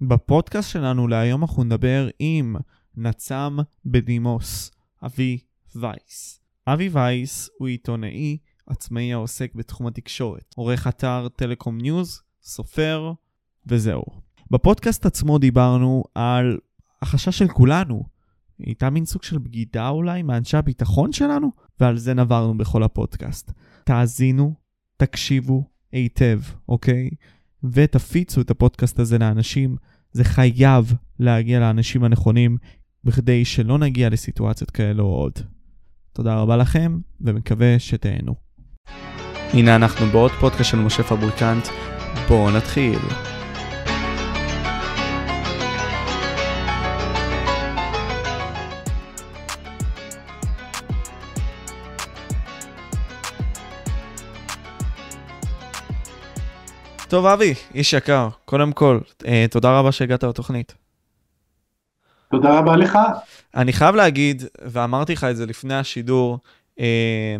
בפודקאסט שלנו להיום אנחנו נדבר עם נצ"ם בדימוס, אבי וייס. אבי וייס הוא עיתונאי עצמאי העוסק בתחום התקשורת, עורך אתר טלקום ניוז, סופר, וזהו. בפודקאסט עצמו דיברנו על החשש של כולנו. הייתה מין סוג של בגידה אולי מאנשי הביטחון שלנו? ועל זה דיברנו בכל הפודקאסט. תאזינו, תקשיבו היטב, אוקיי? ותפיצו את הפודקאסט הזה לאנשים. זה חייב להגיע לאנשים הנכונים בכדי שלא נגיע לסיטואציות כאלו עוד. תודה רבה לכם, ומקווה שתהנו. הנה אנחנו בעוד פודקאסט של משה פבריקנט, בואו נתחיל. טוב אבי, איש יקר, קודם כל, אה, תודה רבה שהגעת לתוכנית. תודה רבה לך. אני חייב להגיד, ואמרתי לך את זה לפני השידור, אה,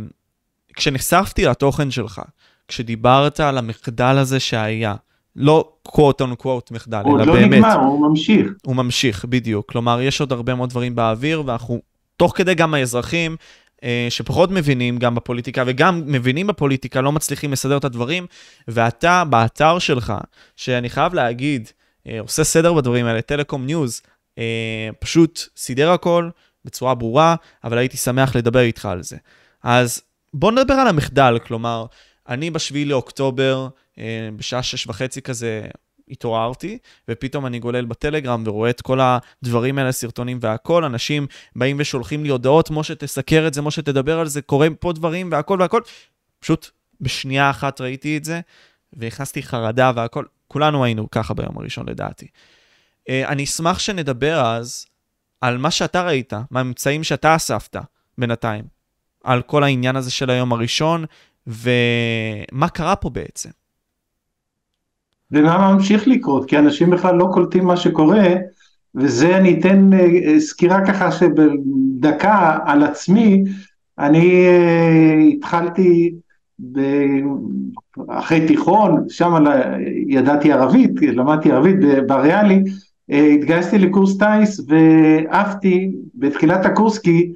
כשנחשפתי לתוכן שלך, כשדיברת על המחדל הזה שהיה, לא quote on quote מחדל, הוא אלא לא באמת, נגמר, הוא ממשיך. הוא ממשיך, בדיוק. כלומר, יש עוד הרבה מאוד דברים באוויר, ואנחנו, תוך כדי גם האזרחים, שפחות מבינים גם בפוליטיקה, וגם מבינים בפוליטיקה, לא מצליחים לסדר את הדברים, ואתה, באתר שלך, שאני חייב להגיד, אה, עושה סדר בדברים האלה, טלקום ניוז, אה, פשוט סידר הכל בצורה ברורה, אבל הייתי שמח לדבר איתך על זה. אז בוא נדבר על המחדל, כלומר, אני בשביעי לאוקטובר, אה, בשעה שש וחצי כזה, התעוררתי, ופתאום אני גולל בטלגרם ורואה את כל הדברים האלה, סרטונים והכל, אנשים באים ושולחים לי הודעות, משה תסקר את זה, משה תדבר על זה, קורים פה דברים והכל והכל. פשוט בשנייה אחת ראיתי את זה, והכנסתי חרדה והכל, כולנו היינו ככה ביום הראשון לדעתי. אה, אני אשמח שנדבר אז על מה שאתה ראית, מהממצאים שאתה אספת בינתיים, על כל העניין הזה של היום הראשון, ומה קרה פה בעצם. ומה ממשיך לקרות, כי אנשים בכלל לא קולטים מה שקורה, וזה אני אתן אה, סקירה ככה שבדקה על עצמי, אני אה, התחלתי ב... אחרי תיכון, שם ידעתי ערבית, למדתי ערבית בריאלי, אה, התגייסתי לקורס טיס ועפתי בתחילת הקורס כי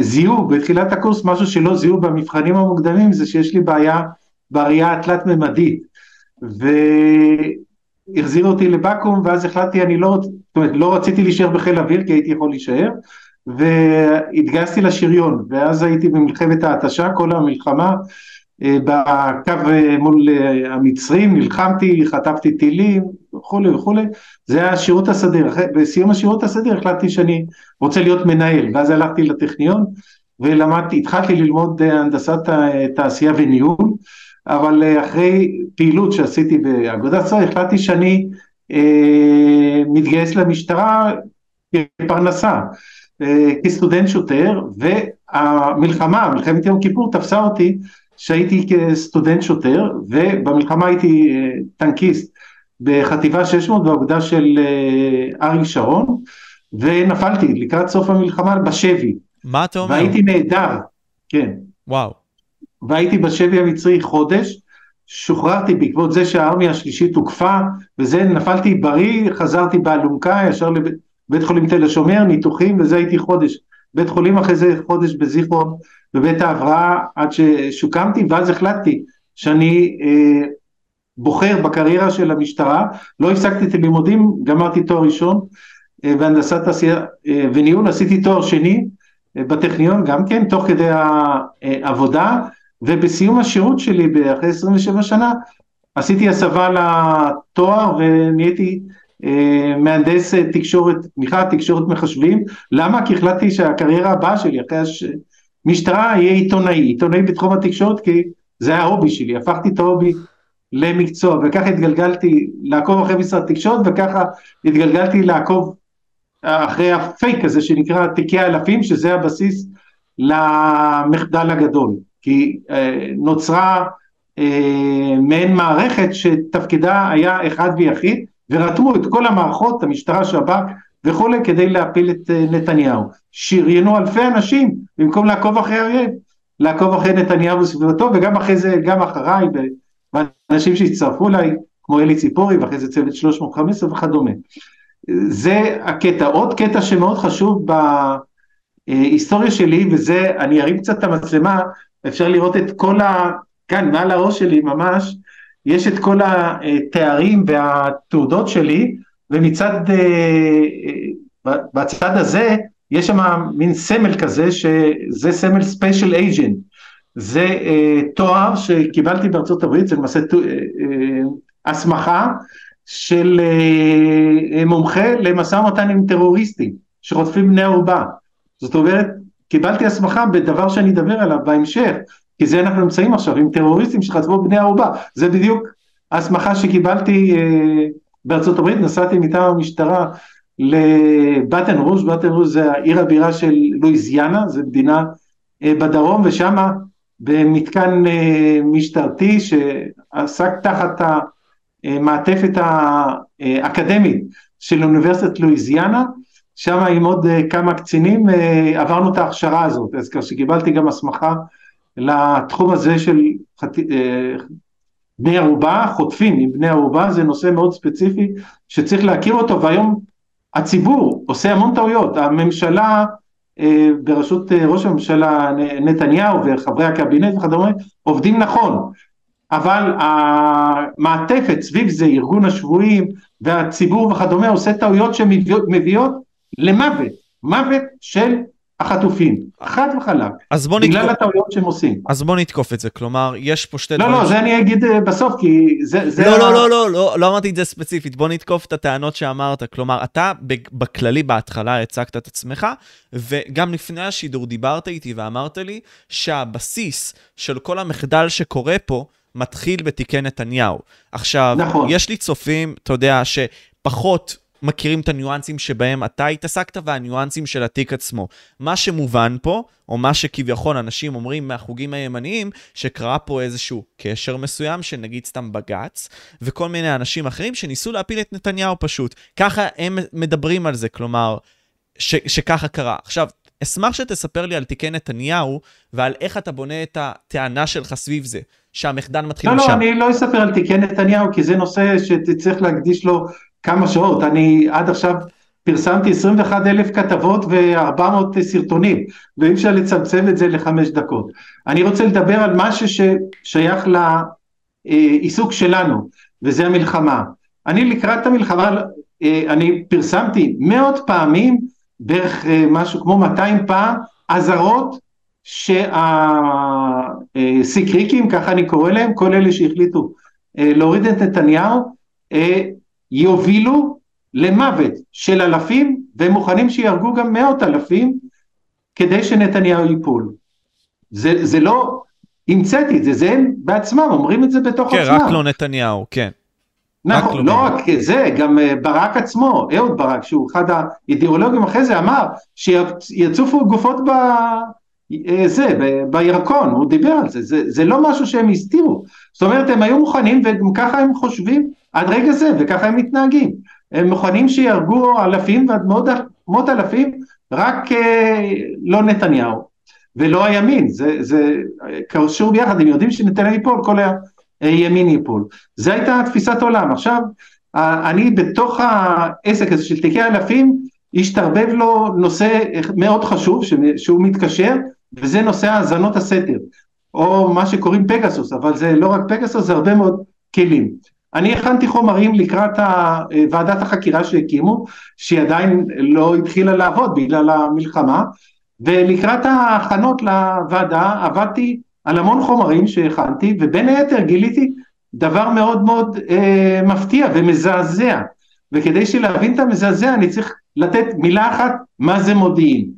זיהו בתחילת הקורס משהו שלא זיהו במבחנים המוקדמים זה שיש לי בעיה בראייה התלת-ממדית והחזיר אותי לבקו"ם ואז החלטתי אני לא, זאת אומרת לא רציתי להישאר בחיל האוויר כי הייתי יכול להישאר והתגייסתי לשריון ואז הייתי במלחמת ההתשה כל המלחמה בקו מול המצרים נלחמתי חטפתי טילים וכולי וכולי. זה היה השירות הסדיר. בסיום השירות הסדיר החלטתי שאני רוצה להיות מנהל ואז הלכתי לטכניון ולמדתי התחלתי ללמוד הנדסת תעשייה וניהול אבל אה, אחרי פעילות שעשיתי באגודת סוהר החלטתי שאני אה, מתגייס למשטרה כפרנסה, אה, כסטודנט שוטר והמלחמה, מלחמת יום כיפור תפסה אותי שהייתי כסטודנט שוטר ובמלחמה הייתי אה, טנקיסט בחטיבה 600 באגודה של אה, אריק שרון ונפלתי לקראת סוף המלחמה בשבי. מה אתה אומר? והייתי נהדר, כן. וואו. והייתי בשבי המצרי חודש, שוחררתי בעקבות זה שהארמיה השלישית הוקפה, וזה נפלתי בריא, חזרתי באלונקה ישר לבית חולים תל השומר, ניתוחים, וזה הייתי חודש. בית חולים אחרי זה חודש בזיכרון, בבית ההבראה, עד ששוקמתי, ואז החלטתי שאני אה, בוחר בקריירה של המשטרה, לא הפסקתי את הלימודים, גמרתי תואר ראשון אה, בהנדסת תעשייה אה, וניהול, עשיתי תואר שני אה, בטכניון גם כן, תוך כדי העבודה, ובסיום השירות שלי אחרי 27 שנה עשיתי הסבה לתואר ונהייתי אה, מהנדס תקשורת, תמיכה תקשורת מחשבים, למה? כי החלטתי שהקריירה הבאה שלי אחרי המשטרה יהיה עיתונאי, עיתונאי בתחום התקשורת כי זה היה ההובי שלי, הפכתי את ההובי למקצוע וככה התגלגלתי לעקוב אחרי משרד תקשורת וככה התגלגלתי לעקוב אחרי הפייק הזה שנקרא תיקי אלפים שזה הבסיס למחדל הגדול. כי אה, נוצרה אה, מעין מערכת שתפקידה היה אחד ויחיד ורתמו את כל המערכות, המשטרה, שב"כ וכולי כדי להפיל את אה, נתניהו. שריינו אלפי אנשים במקום לעקוב אחרי האויב, לעקוב אחרי נתניהו וסביבתו וגם אחרי זה, גם אחריי ואנשים שהצטרפו אליי, כמו אלי ציפורי ואחרי זה צוות 315 וכדומה. זה הקטע. עוד קטע שמאוד חשוב בהיסטוריה שלי, וזה, אני ארים קצת את המצלמה, אפשר לראות את כל ה... כאן, מעל הראש שלי ממש, יש את כל התארים והתעודות שלי, ומצד, אה, בצד הזה, יש שם מין סמל כזה, שזה סמל ספיישל אייג'נט. זה אה, תואר שקיבלתי בארצות הברית, זה למעשה הסמכה של מומחה למשא ומתן עם טרוריסטים שחוטפים בני ערובה. זאת אומרת, קיבלתי הסמכה בדבר שאני אדבר עליו בהמשך, כי זה אנחנו נמצאים עכשיו עם טרוריסטים שחטפו בני ערובה, זה בדיוק ההסמכה שקיבלתי אה, בארצות הברית, נסעתי מטעם המשטרה לבטן רוז', בטן רוז' זה העיר הבירה של לואיזיאנה, זו מדינה אה, בדרום, ושם במתקן אה, משטרתי שעסק תחת המעטפת האקדמית של אוניברסיטת לואיזיאנה, שם עם עוד כמה קצינים עברנו את ההכשרה הזאת, אז כך שקיבלתי גם הסמכה לתחום הזה של חת... בני ערובה, חוטפים עם בני ערובה, זה נושא מאוד ספציפי שצריך להכיר אותו, והיום הציבור עושה המון טעויות, הממשלה אה, בראשות אה, ראש הממשלה נתניהו וחברי הקבינט וכדומה עובדים נכון, אבל המעטפת סביב זה, ארגון השבויים והציבור וכדומה עושה טעויות שמביאות למוות, מוות של החטופים, חד וחלק, אז בוא בגלל נתקוף, הטעויות שהם עושים. אז בוא נתקוף את זה, כלומר, יש פה שתי לא, דברים... לא, זה אני אגיד אה, בסוף, כי זה... זה לא, ה- לא, לא, לא, לא, לא אמרתי את זה ספציפית, בוא נתקוף את הטענות שאמרת. כלומר, אתה בכללי בהתחלה הצגת את עצמך, וגם לפני השידור דיברת איתי ואמרת לי שהבסיס של כל המחדל שקורה פה מתחיל בתיקי נתניהו. עכשיו, נכון. יש לי צופים, אתה יודע, שפחות מכירים את הניואנסים שבהם אתה התעסקת והניואנסים של התיק עצמו. מה שמובן פה, או מה שכביכול אנשים אומרים מהחוגים הימניים, שקרה פה איזשהו קשר מסוים של נגיד סתם בג"ץ, וכל מיני אנשים אחרים שניסו להפיל את נתניהו פשוט. ככה הם מדברים על זה, כלומר, ש, שככה קרה. עכשיו, אשמח שתספר לי על תיקי נתניהו, ועל איך אתה בונה את הטענה שלך סביב זה, שהמחדל מתחיל לא, משם. לא, אני לא אספר על תיקי נתניהו, כי זה נושא שתצטרך להקדיש לו כמה שעות. אני עד עכשיו פרסמתי 21 אלף כתבות ו-400 סרטונים, ואי אפשר לצמצם את זה לחמש דקות. אני רוצה לדבר על משהו ששייך לעיסוק שלנו, וזה המלחמה. אני לקראת המלחמה, אה, אני פרסמתי מאות פעמים, בערך אה, משהו כמו 200 פעם, אזהרות שהסיקריקים, ככה אני קורא להם, כל אלה שהחליטו אה, להוריד את נתניהו, יובילו למוות של אלפים, והם מוכנים שיהרגו גם מאות אלפים כדי שנתניהו ייפול. זה, זה לא המצאתי את זה, זה הם בעצמם אומרים את זה בתוך כן, עצמם. רק לא נתניהו, כן. רק נכון, לא לא בנט. רק זה, גם אה, ברק עצמו, אהוד ברק, שהוא אחד האידיאולוגים אחרי זה, אמר שיצופו גופות ב... אה, זה, בירקון, הוא דיבר על זה, זה, זה לא משהו שהם הסתירו, זאת אומרת הם היו מוכנים וגם ככה הם חושבים עד רגע זה וככה הם מתנהגים, הם מוכנים שיהרגו אלפים ועד מאות, מאות אלפים, רק אה, לא נתניהו ולא הימין, זה, זה קשור ביחד, הם יודעים שנתניהו ייפול, כל הימין ייפול, זו הייתה תפיסת עולם, עכשיו אה, אני בתוך העסק הזה של תיקי אלפים, השתרבב לו נושא מאוד חשוב שהוא מתקשר וזה נושא האזנות הסתר או מה שקוראים פגסוס אבל זה לא רק פגסוס זה הרבה מאוד כלים. אני הכנתי חומרים לקראת ה- ועדת החקירה שהקימו שהיא עדיין לא התחילה לעבוד בגלל המלחמה ולקראת ההכנות לוועדה עבדתי על המון חומרים שהכנתי ובין היתר גיליתי דבר מאוד מאוד אה, מפתיע ומזעזע וכדי שלהבין את המזעזע אני צריך לתת מילה אחת מה זה מודיעין.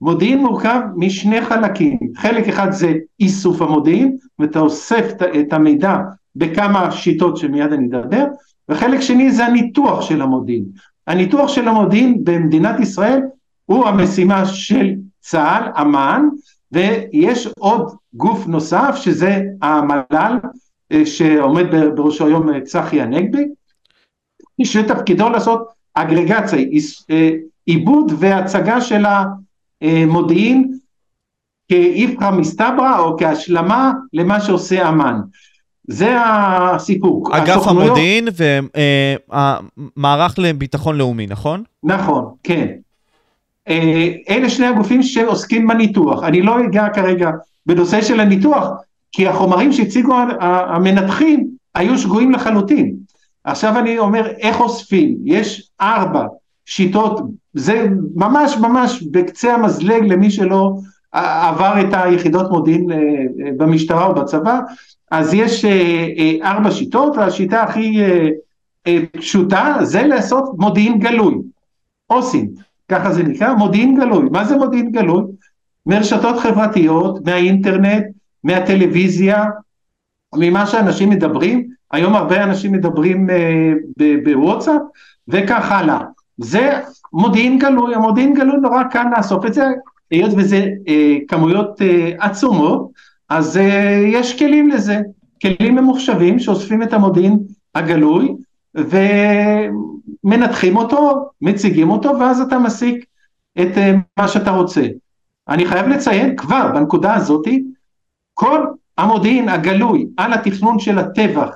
מודיעין מורכב משני חלקים, חלק אחד זה איסוף המודיעין ואתה אוסף את- המידע בכמה שיטות שמיד אני אדבר, וחלק שני זה הניתוח של המודיעין. הניתוח של המודיעין במדינת ישראל הוא המשימה של צה"ל, אמ"ן, ויש עוד גוף נוסף שזה המל"ל, אה, שעומד בראשו היום אה, צחי הנגבי, שתפקידו לעשות אגרגציה, אה, עיבוד והצגה של המודיעין כאיפכא מסתברא או כהשלמה למה שעושה אמ"ן. זה הסיפור. אגף הסוכנויות- המודיעין והמערך לביטחון לאומי, נכון? נכון, כן. אה, אלה שני הגופים שעוסקים בניתוח. אני לא אגע כרגע בנושא של הניתוח, כי החומרים שהציגו המנתחים היו שגויים לחלוטין. עכשיו אני אומר, איך אוספים? יש ארבע שיטות, זה ממש ממש בקצה המזלג למי שלא עבר את היחידות מודיעין אה, אה, במשטרה או בצבא, אז יש אה, ארבע שיטות, והשיטה הכי פשוטה זה לעשות מודיעין גלוי, אוסינט, ככה זה נקרא, מודיעין גלוי. מה זה מודיעין גלוי? מרשתות חברתיות, מהאינטרנט, מהטלוויזיה, ממה שאנשים מדברים, היום הרבה אנשים מדברים בוואטסאפ וכך הלאה. זה מודיעין גלוי, המודיעין גלוי נורא קל לאסוף את זה, היות וזה אה, כמויות אה, עצומות, אז אה, יש כלים לזה, כלים ממוחשבים שאוספים את המודיעין הגלוי ומנתחים אותו, מציגים אותו, ואז אתה מסיק את אה, מה שאתה רוצה. אני חייב לציין כבר בנקודה הזאתי, כל המודיעין הגלוי על התכנון של הטבח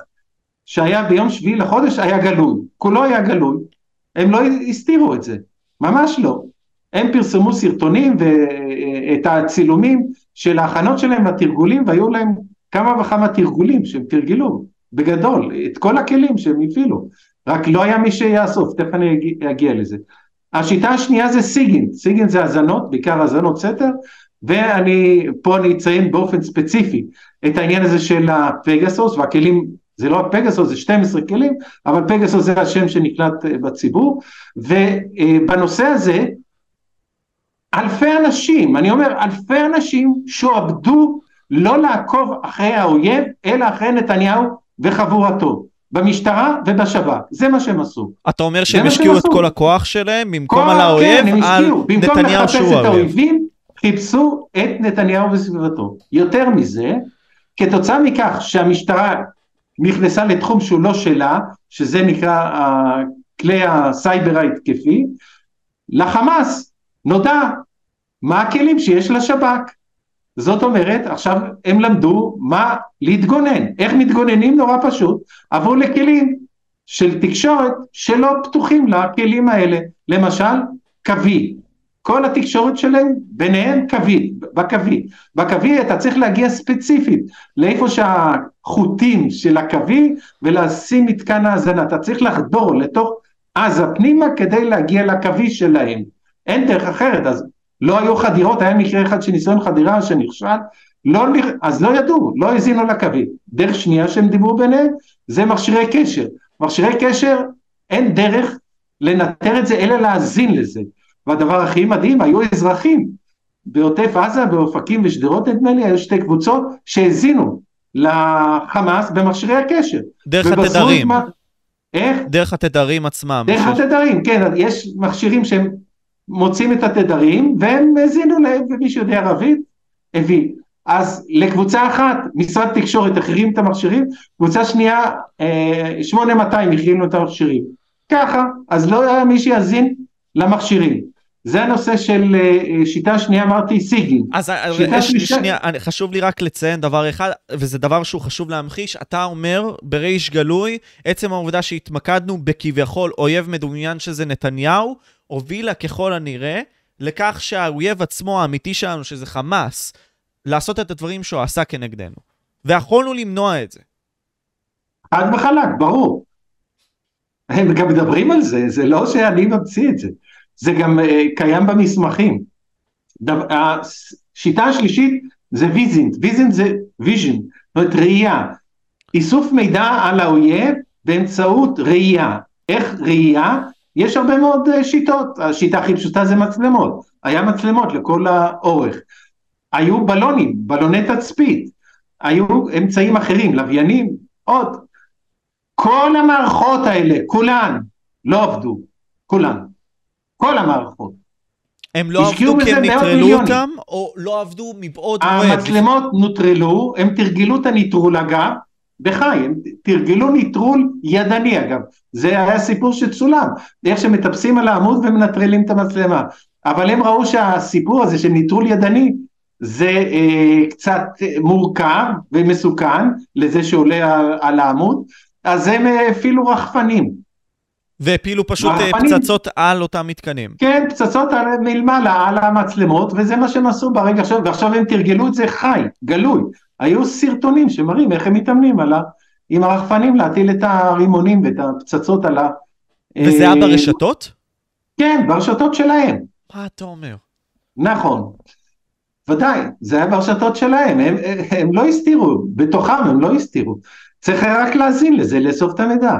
שהיה ביום שביעי לחודש היה גלוי, כולו היה גלוי, הם לא הסתירו את זה, ממש לא. הם פרסמו סרטונים ואת הצילומים של ההכנות שלהם והתרגולים והיו להם כמה וכמה תרגולים שהם תרגלו בגדול את כל הכלים שהם הפעילו רק לא היה מי שיאסוף תכף אני אגיע, אגיע לזה. השיטה השנייה זה סיגינט, סיגינט זה האזנות בעיקר האזנות סתר ואני פה אני אציין באופן ספציפי את העניין הזה של הפגסוס והכלים זה לא הפגסוס זה 12 כלים אבל פגסוס זה השם שנקלט בציבור ובנושא הזה אלפי אנשים, אני אומר אלפי אנשים שועבדו לא לעקוב אחרי האויב, אלא אחרי נתניהו וחבורתו, במשטרה ובשב"כ, זה מה שהם עשו. אתה אומר שהם השקיעו את. כל הכוח שלהם במקום על האויב, כן, על השקיעו. במקום נתניהו לחפש שהוא את האויב. האויבים, חיפשו את נתניהו וסביבתו. יותר מזה, כתוצאה מכך שהמשטרה נכנסה לתחום שהוא לא שלה, שזה נקרא אה, כלי הסייבר ההתקפי, לחמאס נודע מה הכלים שיש לשב"כ. זאת אומרת, עכשיו הם למדו מה להתגונן. איך מתגוננים? נורא פשוט. עברו לכלים של תקשורת שלא פתוחים לכלים האלה. למשל, קווי. כל התקשורת שלהם, ביניהם קווי, בקווי. בקווי אתה צריך להגיע ספציפית לאיפה שהחוטים של הקווי ולשים מתקן האזנה. אתה צריך לחדור לתוך עזה פנימה כדי להגיע לקווי שלהם. אין דרך אחרת, אז לא היו חדירות, היה מקרה אחד של ניסיון חדירה שנכשל, לא, אז לא ידעו, לא האזינו לקווי. דרך שנייה שהם דיברו ביניהם, זה מכשירי קשר. מכשירי קשר, אין דרך לנטר את זה, אלא להאזין לזה. והדבר הכי מדהים, היו אזרחים בעוטף עזה, באופקים ושדרות נדמה לי, היו שתי קבוצות שהאזינו לחמאס במכשירי הקשר. דרך התדרים. מה- איך? דרך התדרים עצמם. דרך של- התדרים, כן, יש מכשירים שהם מוצאים את התדרים והם האזינו להם, ומי שיודע ערבית, הביא. אז לקבוצה אחת, משרד תקשורת החרים את המכשירים, קבוצה שנייה, אה, 8200 החרימו את המכשירים. ככה, אז לא היה מי שיאזין למכשירים. זה הנושא של אה, שיטה שנייה, אמרתי סיגינג. אז אה, שיטה לי שלישית- שנייה, אני- חשוב לי רק לציין דבר אחד, וזה דבר שהוא חשוב להמחיש, אתה אומר בריש גלוי, עצם העובדה שהתמקדנו בכביכול אויב מדומיין שזה נתניהו, הובילה ככל הנראה לכך שהאויב עצמו האמיתי שלנו, שזה חמאס, לעשות את הדברים שהוא עשה כנגדנו. ויכולנו למנוע את זה. חד וחלק, ברור. הם גם מדברים על זה, זה לא שאני ממציא את זה, זה גם אה, קיים במסמכים. דו- השיטה השלישית זה VISINT, VISINT זה vision, זאת אומרת ראייה. איסוף מידע על האויב באמצעות ראייה. איך ראייה? יש הרבה מאוד uh, שיטות, השיטה הכי פשוטה זה מצלמות, היה מצלמות לכל האורך. היו בלונים, בלוני תצפית, היו אמצעים אחרים, לוויינים, עוד. כל המערכות האלה, כולן, לא עבדו, כולן. כל המערכות. הם לא עבדו כי הם נטרלו. אותם, או לא עבדו מבעוד מועד. המצלמות נוטרלו, הם תרגלו את הניטרול אגב, בחי, הם תרגלו ניטרול ידני אגב, זה היה סיפור שצולם, איך שמטפסים על העמוד ומנטרלים את המצלמה, אבל הם ראו שהסיפור הזה של ניטרול ידני, זה אה, קצת מורכב ומסוכן לזה שעולה על, על העמוד, אז הם הפעילו רחפנים. והפילו פשוט אה, רחפנים, פצצות על אותם מתקנים. כן, פצצות על, מלמעלה, על המצלמות, וזה מה שהם עשו ברגע עכשיו, ועכשיו הם תרגלו את זה חי, גלוי. היו סרטונים שמראים איך הם מתאמנים על ה... עם הרחפנים להטיל את הרימונים ואת הפצצות על ה... וזה היה ברשתות? כן, ברשתות שלהם. מה אתה אומר? נכון. ודאי, זה היה ברשתות שלהם, הם, הם, הם לא הסתירו, בתוכם הם לא הסתירו. צריך רק להאזין לזה, לאסוף את המידע.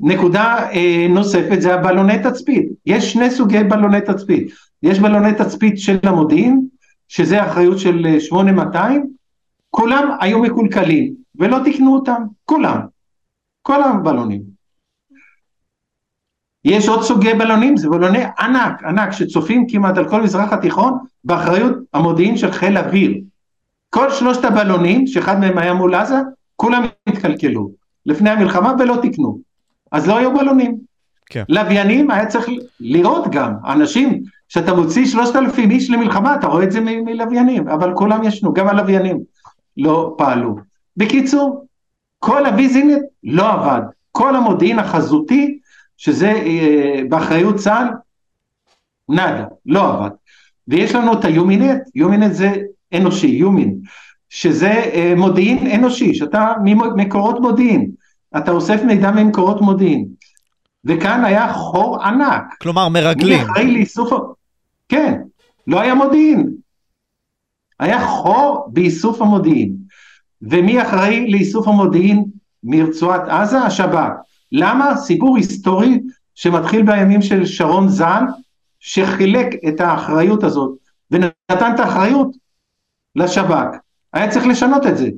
נקודה אה, נוספת זה הבלוני תצפית. יש שני סוגי בלוני תצפית. יש בלוני תצפית של המודיעין, שזה אחריות של 8200, אה, כולם היו מקולקלים, ולא תיקנו אותם, כולם. כל הבלונים. יש עוד סוגי בלונים, זה בלוני ענק, ענק, שצופים כמעט על כל מזרח התיכון, באחריות המודיעין של חיל אוויר. כל שלושת הבלונים, שאחד מהם היה מול עזה, כולם התקלקלו. לפני המלחמה ולא תיקנו. אז לא היו בלונים. כן. לוויינים היה צריך לראות גם, אנשים, כשאתה מוציא שלושת אלפים איש למלחמה, אתה רואה את זה מלוויינים, אבל כולם ישנו, גם הלוויינים לא פעלו. בקיצור, כל הוויזינט לא עבד. כל המודיעין החזותי שזה אה, באחריות צה"ל, נאדה, לא עבד. ויש לנו את היומינט, יומינט זה אנושי, יומין, שזה אה, מודיעין אנושי, שאתה ממקורות מודיעין, אתה אוסף מידע ממקורות מודיעין. וכאן היה חור ענק. כלומר מרגלים. מי אחראי לאיסוף... כן, לא היה מודיעין. היה חור באיסוף המודיעין. ומי אחראי לאיסוף המודיעין מרצועת עזה? השב"כ. למה? סיפור היסטורי שמתחיל בימים של שרון ז"ל, שחילק את האחריות הזאת ונתן את האחריות לשב"כ. היה צריך לשנות את זה.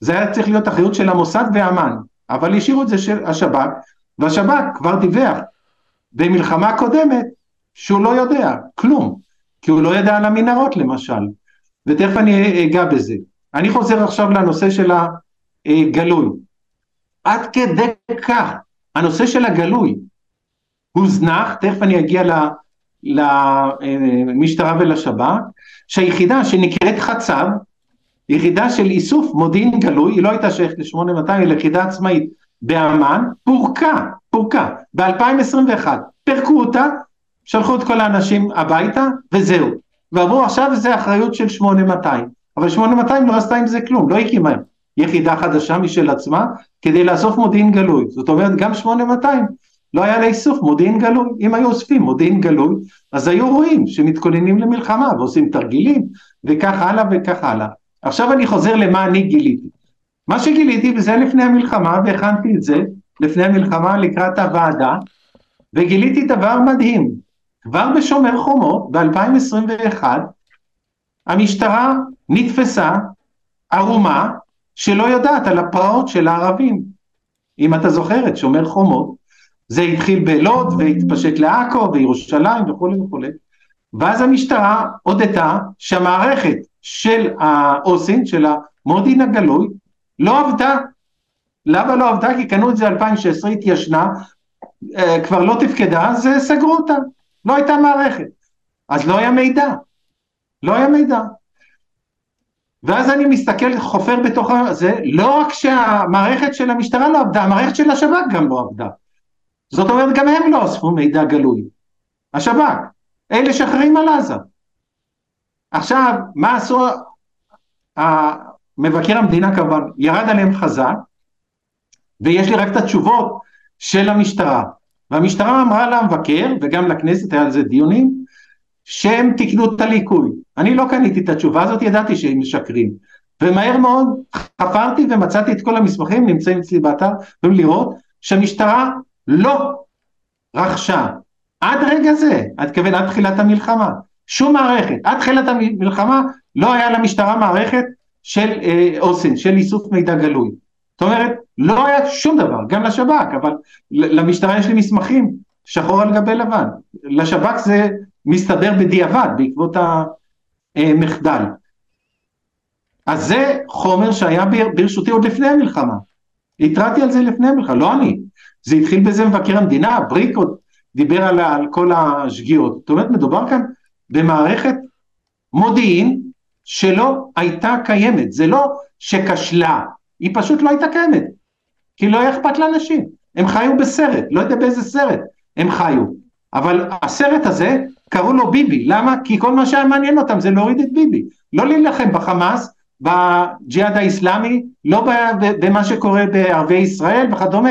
זה היה צריך להיות אחריות של המוסד ואמ"ן, אבל השאירו את זה של השב"כ, והשב"כ כבר דיווח במלחמה קודמת שהוא לא יודע כלום, כי הוא לא ידע על המנהרות למשל, ותכף אני אגע בזה. אני חוזר עכשיו לנושא של הגלוי. עד כדי כך הנושא של הגלוי הוזנח, תכף אני אגיע למשטרה ולשב"כ, שהיחידה שנקראת חצב, יחידה של איסוף מודיעין גלוי, היא לא הייתה שייכת ל-8200, אלא יחידה עצמאית באמ"ן, פורקה, פורקה, ב-2021, פירקו אותה, שלחו את כל האנשים הביתה, וזהו. ועברו עכשיו, זה אחריות של 8200. אבל 8200 לא עשתה עם זה כלום, לא הקימה יחידה חדשה משל עצמה כדי לאסוף מודיעין גלוי. זאת אומרת, גם 8200 לא היה לאיסוף מודיעין גלוי. אם היו אוספים מודיעין גלוי, אז היו רואים שמתכוננים למלחמה ועושים תרגילים וכך הלאה וכך הלאה. עכשיו אני חוזר למה אני גיליתי. מה שגיליתי, וזה לפני המלחמה, והכנתי את זה לפני המלחמה לקראת הוועדה, וגיליתי דבר מדהים. כבר בשומר חומות, ב-2021, המשטרה נתפסה ערומה שלא יודעת על הפרעות של הערבים. אם אתה זוכר את שומר חומות, זה התחיל בלוד והתפשט לעכו וירושלים וכולי וכולי, ואז המשטרה הודתה שהמערכת של האוסין, של המודיעין הגלוי, לא עבדה. למה לא עבדה? כי קנו את זה 2016, התיישנה, אה, כבר לא תפקדה, אז סגרו אותה. לא הייתה מערכת. אז לא היה מידע. לא היה מידע. ואז אני מסתכל, חופר בתוך זה, לא רק שהמערכת של המשטרה לא עבדה, המערכת של השב"כ גם לא עבדה. זאת אומרת, גם הם לא אספו מידע גלוי. השב"כ, אלה שאחראים על עזה. עכשיו, מה עשו, מבקר המדינה כמובן ירד עליהם חזק, ויש לי רק את התשובות של המשטרה. והמשטרה אמרה למבקר, וגם לכנסת היה על זה דיונים, שהם תיקנו את הליקוי. אני לא קניתי את התשובה הזאת, ידעתי שהם משקרים. ומהר מאוד חפרתי ומצאתי את כל המסמכים, נמצאים אצלי באתר, יכולים לראות שהמשטרה לא רכשה עד רגע זה, עד כוון עד תחילת המלחמה, שום מערכת, עד תחילת המלחמה לא היה למשטרה מערכת של אה, אוסן, של איסוף מידע גלוי. זאת אומרת, לא היה שום דבר, גם לשב"כ, אבל למשטרה יש לי מסמכים, שחור על גבי לבן. לשב"כ זה מסתבר בדיעבד, בעקבות המחדל. אז זה חומר שהיה ברשותי עוד לפני המלחמה. התרעתי על זה לפני המלחמה, לא אני. זה התחיל בזה מבקר המדינה, בריק עוד דיבר על, על כל השגיאות. זאת אומרת, מדובר כאן במערכת מודיעין שלא הייתה קיימת, זה לא שכשלה, היא פשוט לא הייתה קיימת, כי לא היה אכפת לאנשים, הם חיו בסרט, לא יודע באיזה סרט הם חיו, אבל הסרט הזה קראו לו ביבי, למה? כי כל מה שהיה מעניין אותם זה להוריד את ביבי, לא להילחם בחמאס, בג'יהאד האיסלאמי, לא במה שקורה בערבי ישראל וכדומה.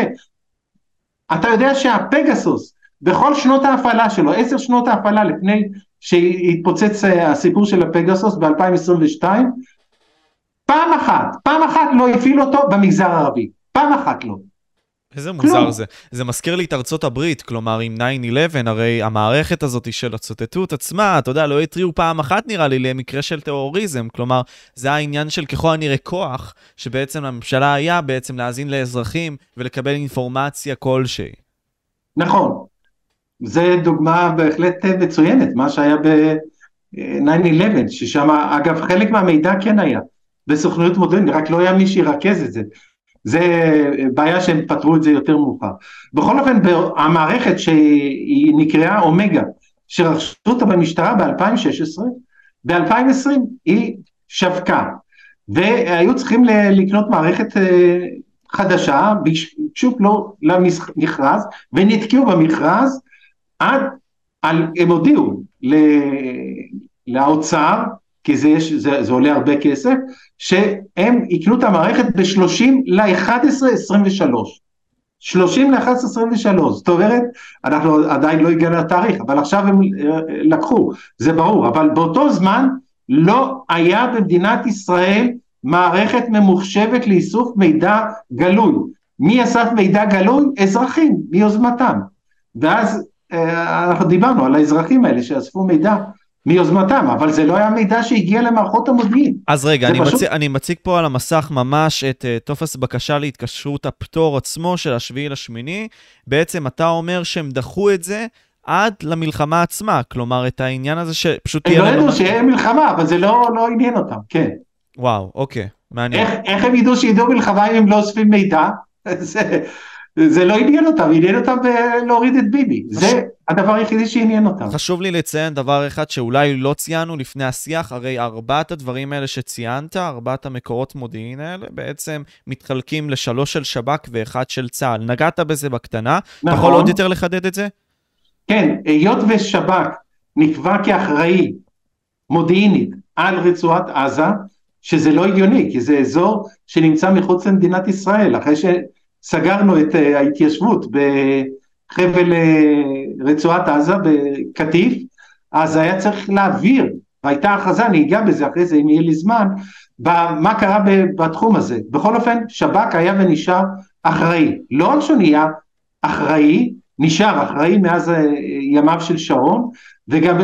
אתה יודע שהפגסוס, בכל שנות ההפעלה שלו, עשר שנות ההפעלה לפני שהתפוצץ אה, הסיפור של הפגסוס ב-2022, פעם אחת, פעם אחת לא הפעיל אותו במגזר הערבי, פעם אחת לא. איזה מוזר כלום. זה. זה מזכיר לי את ארצות הברית, כלומר עם 9-11, הרי המערכת הזאת של הצוטטות עצמה, אתה יודע, לא התריעו פעם אחת נראה לי למקרה של טרוריזם, כלומר, זה העניין של ככל הנראה כוח, שבעצם לממשלה היה בעצם להאזין לאזרחים ולקבל אינפורמציה כלשהי. נכון, זה דוגמה בהחלט מצוינת, מה שהיה ב-9-11, ששם, אגב, חלק מהמידע כן היה בסוכנות מודיעין, רק לא היה מי שירכז את זה. זה בעיה שהם פתרו את זה יותר מאוחר. בכל אופן, המערכת שהיא נקראה אומגה, שרכשו אותה במשטרה ב-2016, ב-2020 היא שווקה, והיו צריכים לקנות מערכת אה, חדשה, ביקשו לא למכרז, ונתקעו במכרז עד, על, הם הודיעו לאוצר, כי זה, יש, זה, זה עולה הרבה כסף, שהם יקנו את המערכת ב-30 ל-11-23. 30 ל-11-23, זאת אומרת, אנחנו עדיין לא הגענו לתאריך, אבל עכשיו הם אה, לקחו, זה ברור, אבל באותו זמן לא היה במדינת ישראל מערכת ממוחשבת לאיסוף מידע גלוי. מי אסף מידע גלוי? אזרחים, מיוזמתם. ואז אנחנו דיברנו על האזרחים האלה שאספו מידע מיוזמתם, אבל זה לא היה מידע שהגיע למערכות המודיעין. אז רגע, אני, פשוט... מציג, אני מציג פה על המסך ממש את uh, טופס בקשה להתקשרות הפטור עצמו של השביעי לשמיני. בעצם אתה אומר שהם דחו את זה עד למלחמה עצמה, כלומר את העניין הזה שפשוט. הם לא ידעו שיהיה מלחמה, אבל זה לא, לא עניין אותם, כן. וואו, אוקיי, מעניין. איך, איך הם ידעו שידעו מלחמה אם הם לא אוספים מידע? זה, זה לא עניין אותם, עניין אותם להוריד את ביבי. זה הדבר היחידי שעניין אותם. חשוב לי לציין דבר אחד שאולי לא ציינו לפני השיח, הרי ארבעת הדברים האלה שציינת, ארבעת המקורות מודיעין האלה, בעצם מתחלקים לשלוש של שב"כ ואחד של צה"ל. נגעת בזה בקטנה, נכון. אתה יכול עוד יותר לחדד את זה? כן, היות ושב"כ נקבע כאחראי מודיעינית על רצועת עזה, שזה לא הגיוני, כי זה אזור שנמצא מחוץ למדינת ישראל, אחרי שסגרנו את אה, ההתיישבות בחבל אה, רצועת עזה, בקטיף, אז היה צריך להעביר, והייתה הכרזה, אני אגע בזה אחרי זה אם יהיה לי זמן, מה קרה בתחום הזה. בכל אופן, שב"כ היה ונשאר אחראי. לא רק שהוא נהיה אחראי, נשאר אחראי מאז אה, ימיו של שרון, וגם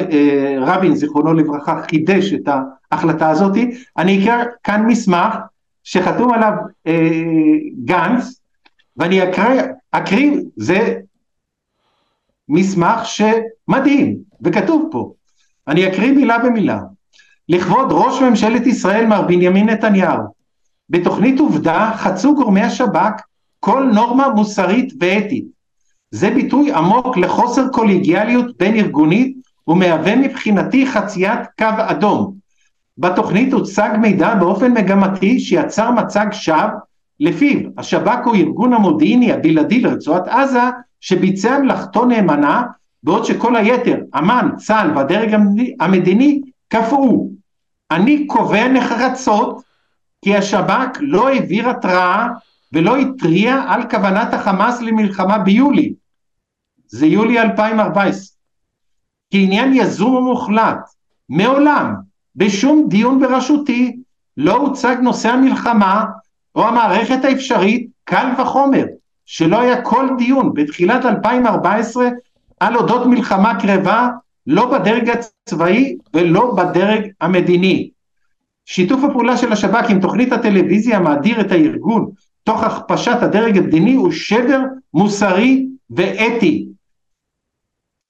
רבין זיכרונו לברכה חידש את ההחלטה הזאת. אני אקרא כאן מסמך שחתום עליו גנץ, ואני אקרא, אקריא, זה מסמך שמדהים, וכתוב פה, אני אקריא מילה במילה. לכבוד ראש ממשלת ישראל מר בנימין נתניהו, בתוכנית עובדה חצו גורמי השב"כ כל נורמה מוסרית ואתית. זה ביטוי עמוק לחוסר קולגיאליות בין ארגונית ומהווה מבחינתי חציית קו אדום. בתוכנית הוצג מידע באופן מגמתי שיצר מצג שווא לפיו השב"כ הוא ארגון המודיעיני הבלעדי לרצועת עזה שביצע מלאכתו נאמנה בעוד שכל היתר, אמ"ן, צה"ל והדרג המדיני קפאו. אני קובע נחרצות כי השב"כ לא העביר התראה ולא התריע על כוונת החמאס למלחמה ביולי. זה יולי 2014. כעניין יזום ומוחלט, מעולם, בשום דיון בראשותי, לא הוצג נושא המלחמה או המערכת האפשרית, קל וחומר, שלא היה כל דיון בתחילת 2014 על אודות מלחמה קרבה, לא בדרג הצבאי ולא בדרג המדיני. שיתוף הפעולה של השב"כ עם תוכנית הטלוויזיה המאדיר את הארגון תוך הכפשת הדרג המדיני הוא שבר מוסרי ואתי.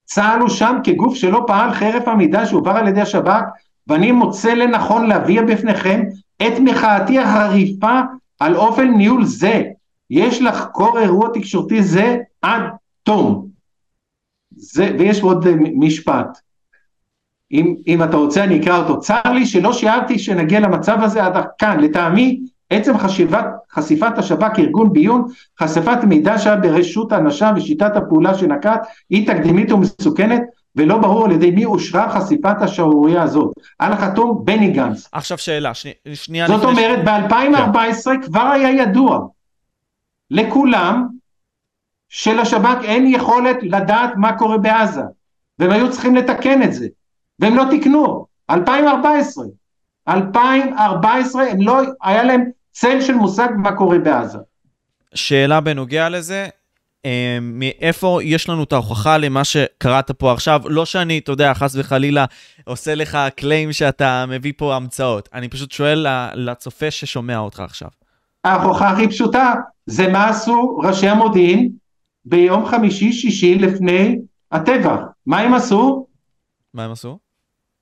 צה"ל הוא שם כגוף שלא פעל חרף המידע שהועבר על ידי השב"כ ואני מוצא לנכון להביע בפניכם את מחאתי החריפה על אופן ניהול זה. יש לחקור אירוע תקשורתי זה עד תום. זה, ויש עוד משפט. אם, אם אתה רוצה אני אקרא אותו, צר לי שלא שיערתי שנגיע למצב הזה עד כאן, לטעמי עצם חשיבת, חשיפת השב"כ ארגון ביון, חשיפת מידע שהיה ברשות האנשה ושיטת הפעולה שנקט היא תקדימית ומסוכנת ולא ברור על ידי מי אושרה חשיפת השערורייה הזאת. על החתום בני גנץ. עכשיו שאלה, שני, שנייה זאת אומרת, ש... ב-2014 כן. כבר היה ידוע לכולם שלשב"כ אין יכולת לדעת מה קורה בעזה, והם היו צריכים לתקן את זה, והם לא תיקנו. 2014. 2014 הם לא, היה להם צל של מושג מה קורה בעזה. שאלה בנוגע לזה, מאיפה יש לנו את ההוכחה למה שקראת פה עכשיו? לא שאני, אתה יודע, חס וחלילה עושה לך קליים שאתה מביא פה המצאות. אני פשוט שואל לצופה ששומע אותך עכשיו. ההוכחה הכי פשוטה, זה מה עשו ראשי המודיעין ביום חמישי-שישי לפני הטבח. מה הם עשו? מה הם עשו?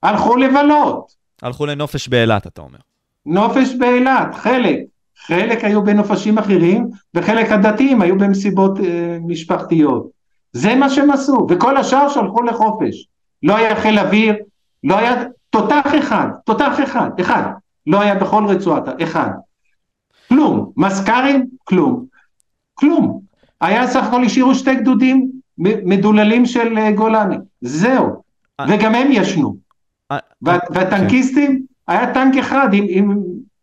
הלכו לבלות. הלכו לנופש באילת, אתה אומר. נופש באילת, חלק. חלק היו בנופשים אחרים, וחלק הדתיים היו במסיבות אה, משפחתיות. זה מה שהם עשו, וכל השאר שלחו לחופש. לא היה חיל אוויר, לא היה תותח אחד, תותח אחד, אחד. לא היה בכל רצועת, אחד. כלום. מזכ"רים, כלום. כלום. היה סך הכל השאירו שתי גדודים מדוללים של אה, גולני. זהו. אה. וגם הם ישנו. אה, והטנקיסטים, היה טנק אחד עם, עם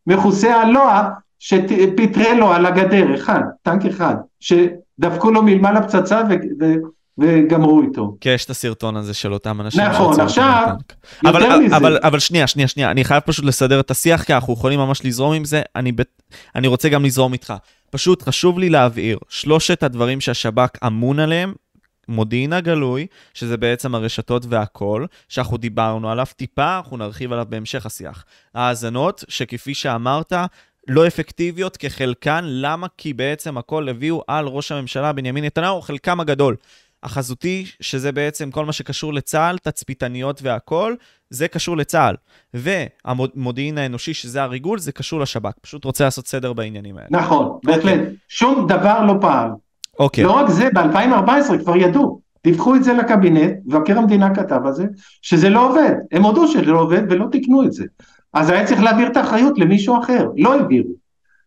מכוסה הלוע שפיטרל לו על הגדר, אחד, טנק אחד, שדפקו לו מלמעלה פצצה ו... ו וגמרו איתו. כי יש את הסרטון הזה של אותם אנשים. נכון, עכשיו, יותר אבל, מזה. אבל, אבל שנייה, שנייה, שנייה, אני חייב פשוט לסדר את השיח, כי אנחנו יכולים ממש לזרום עם זה, אני, ב... אני רוצה גם לזרום איתך. פשוט חשוב לי להבהיר, שלושת הדברים שהשב"כ אמון עליהם, מודיעין הגלוי, שזה בעצם הרשתות והכל, שאנחנו דיברנו עליו טיפה, אנחנו נרחיב עליו בהמשך השיח. האזנות, שכפי שאמרת, לא אפקטיביות כחלקן, למה? כי בעצם הכל הביאו על ראש הממשלה בנימין נתניהו, חלקם הגדול. החזותי, שזה בעצם כל מה שקשור לצה"ל, תצפיתניות והכול, זה קשור לצה"ל. והמודיעין האנושי, שזה הריגול, זה קשור לשב"כ. פשוט רוצה לעשות סדר בעניינים האלה. נכון, בהחלט. Okay. שום דבר לא פעל. אוקיי. לא רק זה, ב-2014 כבר ידעו. דיווחו את זה לקבינט, מבקר המדינה כתב על זה, שזה לא עובד. הם הודו שזה לא עובד ולא תיקנו את זה. אז היה צריך להעביר את האחריות למישהו אחר, לא העבירו.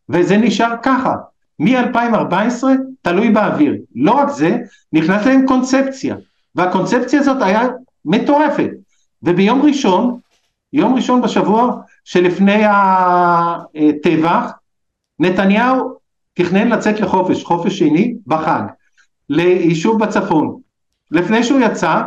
וזה נשאר ככה. מ-2014 תלוי באוויר. לא רק זה, נכנס להם קונספציה, והקונספציה הזאת היה מטורפת. וביום ראשון, יום ראשון בשבוע שלפני הטבח, נתניהו תכנן לצאת לחופש, חופש שני, בחג, ליישוב בצפון. לפני שהוא יצא,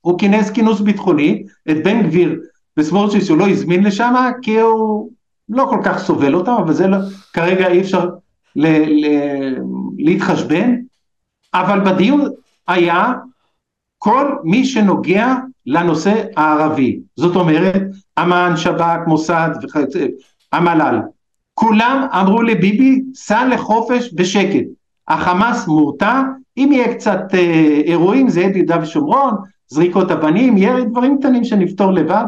הוא כינס כינוס ביטחוני, את בן גביר וסמוטריץ' הוא לא הזמין לשם, כי הוא לא כל כך סובל אותם, אבל זה לא, כרגע אי אפשר ל- ל- להתחשבן, אבל בדיון היה כל מי שנוגע לנושא הערבי, זאת אומרת אמ"ן, שב"כ, מוסד וכיוצא, המל"ל, כולם אמרו לביבי סע לחופש בשקט, החמאס מורתע, אם יהיה קצת אה, אירועים זה יהיה ביהודה ושומרון, זריקות אבנים, ירי דברים קטנים שנפתור לבד.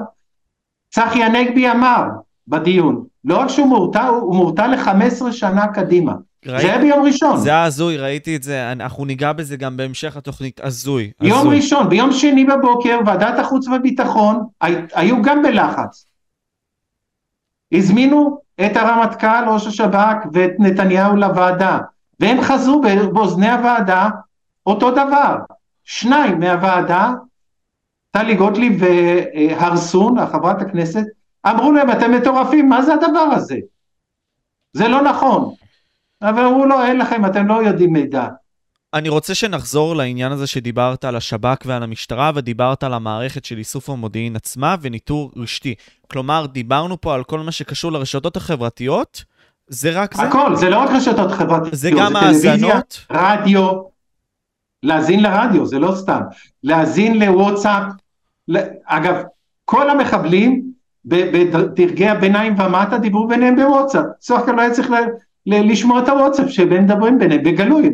צחי הנגבי אמר בדיון, לא רק שהוא מורתע, הוא מורתע ל-15 שנה קדימה. ראי... זה היה ביום ראשון. זה הזוי, ראיתי את זה, אנחנו ניגע בזה גם בהמשך התוכנית, הזוי. יום הזוי. ראשון, ביום שני בבוקר, ועדת החוץ והביטחון, היו גם בלחץ. הזמינו את הרמטכ"ל, ראש השב"כ ואת נתניהו לוועדה, והם חזרו באוזני הוועדה אותו דבר. שניים מהוועדה, טלי גוטליב והרסון, חברת הכנסת, אמרו להם, אתם מטורפים, מה זה הדבר הזה? זה לא נכון. אבל אמרו לו, אין לכם, אתם לא יודעים מידע. אני רוצה שנחזור לעניין הזה שדיברת על השב"כ ועל המשטרה, ודיברת על המערכת של איסוף המודיעין עצמה וניטור רשתי. כלומר, דיברנו פה על כל מה שקשור לרשתות החברתיות, זה רק זה? הכל, זה לא רק רשתות חברתיות, זה גם האזנות? רדיו, להאזין לרדיו, זה לא סתם, להאזין לוואטסאפ, אגב, כל המחבלים בדרגי הביניים ומטה דיברו ביניהם בוואטסאפ, סך הכל לא היה צריך לשמוע את הוואטסאפ שהם מדברים ביניהם בגלוי,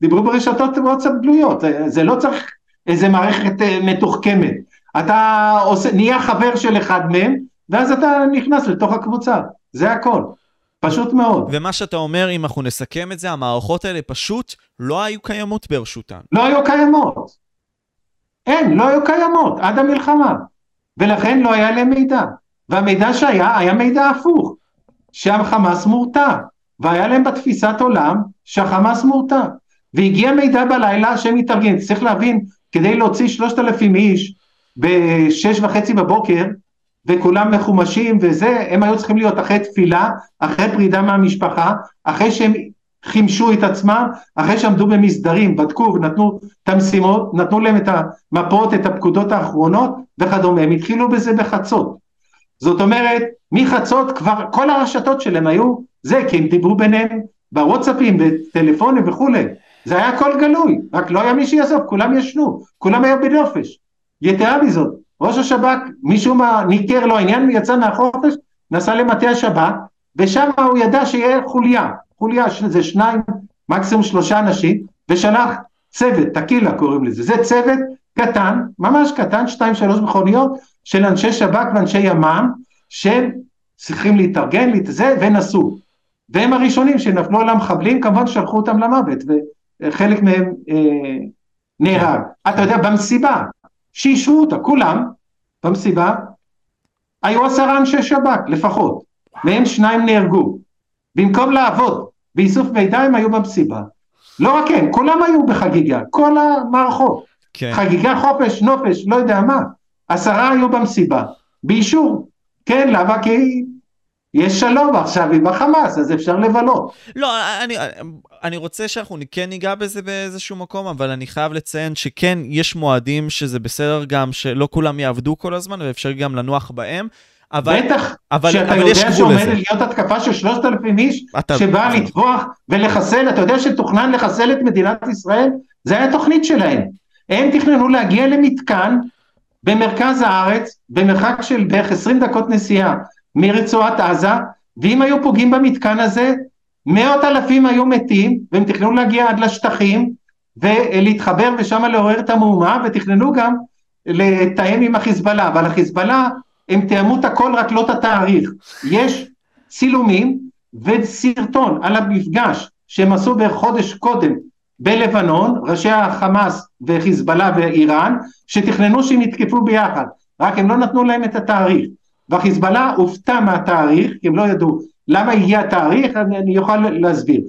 דיברו ברשתות וואטסאפ גלויות, זה לא צריך איזה מערכת אה, מתוחכמת, אתה עושה, נהיה חבר של אחד מהם ואז אתה נכנס לתוך הקבוצה, זה הכל. פשוט מאוד. ומה שאתה אומר, אם אנחנו נסכם את זה, המערכות האלה פשוט לא היו קיימות ברשותן. לא היו קיימות. אין, לא היו קיימות, עד המלחמה. ולכן לא היה להם מידע. והמידע שהיה, היה מידע הפוך, שהחמאס מורתע, והיה להם בתפיסת עולם שהחמאס מורתע. והגיע מידע בלילה שהם התארגן, צריך להבין, כדי להוציא שלושת אלפים איש בשש וחצי בבוקר, וכולם מחומשים וזה, הם היו צריכים להיות אחרי תפילה, אחרי פרידה מהמשפחה, אחרי שהם חימשו את עצמם, אחרי שעמדו במסדרים, בדקו ונתנו את המשימות, נתנו להם את המפות, את הפקודות האחרונות וכדומה, הם התחילו בזה בחצות. זאת אומרת, מחצות כבר כל הרשתות שלהם היו זה, כי הם דיברו ביניהם בוואטסאפים, בטלפונים וכולי. זה היה הכל גלוי, רק לא היה מי שיעזוב, כולם ישנו, כולם היו בנופש. יתרה מזאת, ראש השב"כ, משום מה ניכר לו העניין, יצא מהחופש, נסע למטה השב"כ, ושם הוא ידע שיהיה חוליה, חוליה שזה שניים, מקסימום שלושה אנשים, ושלח צוות, טקילה קוראים לזה, זה צוות קטן, ממש קטן, שתיים שלוש מכוניות של אנשי שב"כ ואנשי ימ"מ, שהם צריכים להתארגן, להתזה, ונסעו. והם הראשונים שנפלו על המחבלים, כמובן שלחו אותם למוות, וחלק מהם אה, נהרג. אתה יודע, במסיבה, שאישרו אותה, כולם, במסיבה, היו עשרה אנשי שב"כ לפחות, מהם שניים נהרגו. במקום לעבוד באיסוף מידע הם היו במסיבה. לא רק הם, כולם היו בחגיגה, כל המערכות. כן. חגיגה חופש, נופש, לא יודע מה. עשרה היו במסיבה, באישור. כן, למה? כי יש שלום עכשיו עם החמאס, אז אפשר לבלות. לא, אני, אני רוצה שאנחנו כן ניגע בזה באיזשהו מקום, אבל אני חייב לציין שכן, יש מועדים שזה בסדר גם שלא כולם יעבדו כל הזמן, ואפשר גם לנוח בהם. אבל, בטח, אבל, שאתה אבל יודע שעומדת להיות התקפה של שלושת אלפים איש, אתה... שבאה לטבוח ולחסל, אתה יודע שתוכנן לחסל את מדינת ישראל? זה היה תוכנית שלהם. הם תכננו להגיע למתקן במרכז הארץ, במרחק של בערך 20 דקות נסיעה מרצועת עזה, ואם היו פוגעים במתקן הזה, מאות אלפים היו מתים, והם תכננו להגיע עד לשטחים, ולהתחבר ושם לעורר את המהומה, ותכננו גם לתאם עם החיזבאללה, אבל החיזבאללה, הם תאמו את הכל רק לא את התאריך. יש צילומים וסרטון על המפגש שהם עשו בערך חודש קודם בלבנון, ראשי החמאס וחיזבאללה ואיראן, שתכננו שהם יתקפו ביחד, רק הם לא נתנו להם את התאריך. והחיזבאללה הופתע מהתאריך, כי הם לא ידעו למה הגיע התאריך, אני, אני אוכל להסביר.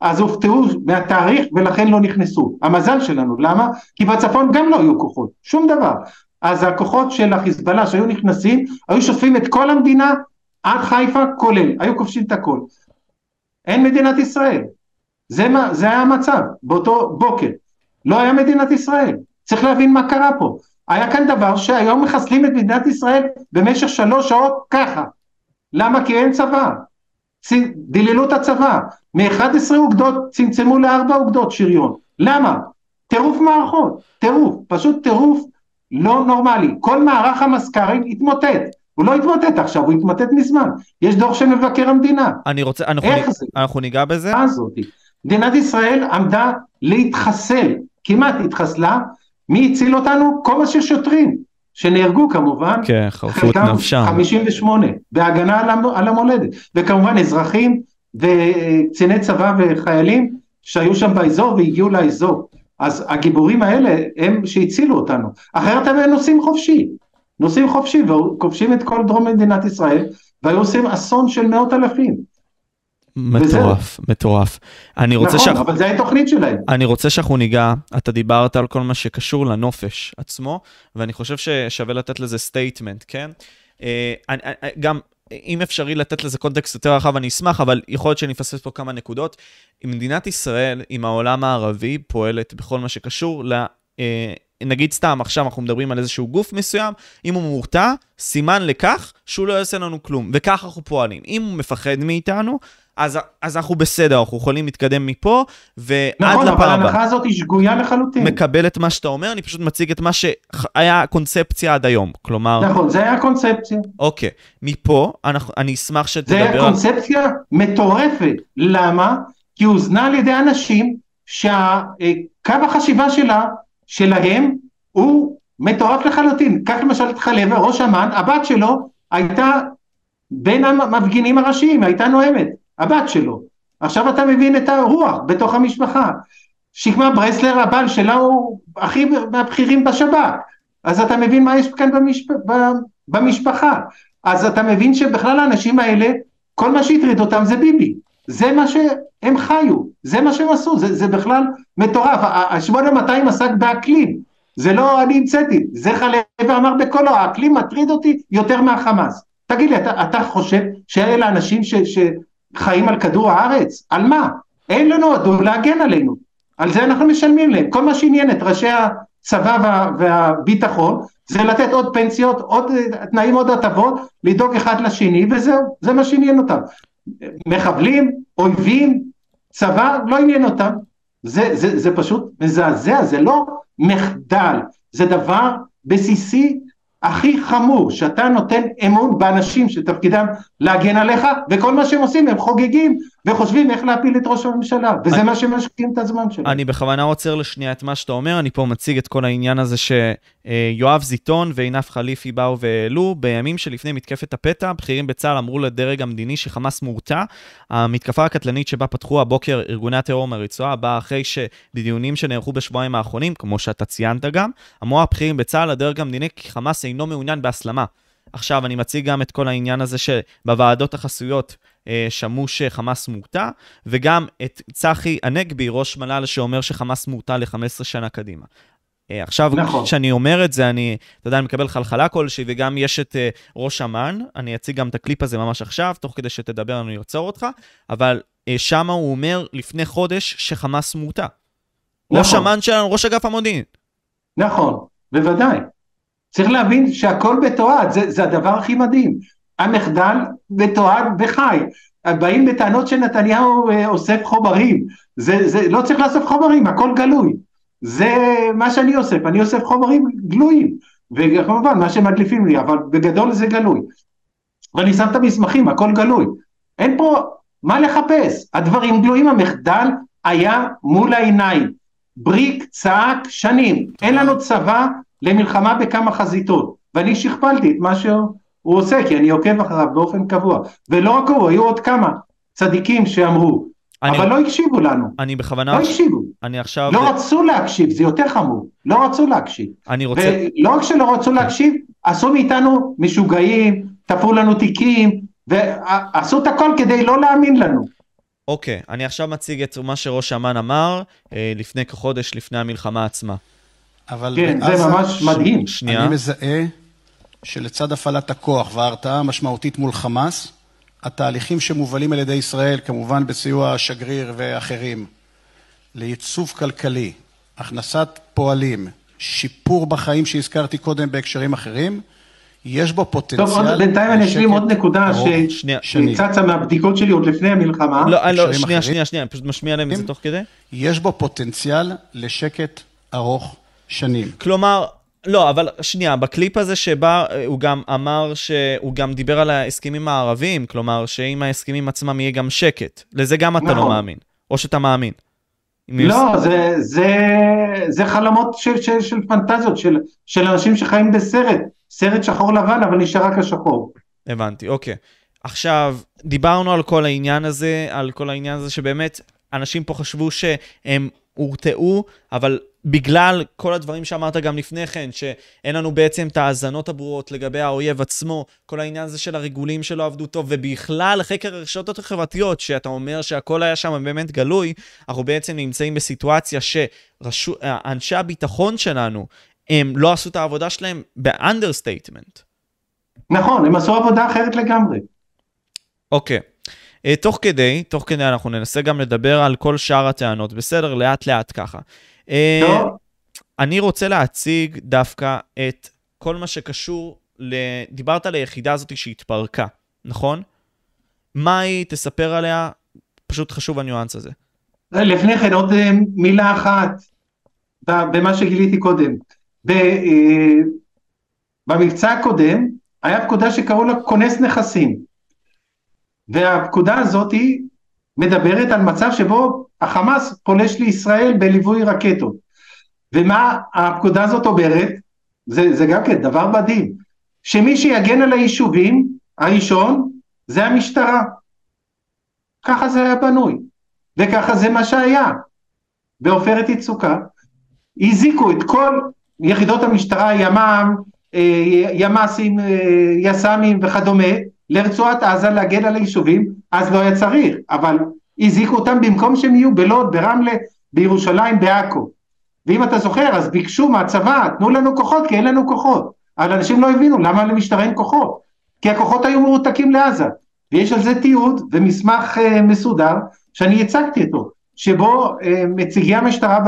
אז הופתעו מהתאריך ולכן לא נכנסו. המזל שלנו, למה? כי בצפון גם לא היו כוחות, שום דבר. אז הכוחות של החיזבאללה שהיו נכנסים, היו שוטפים את כל המדינה עד חיפה כולל, היו כובשים את הכל. אין מדינת ישראל. זה, מה, זה היה המצב באותו בוקר. לא היה מדינת ישראל. צריך להבין מה קרה פה. היה כאן דבר שהיום מחסלים את מדינת ישראל במשך שלוש שעות ככה. למה? כי אין צבא. דיללו את הצבא. מ-11 אוגדות צמצמו לארבע אוגדות שריון. למה? טירוף מערכות, טירוף, פשוט טירוף לא נורמלי. כל מערך המזכ"רים התמוטט. הוא לא התמוטט עכשיו, הוא התמוטט מזמן. יש דוח של מבקר המדינה. אני רוצה, אנחנו, איך נ... זה? אנחנו ניגע בזה. מדינת ישראל עמדה להתחסל, כמעט התחסלה, מי הציל אותנו? כל מה ששוטרים, שנהרגו כמובן, כן, חרפו נפשם, 58, בהגנה על המולדת, וכמובן אזרחים וקציני צבא וחיילים שהיו שם באזור והגיעו לאזור, אז הגיבורים האלה הם שהצילו אותנו, אחרת הם נוסעים חופשי, נוסעים חופשי וכובשים את כל דרום מדינת ישראל והיו עושים אסון של מאות אלפים. מטורף, מטורף. אני רוצה נכון, אבל זה התוכנית שלהם. אני רוצה שאנחנו ניגע, אתה דיברת על כל מה שקשור לנופש עצמו, ואני חושב ששווה לתת לזה statement, כן? אה, אני, אה, גם, אם אפשרי לתת לזה context יותר רחב, אני אשמח, אבל יכול להיות שאני אפספס פה כמה נקודות. מדינת ישראל, עם העולם הערבי, פועלת בכל מה שקשור ל... אה, נגיד סתם, עכשיו אנחנו מדברים על איזשהו גוף מסוים, אם הוא מורתע, סימן לכך שהוא לא יעשה לנו כלום, וככה אנחנו פועלים. אם הוא מפחד מאיתנו, אז, אז אנחנו בסדר, אנחנו יכולים להתקדם מפה, ועד נכון, לפעם הבאה. נכון, אבל ההנחה הזאת היא שגויה לחלוטין. מקבל את מה שאתה אומר, אני פשוט מציג את מה שהיה הקונספציה עד היום, כלומר... נכון, זה היה הקונספציה. אוקיי, מפה אנחנו, אני אשמח שתדבר... זה היה קונספציה על... מטורפת, למה? כי הוזנה על ידי אנשים שקו החשיבה שלה, שלהם, הוא מטורף לחלוטין. קח למשל את חלבה, ראש אמ"ן, הבת שלו הייתה בין המפגינים הראשיים, הייתה נואמת. הבת שלו. עכשיו אתה מבין את הרוח בתוך המשפחה. שקמה ברסלר הבעל שלה הוא הכי מהבכירים בשב"כ. אז אתה מבין מה יש כאן במשפ... במשפחה. אז אתה מבין שבכלל האנשים האלה, כל מה שהטריד אותם זה ביבי. זה מה שהם חיו, זה מה שהם עשו, זה, זה בכלל מטורף. ה-8200 עסק באקלים, זה לא אני המצאתי, זה חלב ואמר בקולו, האקלים מטריד אותי יותר מהחמאס. תגיד לי, אתה, אתה חושב שאלה אנשים ש, שחיים על כדור הארץ? על מה? אין לנו אדום להגן עלינו. על זה אנחנו משלמים להם. כל מה שעניין את ראשי הצבא וה, והביטחון זה לתת עוד פנסיות, עוד תנאים, עוד הטבות, לדאוג אחד לשני וזהו, זה מה שעניין אותם. מחבלים, אויבים, צבא, לא עניין אותם. זה, זה, זה פשוט מזעזע, זה לא מחדל, זה דבר בסיסי הכי חמור, שאתה נותן אמון באנשים שתפקידם להגן עליך, וכל מה שהם עושים הם חוגגים וחושבים איך להפיל את ראש הממשלה, וזה אני, מה שמשקיעים את הזמן שלהם. אני בכוונה עוצר לשנייה את מה שאתה אומר, אני פה מציג את כל העניין הזה שיואב זיתון ועינף חליפי באו והעלו, בימים שלפני מתקפת הפתע, בכירים בצה"ל אמרו לדרג המדיני שחמאס מורתע. המתקפה הקטלנית שבה פתחו הבוקר ארגוני הטרור מהרצועה, באה אחרי שבדיונים שנערכו בשבועיים האחרונים, כמו שאתה ציינת גם, אמרו הבכירים בצה"ל לדרג המדיני כי חמאס אינו מעוניין בהסלמה. עכשיו, אני מציג גם את כל העניין הזה שבוועדות החסויות שמעו שחמאס מורתע, וגם את צחי הנגבי, ראש מל"ל, שאומר שחמאס מורתע ל-15 שנה קדימה. אה, עכשיו, נכון. כשאני אומר את זה, אני, אתה יודע, אני מקבל חלחלה כלשהי, וגם יש את uh, ראש אמ"ן, אני אציג גם את הקליפ הזה ממש עכשיו, תוך כדי שתדבר אני אעצור אותך, אבל uh, שם הוא אומר לפני חודש שחמאס מורתע. נכון. ראש אמ"ן שלנו, ראש אגף המודיעין. נכון, בוודאי. צריך להבין שהכל מתועד, זה, זה הדבר הכי מדהים. המחדל מתועד וחי. באים בטענות שנתניהו אה, אוסף חומרים, זה, זה לא צריך לאסוף חומרים, הכל גלוי. זה מה שאני אוסף, אני אוסף חומרים גלויים, וכמובן מה שמדליפים לי, אבל בגדול זה גלוי. ואני שם את המסמכים, הכל גלוי. אין פה מה לחפש, הדברים גלויים, המחדל היה מול העיניים. בריק צעק שנים, אין לנו צבא למלחמה בכמה חזיתות, ואני שכפלתי את מה שהוא עושה, כי אני עוקב אחריו באופן קבוע, ולא רק הוא, היו עוד כמה צדיקים שאמרו, אני, אבל לא הקשיבו לנו. אני בכוונה... לא הקשיבו. אני עכשיו... לא רצו להקשיב, זה יותר חמור. לא רצו להקשיב. אני רוצה... ולא רק שלא רצו להקשיב, עשו מאיתנו משוגעים, תפרו לנו תיקים, ועשו את הכל כדי לא להאמין לנו. אוקיי, אני עכשיו מציג את מה שראש אמ"ן אמר אה, לפני כחודש, לפני המלחמה עצמה. אבל כן, זה ממש מדהים. שנייה. אני מזהה שלצד הפעלת הכוח וההרתעה המשמעותית מול חמאס, התהליכים שמובלים על ידי ישראל, כמובן בסיוע השגריר ואחרים, לייצוב כלכלי, הכנסת פועלים, שיפור בחיים שהזכרתי קודם בהקשרים אחרים, יש בו פוטנציאל... טוב, עוד, בינתיים אני אשלים עוד נקודה שצצה מהבדיקות שלי עוד לפני המלחמה. לא, לא, שנייה, שנייה, שנייה, פשוט משמיע להם את זה תוך כדי. יש בו פוטנציאל לשקט ארוך שנים. כלומר, לא, אבל שנייה, בקליפ הזה שבא, הוא גם אמר שהוא גם דיבר על ההסכמים הערביים, כלומר, שעם ההסכמים עצמם יהיה גם שקט. לזה גם אתה לא נכון. מאמין, או שאתה מאמין. לא, זה, זה, זה חלומות של, של, של פנטזיות, של, של אנשים שחיים בסרט, סרט שחור לבן, אבל נשאר רק השחור. הבנתי, אוקיי. עכשיו, דיברנו על כל העניין הזה, על כל העניין הזה שבאמת, אנשים פה חשבו שהם הורתעו, אבל בגלל כל הדברים שאמרת גם לפני כן, שאין לנו בעצם את ההאזנות הברורות לגבי האויב עצמו, כל העניין הזה של הריגולים שלא עבדו טוב, ובכלל חקר הרשתות החברתיות, שאתה אומר שהכל היה שם באמת גלוי, אנחנו בעצם נמצאים בסיטואציה שאנשי הביטחון שלנו, הם לא עשו את העבודה שלהם ב understatement. נכון, הם עשו עבודה אחרת לגמרי. אוקיי. Okay. אה, תוך כדי, תוך כדי אנחנו ננסה גם לדבר על כל שאר הטענות, בסדר? לאט לאט ככה. אה, טוב. אני רוצה להציג דווקא את כל מה שקשור, ל... דיברת על היחידה הזאת שהתפרקה, נכון? מה היא? תספר עליה, פשוט חשוב הניואנס הזה. לפני כן עוד אה, מילה אחת במה שגיליתי קודם. במבצע הקודם היה פקודה שקראו לה כונס נכסים. והפקודה הזאת מדברת על מצב שבו החמאס פולש לישראל בליווי רקטות. ומה הפקודה הזאת אומרת? זה, זה גם כן דבר מדהים. שמי שיגן על היישובים, הראשון, זה המשטרה. ככה זה היה בנוי, וככה זה מה שהיה. בעופרת יצוקה, הזיקו את כל יחידות המשטרה, ימ"מ, אה, ימ"סים, אה, יס"מים וכדומה, לרצועת עזה להגן על היישובים, אז לא היה צריך, אבל הזעיקו אותם במקום שהם יהיו בלוד, ברמלה, בירושלים, בעכו. ואם אתה זוכר, אז ביקשו מהצבא, תנו לנו כוחות, כי אין לנו כוחות. אבל אנשים לא הבינו למה למשטרה אין כוחות. כי הכוחות היו מרותקים לעזה. ויש על זה תיעוד ומסמך uh, מסודר שאני הצגתי אותו, שבו uh, מציגי המשטרה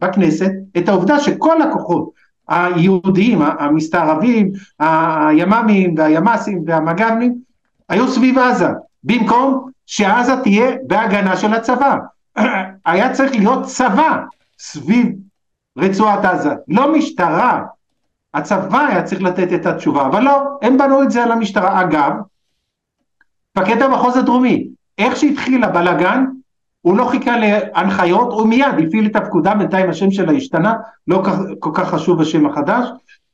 בכנסת את העובדה שכל הכוחות היהודיים, המסתערבים, הימ"מים והימ"סים והמג"מים, היו סביב עזה, במקום שעזה תהיה בהגנה של הצבא. היה צריך להיות צבא סביב רצועת עזה, לא משטרה. הצבא היה צריך לתת את התשובה, אבל לא, הם בנו את זה על המשטרה. אגב, מפקד המחוז הדרומי, איך שהתחיל הבלאגן, הוא לא חיכה להנחיות, הוא מיד הפעיל את הפקודה, בינתיים השם שלה השתנה, לא כל כך חשוב השם החדש,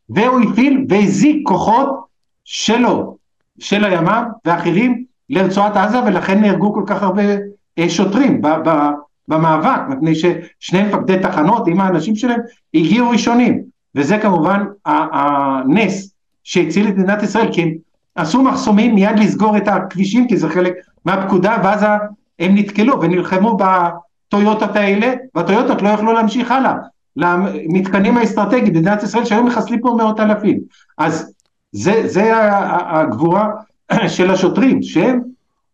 והוא הפעיל והזיק כוחות שלו, של הימ"מ ואחרים לרצועת עזה, ולכן נהרגו כל כך הרבה אה, שוטרים במאבק, מפני ששני מפקדי תחנות עם האנשים שלהם הגיעו ראשונים, וזה כמובן הנס שהציל את מדינת ישראל, כי הם עשו מחסומים מיד לסגור את הכבישים, כי זה חלק מהפקודה, ואז הם נתקלו ונלחמו בטויוטות האלה, והטויוטות לא יכלו להמשיך הלאה למתקנים האסטרטגיים במדינת ישראל שהיו מחסלים פה מאות אלפים. אז זה, זה הגבורה של השוטרים, שהם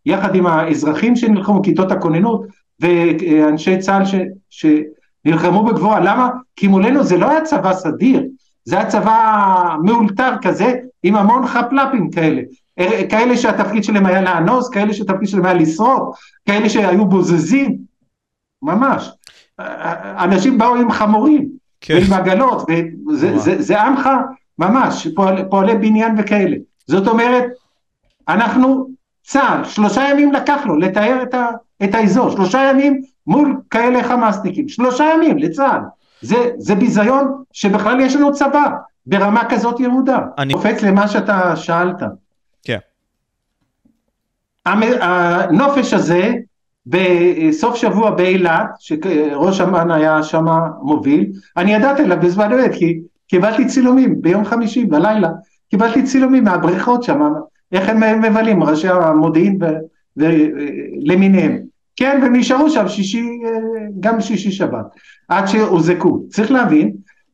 יחד עם האזרחים שנלחמו, כיתות הכוננות ואנשי צה"ל ש, שנלחמו בגבורה. למה? כי מולנו זה לא היה צבא סדיר, זה היה צבא מאולתר כזה, עם המון חפלפים כאלה. כאלה שהתפקיד שלהם היה לאנוס, כאלה שהתפקיד שלהם היה לשרוף, כאלה שהיו בוזזים, ממש. אנשים באו עם חמורים, כן. ועם עגלות, וזה זה, זה עמך ממש, פועל, פועלי בניין וכאלה. זאת אומרת, אנחנו, צה"ל, שלושה ימים לקח לו לתאר את, ה, את האזור, שלושה ימים מול כאלה חמאסניקים, שלושה ימים לצה"ל. זה, זה ביזיון שבכלל יש לנו צבא ברמה כזאת ירודה. אני קופץ למה שאתה שאלת. כן. הנופש הזה בסוף שבוע באילת, שראש אמ"ן היה שם מוביל, אני ידעתי עליו בזמן אמת, כי קיבלתי צילומים ביום חמישי בלילה, קיבלתי צילומים מהבריכות שם, איך הם מבלים, ראשי המודיעין למיניהם. כן, והם נשארו שם שישי, גם שישי שבת, עד שהוזקו. צריך להבין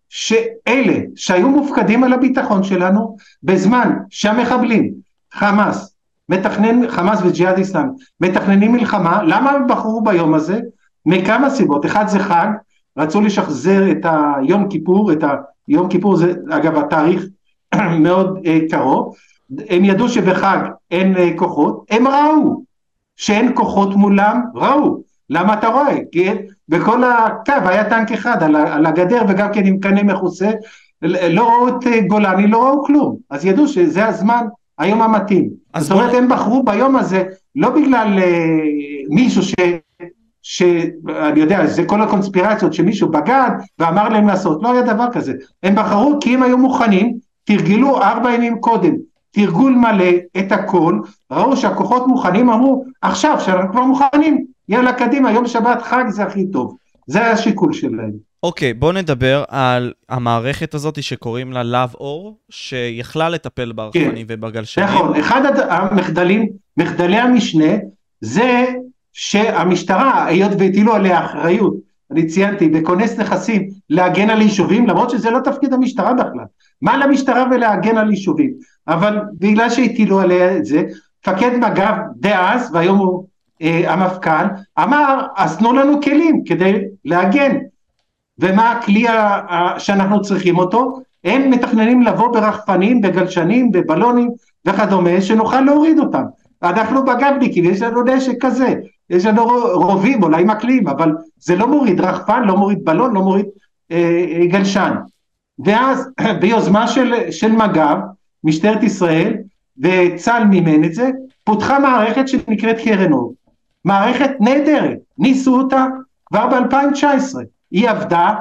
שאלה שהיו מופקדים על הביטחון שלנו, בזמן שהמחבלים, חמאס, מתכנן, חמאס וג'יהאד איסלאם, מתכננים מלחמה, למה הם בחרו ביום הזה? מכמה סיבות, אחד זה חג, רצו לשחזר את היום כיפור, את היום כיפור זה אגב התאריך מאוד uh, קרוב, הם ידעו שבחג אין uh, כוחות, הם ראו שאין כוחות מולם, ראו, למה אתה רואה? כי בכל הקו היה טנק אחד על, על הגדר וגם כן עם קנה מכוסה, לא ראו את uh, גולני, לא ראו כלום, אז ידעו שזה הזמן היום המתאים. זאת אומרת, הם בחרו ביום הזה לא בגלל uh, מישהו ש... שאני יודע, זה כל הקונספירציות שמישהו בגד ואמר להם לעשות, לא היה דבר כזה. הם בחרו כי הם היו מוכנים, תרגלו ארבע ימים קודם, תרגול מלא, את הכל, ראו שהכוחות מוכנים, אמרו, עכשיו שאנחנו כבר מוכנים, יאללה קדימה, יום שבת חג זה הכי טוב. זה היה השיקול שלהם. אוקיי, okay, בוא נדבר על המערכת הזאת שקוראים לה לאב אור, שיכלה לטפל ברחפנים כן, ובגלשנים. נכון, אחד המחדלים, מחדלי המשנה, זה שהמשטרה, היות והטילו עליה אחריות, אני ציינתי, בכונס נכסים, להגן על יישובים, למרות שזה לא תפקיד המשטרה בכלל. מה למשטרה ולהגן על יישובים? אבל בגלל שהטילו עליה את זה, מפקד מג"ב דאז, והיום הוא אה, המפכ"ל, אמר, אז תנו לנו כלים כדי להגן. ומה הכלי שאנחנו צריכים אותו? הם מתכננים לבוא ברחפנים, בגלשנים, בבלונים וכדומה, שנוכל להוריד אותם. אנחנו בגבניקים, יש לנו נשק כזה, יש לנו רובים, אולי מקלים, אבל זה לא מוריד רחפן, לא מוריד בלון, לא מוריד אה, אה גלשן. ואז ביוזמה של, של מג"ב, משטרת ישראל, וצה"ל מימן את זה, פותחה מערכת שנקראת קרן אור. מערכת נהדרת, ניסו אותה כבר ב-2019. היא עבדה,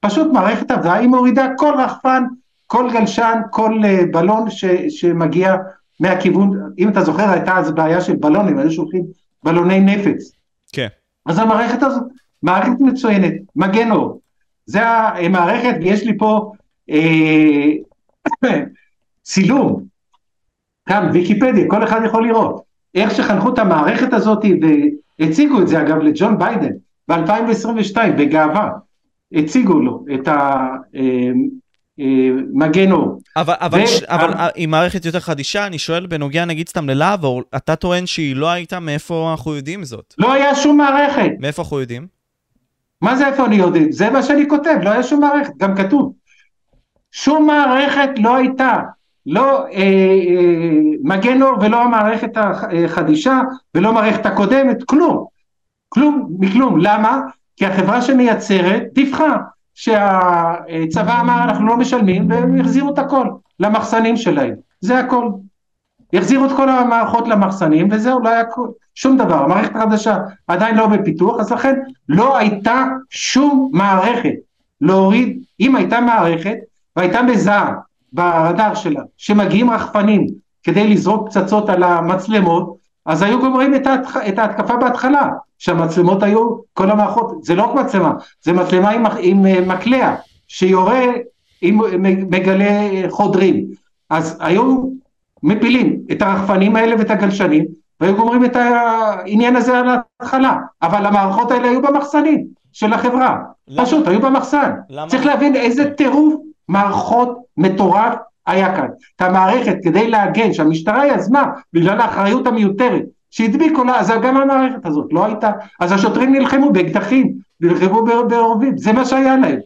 פשוט מערכת עבדה, היא מורידה כל רחפן, כל גלשן, כל uh, בלון ש, שמגיע מהכיוון, אם אתה זוכר הייתה אז בעיה של בלונים, היו שולחים בלוני נפץ. כן. אז המערכת הזאת, מערכת מצוינת, מגן אור. זה המערכת, ויש לי פה אה, צילום, כאן ויקיפדיה, כל אחד יכול לראות, איך שחנכו את המערכת הזאת והציגו את זה אגב לג'ון ביידן ב-2022 בגאווה, הציגו לו את אה, אור. אבל, אבל, ו... ש... אבל היא מערכת יותר חדישה, אני שואל בנוגע נגיד סתם ללהב, אתה טוען שהיא לא הייתה, מאיפה אנחנו יודעים זאת? לא היה שום מערכת. מאיפה אנחנו יודעים? מה זה איפה אני יודע? זה מה שאני כותב, לא היה שום מערכת, גם כתוב. שום מערכת לא הייתה, לא אה, אה, מגן אור ולא המערכת החדישה ולא המערכת הקודמת, כלום. כלום מכלום. למה? כי החברה שמייצרת דיווחה שהצבא אמר אנחנו לא משלמים והם החזירו את הכל למחסנים שלהם, זה הכל. החזירו את כל המערכות למחסנים וזהו, לא היה שום דבר, המערכת החדשה עדיין לא בפיתוח, אז לכן לא הייתה שום מערכת להוריד, אם הייתה מערכת והייתה מזהה ברדאר שלה שמגיעים רחפנים כדי לזרוק פצצות על המצלמות, אז היו גומרים את, ההתח... את ההתקפה בהתחלה, שהמצלמות היו, כל המערכות, זה לא רק מצלמה, זה מצלמה עם, עם אה, מקלע, שיורה עם מגלה חודרים, אז היו מפילים את הרחפנים האלה ואת הגלשנים, והיו גומרים את העניין הזה על ההתחלה, אבל המערכות האלה היו במחסנים של החברה, למה? פשוט היו במחסן, למה? צריך להבין איזה טירוף מערכות מטורף היה כאן. את המערכת כדי להגן, שהמשטרה יזמה בגלל האחריות המיותרת שהדביקו לה, אז גם המערכת הזאת לא הייתה, אז השוטרים נלחמו באקדחים, נלחמו בעורבים, זה מה שהיה להם.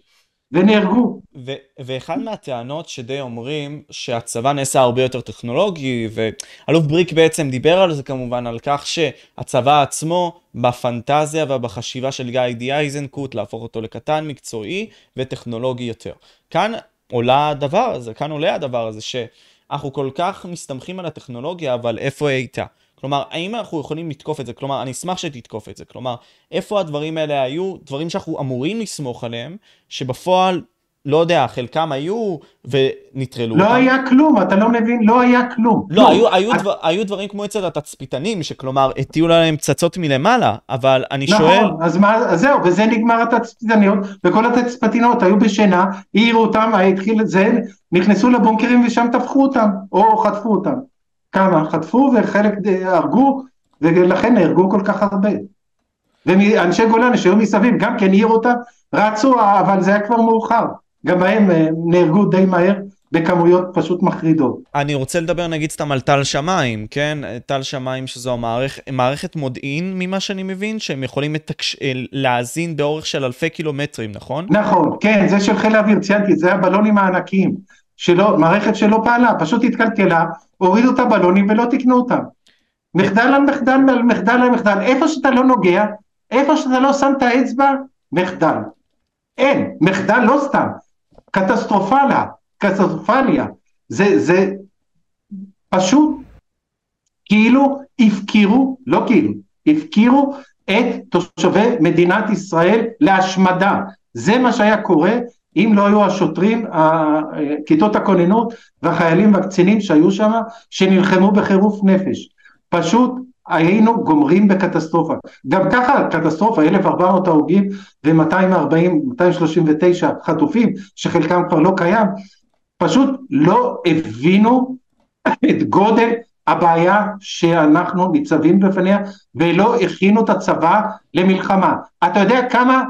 ונהרגו. ו- ואחד מהטענות שדי אומרים שהצבא נעשה הרבה יותר טכנולוגי, ואלוף בריק בעצם דיבר על זה כמובן, על כך שהצבא עצמו בפנטזיה ובחשיבה של גיא די אייזנקוט להפוך אותו לקטן, מקצועי וטכנולוגי יותר. כאן עולה הדבר הזה, כאן עולה הדבר הזה שאנחנו כל כך מסתמכים על הטכנולוגיה, אבל איפה היא הייתה? כלומר, האם אנחנו יכולים לתקוף את זה? כלומר, אני אשמח שתתקוף את זה. כלומר, איפה הדברים האלה היו, דברים שאנחנו אמורים לסמוך עליהם, שבפועל לא יודע, חלקם היו ונטרלו לא אותם. היה כלום, אתה לא מבין, לא היה כלום. לא, כלום. היו, היו, את... דבר, היו דברים כמו אצל התצפיתנים, שכלומר, הטיעו להם פצצות מלמעלה, אבל אני נכון, שואל... נכון, אז, מה, אז זהו, וזה נגמר התצפיתניות, וכל התצפיתניות היו בשינה, העירו אותם, התחיל את זה, נכנסו לבונקרים ושם טבחו אותם, או חטפו אותם. כמה חטפו וחלק הרגו, ולכן נהרגו כל כך הרבה. ואנשי גולן שהיו מסביב גם כן העירו אותם, רצו, אבל זה היה כבר מאוחר. גם הם אה, נהרגו די מהר בכמויות פשוט מחרידות. אני רוצה לדבר נגיד סתם על טל שמיים, כן? טל שמיים שזו המערכ... מערכת מודיעין ממה שאני מבין, שהם יכולים לתקש... אה, להאזין באורך של אלפי קילומטרים, נכון? נכון, כן, זה של חיל האוויר, ציינתי, זה הבלונים הענקיים. שלא, מערכת שלא פעלה, פשוט התקלקלה, הורידו את הבלונים ולא תיקנו אותם. מחדל על מחדל על מחדל על מחדל, איפה שאתה לא נוגע, איפה שאתה לא שם את האצבע, מחדל. אין, מחדל לא סתם, קטסטרופליה, קטסטרופליה, זה, זה פשוט כאילו הפקירו, לא כאילו, הפקירו את תושבי מדינת ישראל להשמדה. זה מה שהיה קורה אם לא היו השוטרים, כיתות הכוננות והחיילים והקצינים שהיו שם, שנלחמו בחירוף נפש. פשוט היינו גומרים בקטסטרופה. גם ככה קטסטרופה, 1,400 הרוגים ו-240, 239 חטופים, שחלקם כבר לא קיים, פשוט לא הבינו את גודל הבעיה שאנחנו ניצבים בפניה ולא הכינו את הצבא למלחמה. אתה יודע כמה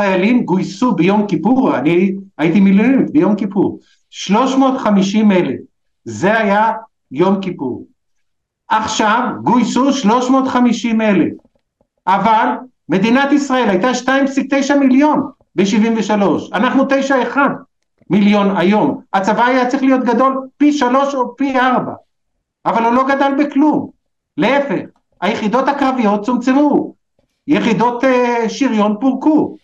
חיילים גויסו ביום כיפור, אני הייתי מיליונית ביום כיפור, 350 אלף, זה היה יום כיפור. עכשיו גויסו 350 אלף, אבל מדינת ישראל הייתה 2.9 מיליון ב-73, אנחנו 9.1 מיליון היום, הצבא היה צריך להיות גדול פי שלוש או פי ארבע, אבל הוא לא גדל בכלום, להפך, היחידות הקרביות צומצמו, יחידות uh, שריון פורקו,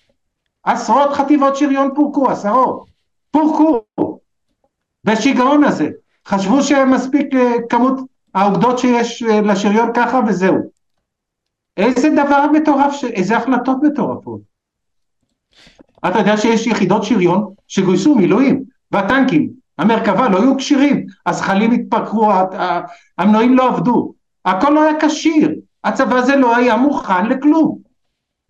עשרות חטיבות שריון פורקו, עשרות, פורקו, בשיגעון הזה, חשבו שמספיק אה, כמות האוגדות שיש אה, לשריון ככה וזהו. איזה דבר מטורף, איזה החלטות מטורפות. אתה יודע שיש יחידות שריון שגויסו מילואים, והטנקים, המרכבה לא היו כשירים, הזחלים התפרקו, המנועים לא עבדו, הכל לא היה כשיר, הצבא הזה לא היה מוכן לכלום.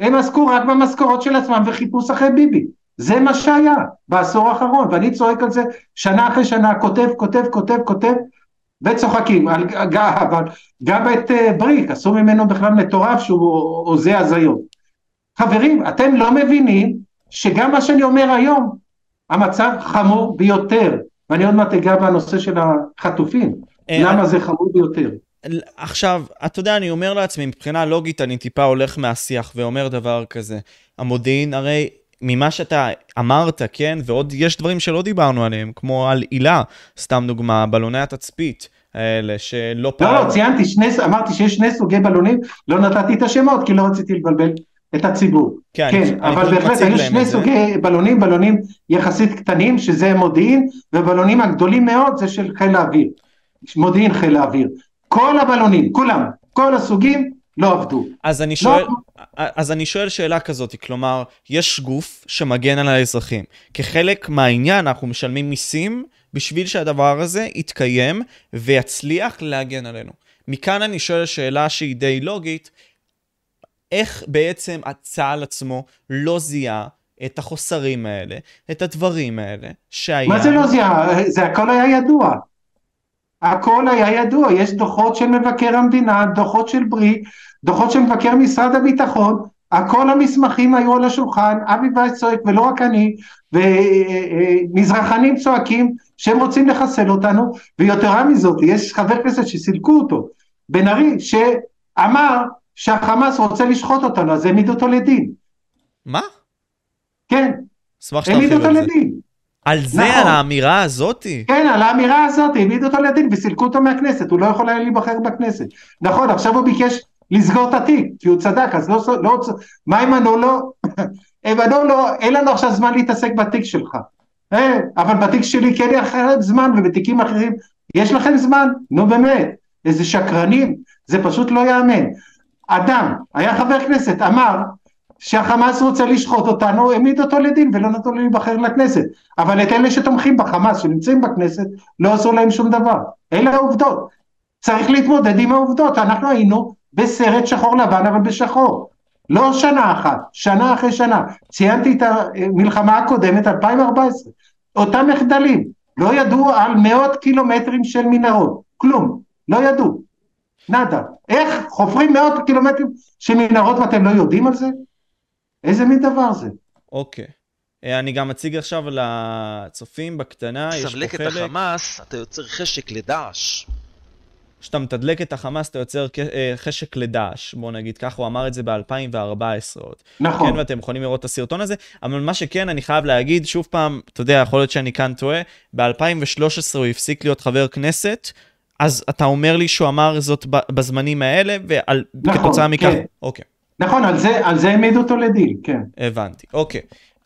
הם עסקו רק במשכורות של עצמם וחיפוש אחרי ביבי. זה מה שהיה בעשור האחרון, ואני צועק על זה שנה אחרי שנה, כותב, כותב, כותב, כותב, וצוחקים. אבל גם את אה, בריק, עשו ממנו בכלל מטורף שהוא הוזה הזיות. חברים, אתם לא מבינים שגם מה שאני אומר היום, המצב חמור ביותר, ואני עוד מעט אגע בנושא של החטופים, אה, למה זה חמור ביותר. עכשיו, אתה יודע, אני אומר לעצמי, מבחינה לוגית אני טיפה הולך מהשיח ואומר דבר כזה. המודיעין, הרי ממה שאתה אמרת, כן, ועוד יש דברים שלא דיברנו עליהם, כמו על עילה, סתם דוגמה, בלוני התצפית. האלה שלא פעם... לא, לא, ציינתי, שני, אמרתי שיש שני סוגי בלונים, לא נתתי את השמות כי לא רציתי לבלבל את הציבור. כן, כן אני, אבל אני בהחלט היו שני סוגי בלונים, בלונים יחסית קטנים, שזה מודיעין, ובלונים הגדולים מאוד זה של חיל האוויר. מודיעין חיל האוויר. כל הבלונים, כולם, כל הסוגים, לא עבדו. אז אני לא שואל, לא... אז אני שואל שאלה כזאת, כלומר, יש גוף שמגן על האזרחים. כחלק מהעניין אנחנו משלמים מיסים בשביל שהדבר הזה יתקיים ויצליח להגן עלינו. מכאן אני שואל שאלה שהיא די לוגית, איך בעצם הצה"ל עצמו לא זיהה את החוסרים האלה, את הדברים האלה, שהיה... מה זה לא זיהה? זה הכל היה ידוע. הכל היה ידוע, יש דוחות של מבקר המדינה, דוחות של בריא, דוחות של מבקר משרד הביטחון, הכל המסמכים היו על השולחן, אבי וייס צועק ולא רק אני, ומזרחנים צועקים שהם רוצים לחסל אותנו, ויותרה מזאת, יש חבר כנסת שסילקו אותו, בן ארי, שאמר שהחמאס רוצה לשחוט אותנו, אז העמיד אותו לדין. מה? כן, העמיד אותו לדין. על זה, נכון. על האמירה הזאתי? כן, על האמירה הזאת, העמיד אותו לדין וסילקו אותו מהכנסת, הוא לא יכול היה להיבחר בכנסת. נכון, עכשיו הוא ביקש לסגור את התיק, כי הוא צדק, אז לא... לא מה הם ענו לו? הם ענו לו, אין לנו עכשיו זמן להתעסק בתיק שלך. אה, אבל בתיק שלי כן יש לכם זמן, ובתיקים אחרים יש לכם זמן? נו באמת, איזה שקרנים, זה פשוט לא ייאמן. אדם, היה חבר כנסת, אמר שהחמאס רוצה לשחוט אותנו, העמיד אותו לדין ולא נתנו לי להיבחר לכנסת. אבל את אלה שתומכים בחמאס, שנמצאים בכנסת, לא עשו להם שום דבר. אלה העובדות. צריך להתמודד עם העובדות. אנחנו היינו בסרט שחור לבן, אבל בשחור. לא שנה אחת, שנה אחרי שנה. ציינתי את המלחמה הקודמת, 2014. אותם מחדלים. לא ידעו על מאות קילומטרים של מנהרות. כלום. לא ידעו. נאדה. איך חופרים מאות קילומטרים של מנהרות ואתם לא יודעים על זה? איזה מין דבר זה? אוקיי. אה, אני גם מציג עכשיו לצופים בקטנה, יש פה חלק... תדלק את החמאס, אתה יוצר חשק לדעש. כשאתה מתדלק את החמאס, אתה יוצר אה, חשק לדעש, בוא נגיד ככה, הוא אמר את זה ב-2014 עוד. נכון. כן, ואתם יכולים לראות את הסרטון הזה, אבל מה שכן, אני חייב להגיד, שוב פעם, אתה יודע, יכול להיות שאני כאן טועה, ב-2013 הוא הפסיק להיות חבר כנסת, אז אתה אומר לי שהוא אמר זאת בזמנים האלה, וכתוצאה נכון, מכך... כן. אוקיי. נכון, על זה, על זה העמידו אותו לדין, כן. הבנתי, אוקיי.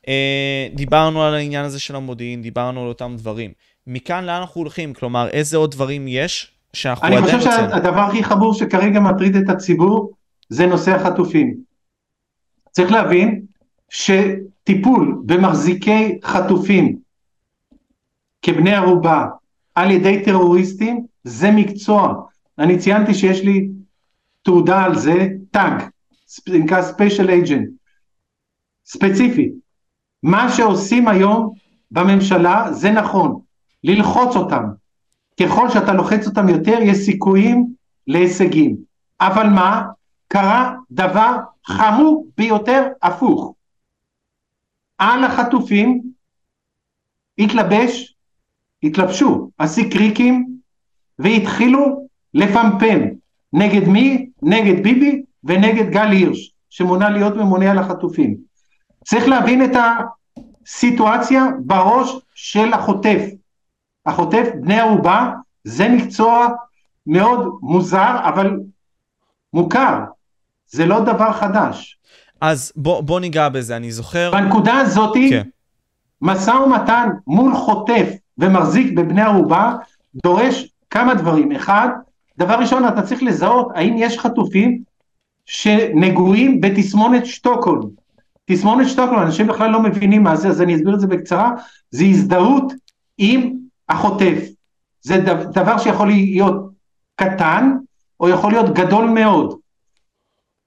אה, דיברנו על העניין הזה של המודיעין, דיברנו על אותם דברים. מכאן לאן אנחנו הולכים? כלומר, איזה עוד דברים יש שאנחנו עדיין רוצים? אני חושב שהדבר הכי חמור שכרגע מטריד את הציבור זה נושא החטופים. צריך להבין שטיפול במחזיקי חטופים כבני ערובה על ידי טרוריסטים זה מקצוע. אני ציינתי שיש לי תעודה על זה, טאג, זה נקרא special agent, ספציפי. מה שעושים היום בממשלה זה נכון, ללחוץ אותם. ככל שאתה לוחץ אותם יותר, יש סיכויים להישגים. אבל מה? קרה דבר חמור ביותר הפוך. על החטופים התלבש, התלבשו הסיקריקים והתחילו לפמפם. נגד מי? נגד ביבי ונגד גל הירש, שמונה להיות ממונה על החטופים. צריך להבין את הסיטואציה בראש של החוטף. החוטף, בני ערובה, זה מקצוע מאוד מוזר, אבל מוכר. זה לא דבר חדש. אז בוא, בוא ניגע בזה, אני זוכר... בנקודה הזאתי, כן. משא ומתן מול חוטף ומחזיק בבני ערובה, דורש כמה דברים. אחד, דבר ראשון, אתה צריך לזהות האם יש חטופים שנגועים בתסמונת שטוקהולם. תסמונת שטוקהולם, אנשים בכלל לא מבינים מה זה, אז אני אסביר את זה בקצרה, זה הזדהות עם החוטף. זה דבר שיכול להיות קטן, או יכול להיות גדול מאוד.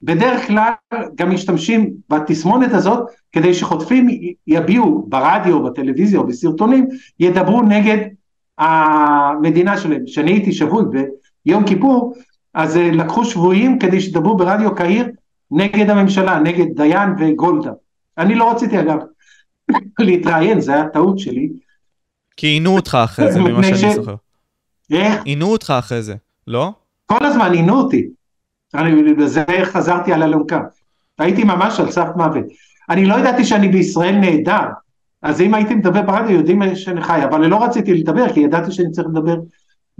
בדרך כלל גם משתמשים בתסמונת הזאת כדי שחוטפים יביעו ברדיו, בטלוויזיה או בסרטונים, ידברו נגד המדינה שלהם. כשאני הייתי שבוי ביום כיפור, אז אה, לקחו שבויים כדי שידברו ברדיו קהיר נגד הממשלה, נגד דיין וגולדה. אני לא רציתי אגב להתראיין, זה היה טעות שלי. כי עינו אותך אחרי זה, ממה שאני זוכר. איך? עינו אותך אחרי זה, לא? כל הזמן עינו אותי. אני בזה חזרתי על אלונקה. הייתי ממש על סף מוות. אני לא ידעתי שאני בישראל נהדר, אז אם הייתי מדבר ברדיו יודעים שאני חי, אבל לא רציתי לדבר כי ידעתי שאני צריך לדבר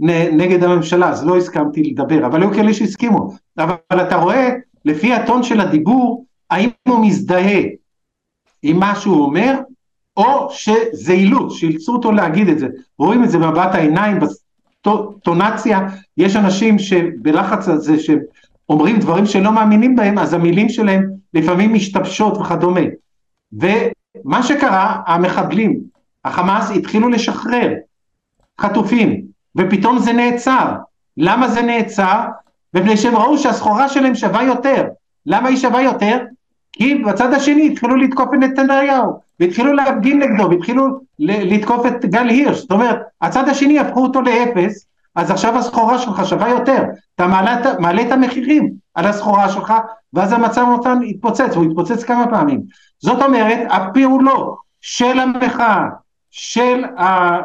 נגד הממשלה, אז לא הסכמתי לדבר, אבל היו כאלה שהסכימו. אבל אתה רואה, לפי הטון של הדיבור, האם הוא מזדהה עם מה שהוא אומר, או שזה אילוץ, שאילצו אותו להגיד את זה. רואים את זה במבט העיניים, בטונציה, יש אנשים שבלחץ הזה שאומרים דברים שלא מאמינים בהם, אז המילים שלהם לפעמים משתבשות וכדומה. ומה שקרה, המחבלים, החמאס התחילו לשחרר חטופים, ופתאום זה נעצר. למה זה נעצר? מפני שהם ראו שהסחורה שלהם שווה יותר. למה היא שווה יותר? כי בצד השני התחילו לתקוף את נתניהו, והתחילו להפגין נגדו, והתחילו לתקוף את גל הירש, זאת אומרת, הצד השני הפכו אותו לאפס, אז עכשיו הסחורה שלך שווה יותר, אתה מעלה, מעלה את המחירים על הסחורה שלך, ואז המצב נותן התפוצץ, הוא התפוצץ כמה פעמים. זאת אומרת, הפעולות של המחאה, של אה,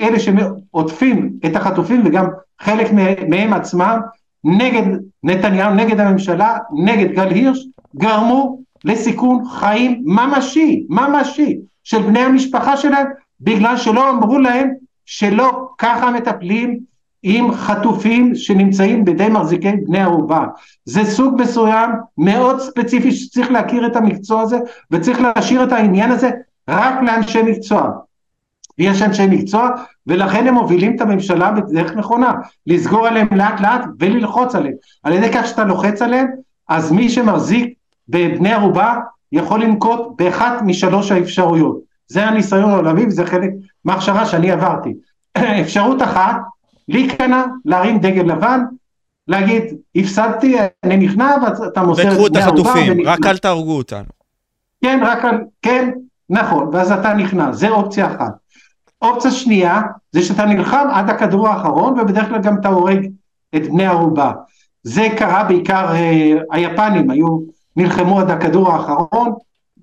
אלה שעוטפים את החטופים וגם חלק מהם עצמם, נגד נתניהו, נגד הממשלה, נגד גל הירש, גרמו לסיכון חיים ממשי, ממשי, של בני המשפחה שלהם, בגלל שלא אמרו להם שלא ככה מטפלים עם חטופים שנמצאים בידי מחזיקי בני ערובה. זה סוג מסוים מאוד ספציפי שצריך להכיר את המקצוע הזה וצריך להשאיר את העניין הזה רק לאנשי מקצוע. יש אנשי מקצוע ולכן הם מובילים את הממשלה בדרך נכונה, לסגור עליהם לאט לאט וללחוץ עליהם. על ידי כך שאתה לוחץ עליהם, אז מי שמחזיק בבני ערובה יכול לנקוט באחת משלוש האפשרויות. זה הניסיון העולמי וזה חלק מההכשרה שאני עברתי. אפשרות אחת, להיכנע, להרים דגל לבן, להגיד, הפסדתי, אני נכנע, ואתה מוסר את בני ערובה. וקחו את החטופים, רק אל תהרגו אותנו. כן, רק כן, נכון, ואז אתה נכנע, זה אופציה אחת. אופציה שנייה, זה שאתה נלחם עד הכדור האחרון, ובדרך כלל גם אתה הורג את בני ערובה. זה קרה בעיקר, אה, היפנים היו נלחמו עד הכדור האחרון,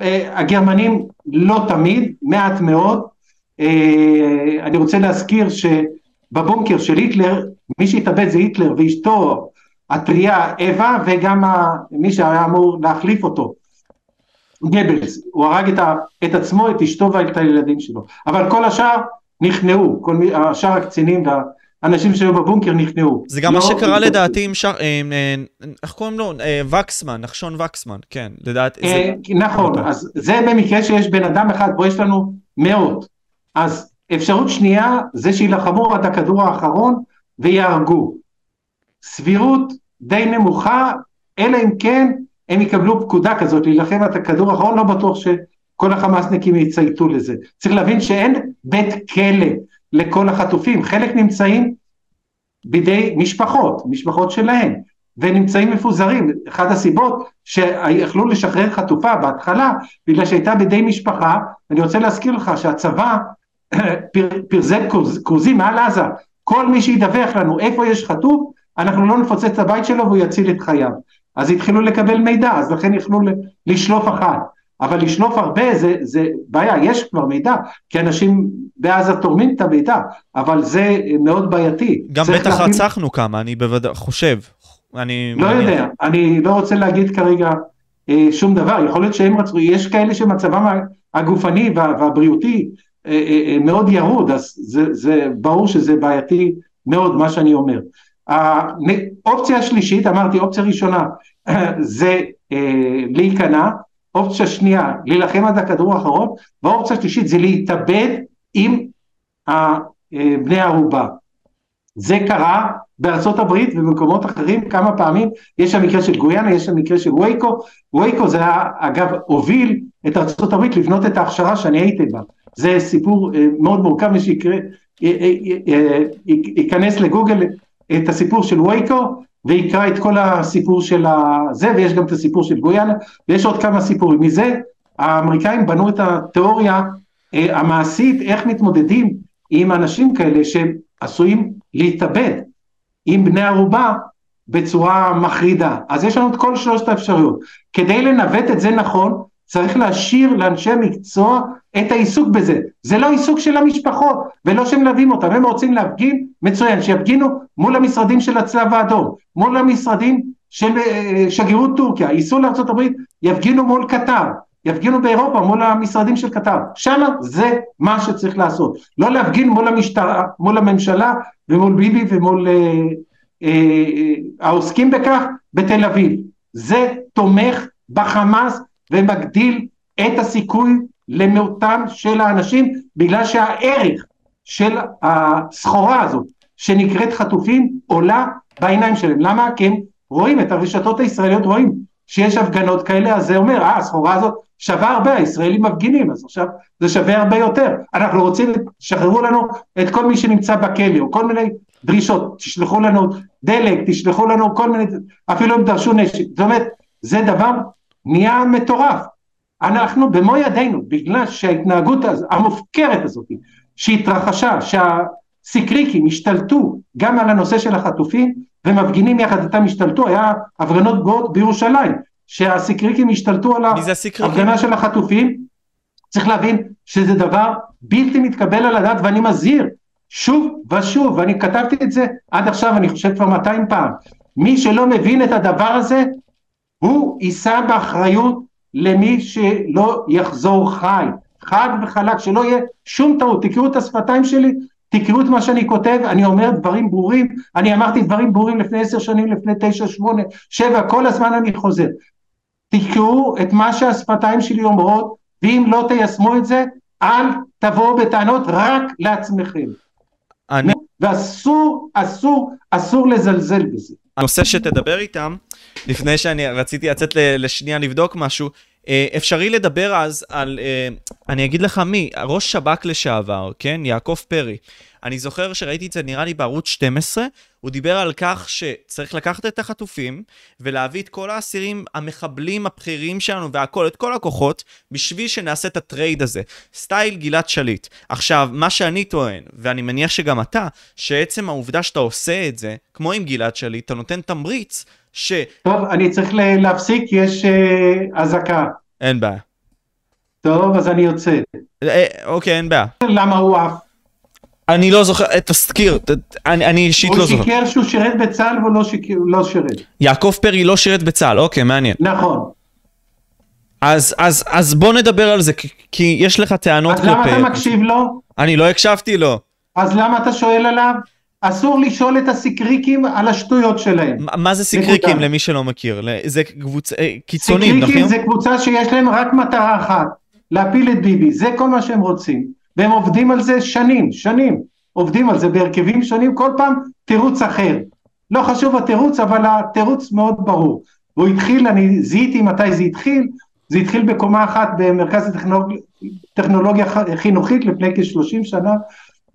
אה, הגרמנים לא תמיד, מעט מאוד. אה, אני רוצה להזכיר שבבונקר של היטלר, מי שהתאבד זה היטלר ואשתו הטריה אווה וגם מי שהיה אמור להחליף אותו, גבלס, הוא הרג את, ה, את עצמו, את אשתו ואת הילדים שלו, אבל כל השאר נכנעו, כל מי, השאר הקצינים וה... אנשים שהיו בבונקר נכנעו. זה גם לא, מה שקרה לדעתי עם שר... אה, אה, איך קוראים לו? אה, וקסמן, נחשון וקסמן, כן, לדעתי. זה... נכון, אז זה במקרה שיש בן אדם אחד, פה יש לנו מאות. אז אפשרות שנייה זה שיילחמו עד הכדור האחרון ויהרגו. סבירות די נמוכה, אלא אם כן הם יקבלו פקודה כזאת להילחם עד הכדור האחרון, לא בטוח שכל החמאסניקים יצייתו לזה. צריך להבין שאין בית כלא. לכל החטופים, חלק נמצאים בידי משפחות, משפחות שלהם, ונמצאים מפוזרים, אחת הסיבות שיכלו לשחרר חטופה בהתחלה, בגלל שהייתה בידי משפחה, אני רוצה להזכיר לך שהצבא פר, פרזם כרוזים מעל עזה, כל מי שידווח לנו איפה יש חטוף, אנחנו לא נפוצץ את הבית שלו והוא יציל את חייו. אז התחילו לקבל מידע, אז לכן יכלו לשלוף אחת. אבל לשלוף הרבה זה, זה בעיה, יש כבר מידע, כי אנשים בעזה תורמים את המידע, אבל זה מאוד בעייתי. גם בטח להבין... רצחנו כמה, אני בוודאי חושב. אני... לא אני... יודע, אני לא רוצה להגיד כרגע אה, שום דבר, יכול להיות שהם רצו, יש כאלה שמצבם הגופני וה, והבריאותי אה, אה, אה, מאוד ירוד, אז זה, זה ברור שזה בעייתי מאוד מה שאני אומר. האופציה השלישית, אמרתי אופציה ראשונה, זה אה, להיכנע, אופציה שנייה, להילחם עד הכדור האחרון, והאופציה השלישית זה להתאבד עם בני הערובה. זה קרה בארצות הברית ובמקומות אחרים כמה פעמים, יש המקרה של גויאנה, יש המקרה של וייקו, וייקו זה היה, אגב הוביל את ארצות הברית לבנות את ההכשרה שאני הייתי בה, זה סיפור אה, מאוד מורכב, מי שיקרה, ייכנס לגוגל את הסיפור של וייקו, ויקרא את כל הסיפור של הזה, ויש גם את הסיפור של גויאנה, ויש עוד כמה סיפורים. מזה האמריקאים בנו את התיאוריה אה, המעשית, איך מתמודדים עם אנשים כאלה שעשויים להתאבד עם בני ערובה בצורה מחרידה. אז יש לנו את כל שלושת האפשרויות. כדי לנווט את זה נכון, צריך להשאיר לאנשי מקצוע את העיסוק בזה. זה לא עיסוק של המשפחות, ולא שמלווים אותם. הם רוצים להפגין, מצוין, שיפגינו מול המשרדים של הצלב האדום, מול המשרדים של אה, שגרירות טורקיה, ייסעו לארה"ב, יפגינו מול קטר, יפגינו באירופה מול המשרדים של קטר. שם זה מה שצריך לעשות. לא להפגין מול המשטרה, מול הממשלה ומול ביבי ומול אה, אה, אה, העוסקים בכך בתל אביב. זה תומך בחמאס ומגדיל את הסיכוי למותם של האנשים בגלל שהערך של הסחורה הזאת שנקראת חטופים עולה בעיניים שלהם. למה? כי הם רואים את הרשתות הישראליות רואים שיש הפגנות כאלה אז זה אומר אה הסחורה הזאת שווה הרבה הישראלים מפגינים אז עכשיו זה שווה הרבה יותר אנחנו רוצים תשחררו לנו את כל מי שנמצא בכלא או כל מיני דרישות תשלחו לנו דלק תשלחו לנו כל מיני אפילו אם דרשו נשק זאת אומרת זה דבר נהיה מטורף. אנחנו במו ידינו, בגלל שההתנהגות המופקרת הזאת שהתרחשה, שהסיקריקים השתלטו גם על הנושא של החטופים ומפגינים יחד איתם השתלטו, היה הפגנות גבוהות בירושלים, שהסיקריקים השתלטו על ההפגנה של החטופים, צריך להבין שזה דבר בלתי מתקבל על הדעת ואני מזהיר שוב ושוב, ואני כתבתי את זה עד עכשיו, אני חושב כבר 200 פעם, מי שלא מבין את הדבר הזה הוא יישא באחריות למי שלא יחזור חי, חד וחלק, שלא יהיה שום טעות, תקראו את השפתיים שלי, תקראו את מה שאני כותב, אני אומר דברים ברורים, אני אמרתי דברים ברורים לפני עשר שנים, לפני תשע, שמונה, שבע, כל הזמן אני חוזר. תקראו את מה שהשפתיים שלי אומרות, ואם לא תיישמו את זה, אל תבואו בטענות רק לעצמכם. אני... ואסור, אסור, אסור לזלזל בזה. הנושא שתדבר איתם, לפני שאני רציתי לצאת לשנייה לבדוק משהו, אה, אפשרי לדבר אז על, אה, אני אגיד לך מי, ראש שב"כ לשעבר, כן? יעקב פרי. אני זוכר שראיתי את זה נראה לי בערוץ 12, הוא דיבר על כך שצריך לקחת את החטופים ולהביא את כל האסירים המחבלים הבכירים שלנו והכל, את כל הכוחות, בשביל שנעשה את ה trade הזה. style גלעד שליט. עכשיו, מה שאני טוען, ואני מניח שגם אתה, שעצם העובדה שאתה עושה את זה, כמו עם גלעד שליט, אתה נותן תמריץ ש... טוב, אני צריך להפסיק, יש אה, אזעקה. אין בעיה. טוב, אז אני יוצא. אה, אוקיי, אין בעיה. למה הוא עף? אני לא זוכר, אה, תזכיר, אני אישית לא זוכר. הוא שיקר שהוא שירת בצה"ל והוא לא, שיקר, לא שירת. יעקב פרי לא שירת בצה"ל, אוקיי, מעניין. נכון. אז, אז, אז בוא נדבר על זה, כי, כי יש לך טענות כלפי... אז למה אתה מקשיב לו? אני לא הקשבתי לו. אז למה אתה שואל עליו? אסור לשאול את הסיקריקים על השטויות שלהם. ما, מה זה סיקריקים נקודה. למי שלא מכיר? זה קבוצ... אה, קיצונים, נכון? סיקריקים זה קבוצה שיש להם רק מטרה אחת, להפיל את ביבי, זה כל מה שהם רוצים. והם עובדים על זה שנים, שנים, עובדים על זה בהרכבים שונים, כל פעם תירוץ אחר. לא חשוב התירוץ, אבל התירוץ מאוד ברור. והוא התחיל, אני זיהיתי מתי זה התחיל, זה התחיל בקומה אחת במרכז הטכנולוגיה חינוכית לפני כ-30 שנה,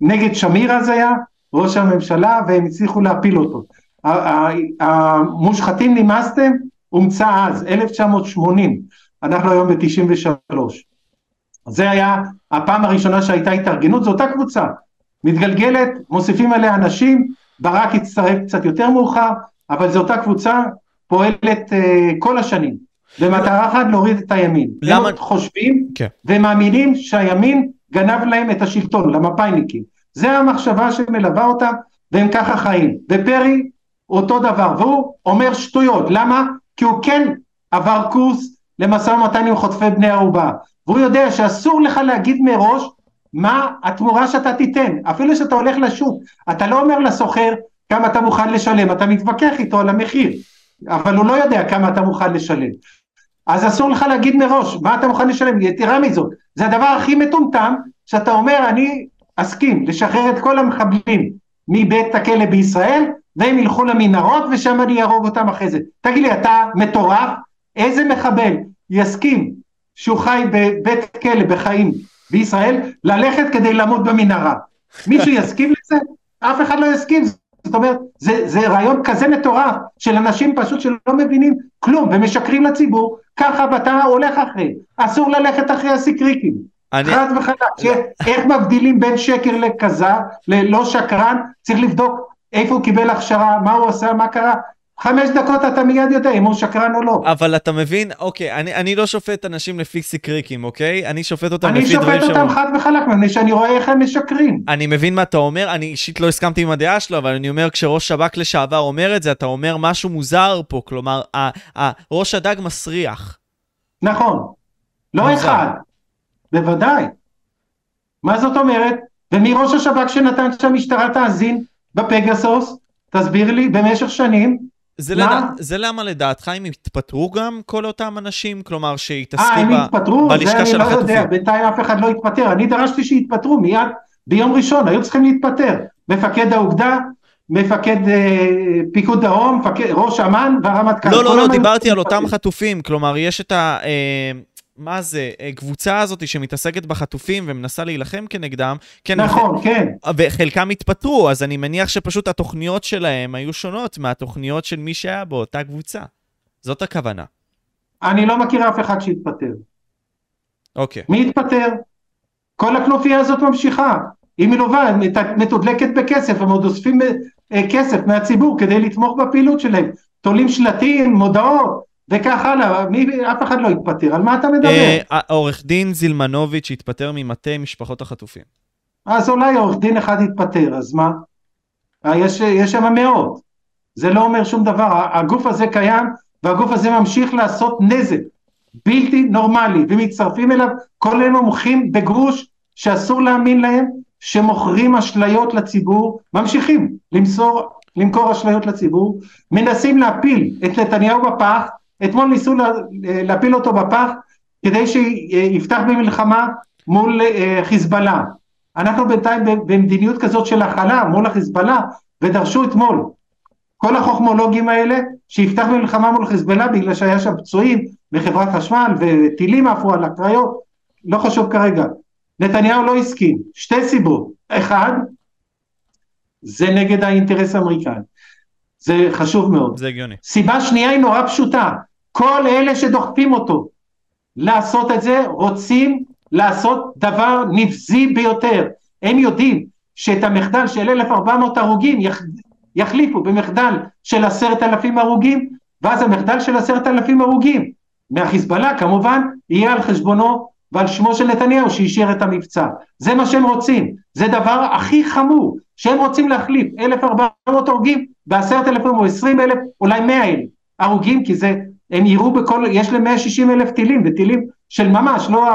נגד שמיר אז היה, ראש הממשלה, והם הצליחו להפיל אותו. המושחתים נמאסתם, הומצא אז, 1980, אנחנו היום ב-93. זה היה הפעם הראשונה שהייתה התארגנות, זו אותה קבוצה, מתגלגלת, מוסיפים עליה אנשים, ברק הצטרף קצת יותר מאוחר, אבל זו אותה קבוצה, פועלת uh, כל השנים, במטרה אחת להוריד את הימין. למה? הם חושבים כן. ומאמינים שהימין גנב להם את השלטון, למפאיניקים. זה המחשבה שמלווה אותם, והם ככה חיים. ופרי אותו דבר, והוא אומר שטויות, למה? כי הוא כן עבר קורס למשא ומתן עם חוטפי בני ערובה. והוא יודע שאסור לך להגיד מראש מה התמורה שאתה תיתן, אפילו שאתה הולך לשוק, אתה לא אומר לסוחר כמה אתה מוכן לשלם, אתה מתווכח איתו על המחיר, אבל הוא לא יודע כמה אתה מוכן לשלם. אז אסור לך להגיד מראש מה אתה מוכן לשלם, יתרה מזאת, זה הדבר הכי מטומטם, שאתה אומר אני אסכים לשחרר את כל המחבלים מבית הכלא בישראל, והם ילכו למנהרות ושם אני אהרוג אותם אחרי זה. תגיד לי, אתה מטורף? איזה מחבל יסכים שהוא חי בבית כלא בחיים בישראל, ללכת כדי לעמוד במנהרה. מישהו יסכים לזה? אף אחד לא יסכים, זאת אומרת, זה, זה רעיון כזה מטורף של אנשים פשוט שלא מבינים כלום ומשקרים לציבור, ככה ואתה הולך אחרי, אסור ללכת אחרי הסיקריקים. אני- חד וחלק, ש- איך מבדילים בין שקר לכזב, ללא שקרן, צריך לבדוק איפה הוא קיבל הכשרה, מה הוא עשה, מה קרה, חמש דקות אתה מיד יודע אם הוא שקרן או לא. אבל אתה מבין, אוקיי, אני, אני לא שופט אנשים לפי סיקריקים, אוקיי? אני שופט אותם אני לפי דברים שופט אותם שהם... חד וחלק, מפני שאני רואה איך הם משקרים. אני מבין מה אתה אומר, אני אישית לא הסכמתי עם הדעה שלו, אבל אני אומר, כשראש שב"כ לשעבר אומר את זה, אתה אומר משהו מוזר פה, כלומר, ה- ה- ראש הדג מסריח. נכון, לא מוזר. אחד, בוודאי. מה זאת אומרת? ומי ראש השב"כ שנתן שהמשטרה תאזין בפגסוס? תסביר לי, במשך שנים. זה? לדע... זה למה לדעתך הם התפטרו גם כל אותם אנשים? כלומר, שהתעסקו אה, הם ב... התפטרו? בלשכה זה אני של לא יודע, החטופים. בינתיים אף אחד לא התפטר. אני דרשתי שיתפטרו מיד ביום ראשון, היו צריכים להתפטר. מפקד האוגדה, מפקד אה, פיקוד דרום, מפקד, ראש אמ"ן והרמטכ"ל. לא, לא, לא, דיברתי על אותם. חטופים, כלומר, יש את ה... אה, מה זה, אה, קבוצה הזאת שמתעסקת בחטופים ומנסה להילחם כנגדם, כן, נכון, כן. וחלקם התפטרו, אז אני מניח שפשוט התוכניות שלהם היו שונות מהתוכניות של מי שהיה באותה קבוצה. זאת הכוונה. אני לא מכיר אף אחד שהתפטר. אוקיי. מי התפטר? כל הכנופיה הזאת ממשיכה. היא מלווה, מת- מתודלקת בכסף, הם עוד אוספים אה, כסף מהציבור כדי לתמוך בפעילות שלהם. תולים שלטים, מודעות, וכך הלאה. מי, אף אחד לא התפטר. על מה אתה מדבר? אה, עורך דין זילמנוביץ' התפטר ממטה משפחות החטופים. אז אולי עורך דין אחד יתפטר, אז מה? אה, יש, יש שם מאות. זה לא אומר שום דבר. הגוף הזה קיים, והגוף הזה ממשיך לעשות נזק בלתי נורמלי, ומצטרפים אליו כל מיני מומחים בגרוש שאסור להאמין להם, שמוכרים אשליות לציבור, ממשיכים למסור, למכור אשליות לציבור, מנסים להפיל את נתניהו בפח, אתמול ניסו לה, להפיל אותו בפח כדי שיפתח במלחמה מול אה, חיזבאללה. אנחנו בינתיים במדיניות כזאת של הכלה מול החיזבאללה, ודרשו אתמול כל החוכמולוגים האלה שיפתח במלחמה מול חיזבאללה בגלל שהיה שם פצועים בחברת חשמל וטילים עפו על הקריות, לא חשוב כרגע. נתניהו לא הסכים, שתי סיבות, אחד, זה נגד האינטרס האמריקני, זה חשוב מאוד. זה הגיוני. סיבה שנייה היא נורא פשוטה, כל אלה שדוחפים אותו לעשות את זה רוצים לעשות דבר נבזי ביותר, הם יודעים שאת המחדל של 1400 הרוגים יח... יחליפו במחדל של עשרת אלפים הרוגים, ואז המחדל של עשרת אלפים הרוגים מהחיזבאללה כמובן יהיה על חשבונו ועל שמו של נתניהו שאישר את המבצע. זה מה שהם רוצים, זה דבר הכי חמור, שהם רוצים להחליף 1,400 הרוגים בעשרת אלפים או עשרים אלף, אולי מאה אלף הרוגים, כי זה, הם יראו בכל, יש להם 160 אלף טילים, וטילים של ממש, לא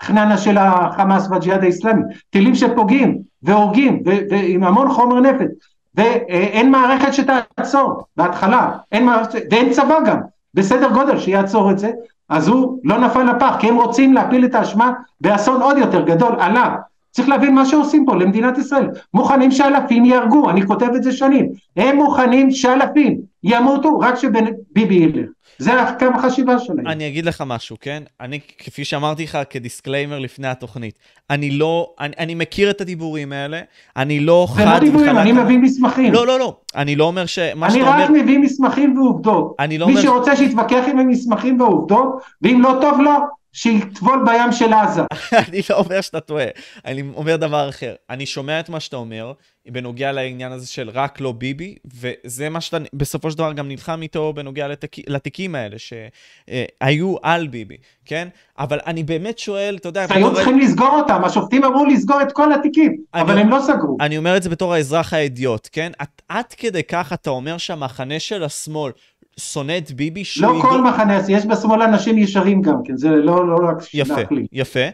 החננה של החמאס והג'יהאד האיסלאמי, טילים שפוגעים והורגים ועם המון חומר נפץ, ואין מערכת שתעצור בהתחלה, אין מערכת, ואין צבא גם, בסדר גודל שיעצור את זה, אז הוא לא נפל לפח, כי הם רוצים להפיל את האשמה באסון עוד יותר גדול עליו. צריך להבין מה שעושים פה למדינת ישראל. מוכנים שאלפים יהרגו, אני כותב את זה שנים. הם מוכנים שאלפים ימותו רק שביבי ילך. זה הקו החשיבה שלהם. אני אגיד לך משהו, כן? אני, כפי שאמרתי לך כדיסקליימר לפני התוכנית, אני לא, אני, אני מכיר את הדיבורים האלה, אני לא חד זה לא דיבורים, אני מביא מסמכים. לא, לא, לא, אני לא אומר ש... אני רק אומר... מביא מסמכים ועובדות. אני לא מי אומר... שרוצה שיתווכח עם המסמכים והעובדות, ואם לא טוב לו, שיטבול בים של עזה. אני לא אומר שאתה טועה, אני אומר דבר אחר. אני שומע את מה שאתה אומר, בנוגע לעניין הזה של רק לא ביבי, וזה מה שאתה בסופו של דבר גם נלחם איתו בנוגע לתיק, לתיקים האלה שהיו על ביבי, כן? אבל אני באמת שואל, אתה יודע... היו צריכים לסגור אותם, השופטים אמרו לסגור את כל התיקים, אני, אבל הם לא סגרו. אני אומר את זה בתור האזרח האדיוט, כן? עד כדי כך אתה אומר שהמחנה של השמאל שונא את ביבי לא כל. מחנה, יש בשמאל אנשים ישרים גם כן, זה לא, לא רק יפה. יפה,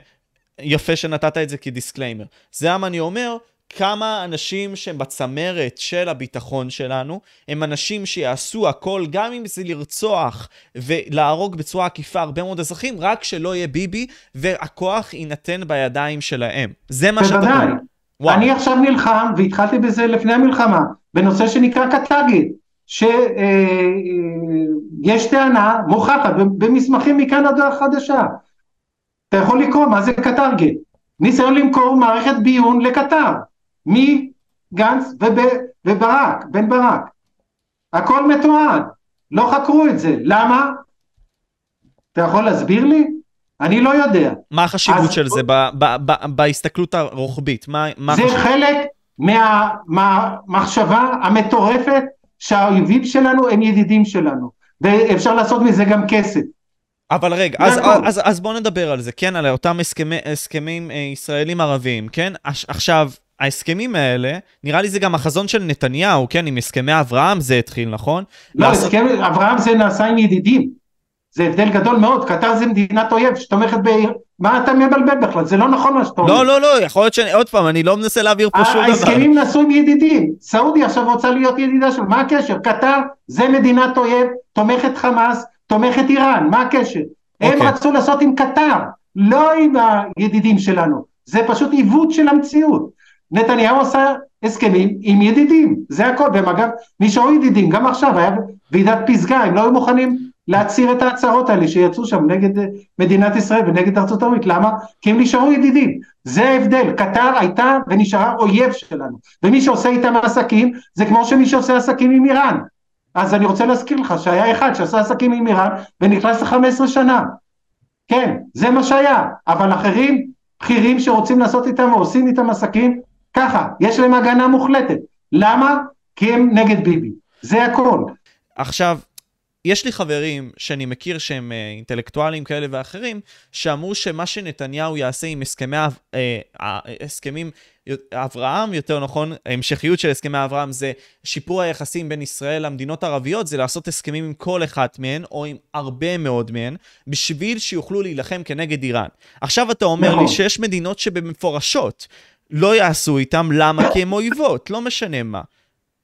יפה שנתת את זה כדיסקליימר. זה למה אני אומר, כמה אנשים שהם בצמרת של הביטחון שלנו, הם אנשים שיעשו הכל, גם אם זה לרצוח ולהרוג בצורה עקיפה הרבה מאוד אזרחים, רק שלא יהיה ביבי, והכוח יינתן בידיים שלהם. זה מה שאתה אומר. בוודאי. אני עכשיו נלחם, והתחלתי בזה לפני המלחמה, בנושא שנקרא קטגית. שיש טענה מוכחת במסמכים מקנדה החדשה. אתה יכול לקרוא מה זה קטרגט. ניסיון למכור מערכת ביון לקטר. מי גנץ וב, וברק, בן ברק. הכל מתועד, לא חקרו את זה, למה? אתה יכול להסביר לי? אני לא יודע. מה החשיבות אז- של זה ב- ב- ב- בהסתכלות הרוחבית? מה מה זה החשיבות? חלק מה- מהמחשבה המטורפת שהאויבים שלנו הם ידידים שלנו, ואפשר לעשות מזה גם כסף. אבל רגע, אז, הכל. אז, אז בואו נדבר על זה, כן, על אותם הסכמי, הסכמים אה, ישראלים ערביים, כן? עכשיו, ההסכמים האלה, נראה לי זה גם החזון של נתניהו, כן? עם הסכמי אברהם זה התחיל, נכון? לא, לעשות- הסכם אברהם זה נעשה עם ידידים. זה הבדל גדול מאוד, קטר זה מדינת אויב שתומכת ב... מה אתה מבלבל בכלל? זה לא נכון מה שאתה אומר. לא, לא, לא, יכול להיות ש... עוד פעם, אני לא מנסה להעביר פה שום דבר. ההסכמים נעשו עם ידידים, סעודיה עכשיו רוצה להיות ידידה שלו, מה הקשר? קטר זה מדינת אויב, תומכת חמאס, תומכת איראן, מה הקשר? הם אוקיי. רצו לעשות עם קטר, לא עם הידידים שלנו, זה פשוט עיוות של המציאות. נתניהו עשה הסכמים עם ידידים, זה הכל, והם אגב נשארו ידידים, גם עכשיו היה ועידת פסגה, הם לא היו מוכנים להצהיר את ההצהרות האלה שיצאו שם נגד אה, מדינת ישראל ונגד ארצות הברית, למה? כי הם נשארו ידידים, זה ההבדל, קטר הייתה ונשארה אויב שלנו, ומי שעושה איתם עסקים זה כמו שמי שעושה עסקים עם איראן, אז אני רוצה להזכיר לך שהיה אחד שעשה עסקים עם איראן ונכנס ל-15 שנה, כן, זה מה שהיה, אבל אחרים, בכירים שרוצים לעשות איתם ועושים איתם עסקים, ככה, יש להם הגנה מוחלטת, למה? כי הם נגד ביבי, זה הכל. עכשיו, יש לי חברים שאני מכיר שהם אה, אינטלקטואלים כאלה ואחרים, שאמרו שמה שנתניהו יעשה עם הסכמי, אה, הסכמים, אברהם, יותר נכון, ההמשכיות של הסכמי אברהם זה שיפור היחסים בין ישראל למדינות ערביות, זה לעשות הסכמים עם כל אחת מהן, או עם הרבה מאוד מהן, בשביל שיוכלו להילחם כנגד איראן. עכשיו אתה אומר נכון. לי שיש מדינות שבמפורשות לא יעשו איתם, למה? כי הן אויבות, לא משנה מה.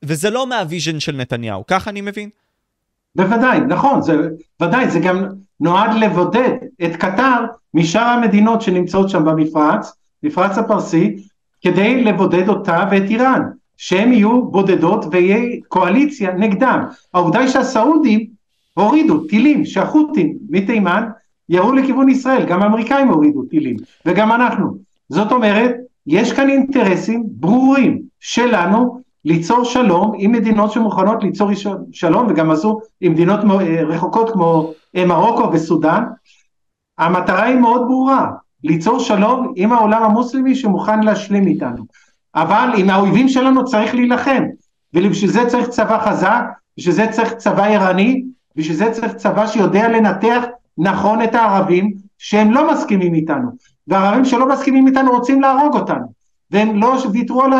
וזה לא מה vision של נתניהו, כך אני מבין? בוודאי, נכון, זה ודאי, זה גם נועד לבודד את קטר משאר המדינות שנמצאות שם במפרץ, מפרץ הפרסי, כדי לבודד אותה ואת איראן, שהם יהיו בודדות ויהיה קואליציה נגדם. העובדה היא שהסעודים הורידו טילים שהחות'ים מתימן ירו לכיוון ישראל, גם האמריקאים הורידו טילים, וגם אנחנו. זאת אומרת, יש כאן אינטרסים ברורים שלנו ליצור שלום עם מדינות שמוכנות ליצור שלום וגם עשו עם מדינות רחוקות כמו מרוקו וסודאן. המטרה היא מאוד ברורה, ליצור שלום עם העולם המוסלמי שמוכן להשלים איתנו. אבל עם האויבים שלנו צריך להילחם, ובשביל זה צריך צבא חזק, בשביל זה צריך צבא ערני, בשביל זה צריך צבא שיודע לנתח נכון את הערבים שהם לא מסכימים איתנו, והערבים שלא מסכימים איתנו רוצים להרוג אותנו. והם לא ויתרו על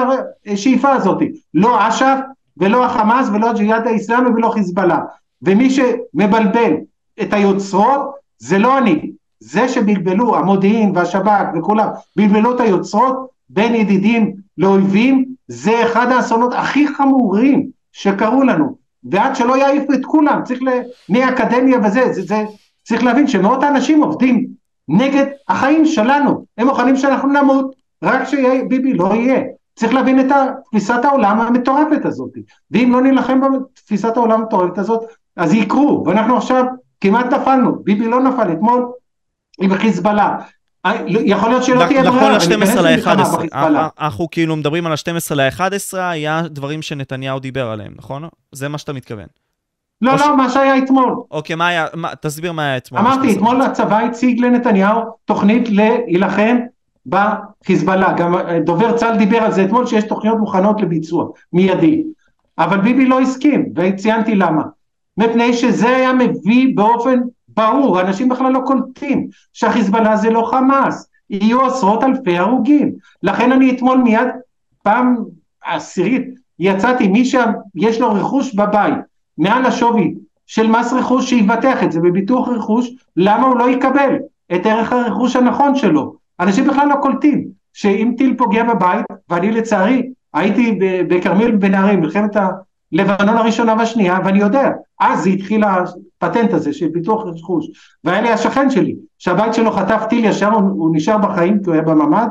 השאיפה הזאת, לא אש"ף ולא החמאס ולא הג'יהאד האיסלאמי ולא חיזבאללה. ומי שמבלבל את היוצרות זה לא אני, זה שבלבלו המודיעין והשב"כ וכולם, בלבלו את היוצרות בין ידידים לאויבים, זה אחד האסונות הכי חמורים שקרו לנו. ועד שלא יעיפו את כולם, צריך ל... מהאקדמיה וזה, זה, זה, צריך להבין שמאות האנשים עובדים נגד החיים שלנו, הם מוכנים שאנחנו נמות, רק שביבי לא יהיה. צריך להבין את תפיסת העולם המטורפת הזאת. ואם לא נילחם בתפיסת העולם המטורפת הזאת, אז יקרו. ואנחנו עכשיו כמעט נפלנו, ביבי לא נפל אתמול עם חיזבאללה. יכול להיות שלא תהיה ברירה, נכון ל-12 ל-11, אנחנו כאילו מדברים על ה-12 ל-11, היה דברים שנתניהו דיבר עליהם, נכון? זה מה שאתה מתכוון. לא, לא, מה שהיה אתמול. אוקיי, מה היה, תסביר מה היה אתמול. אמרתי, אתמול הצבא הציג לנתניהו תוכנית להילחם בחיזבאללה, גם דובר צה"ל דיבר על זה אתמול שיש תוכניות מוכנות לביצוע, מיידי. אבל ביבי לא הסכים, וציינתי למה. מפני שזה היה מביא באופן ברור, אנשים בכלל לא קולטים שהחיזבאללה זה לא חמאס, יהיו עשרות אלפי הרוגים. לכן אני אתמול מיד, פעם עשירית, יצאתי, מי שיש לו רכוש בבית, מעל השווי של מס רכוש, שיבטח את זה בביטוח רכוש, למה הוא לא יקבל את ערך הרכוש הנכון שלו? אנשים בכלל לא קולטים שאם טיל פוגע בבית, ואני לצערי הייתי בכרמיאל בנערים, מלחמת הלבנון הראשונה והשנייה, ואני יודע, אז זה התחיל הפטנט הזה של ביטוח רכוש, והיה לי השכן שלי, שהבית שלו חטף טיל ישר, הוא, הוא נשאר בחיים כי הוא היה בממ"ד,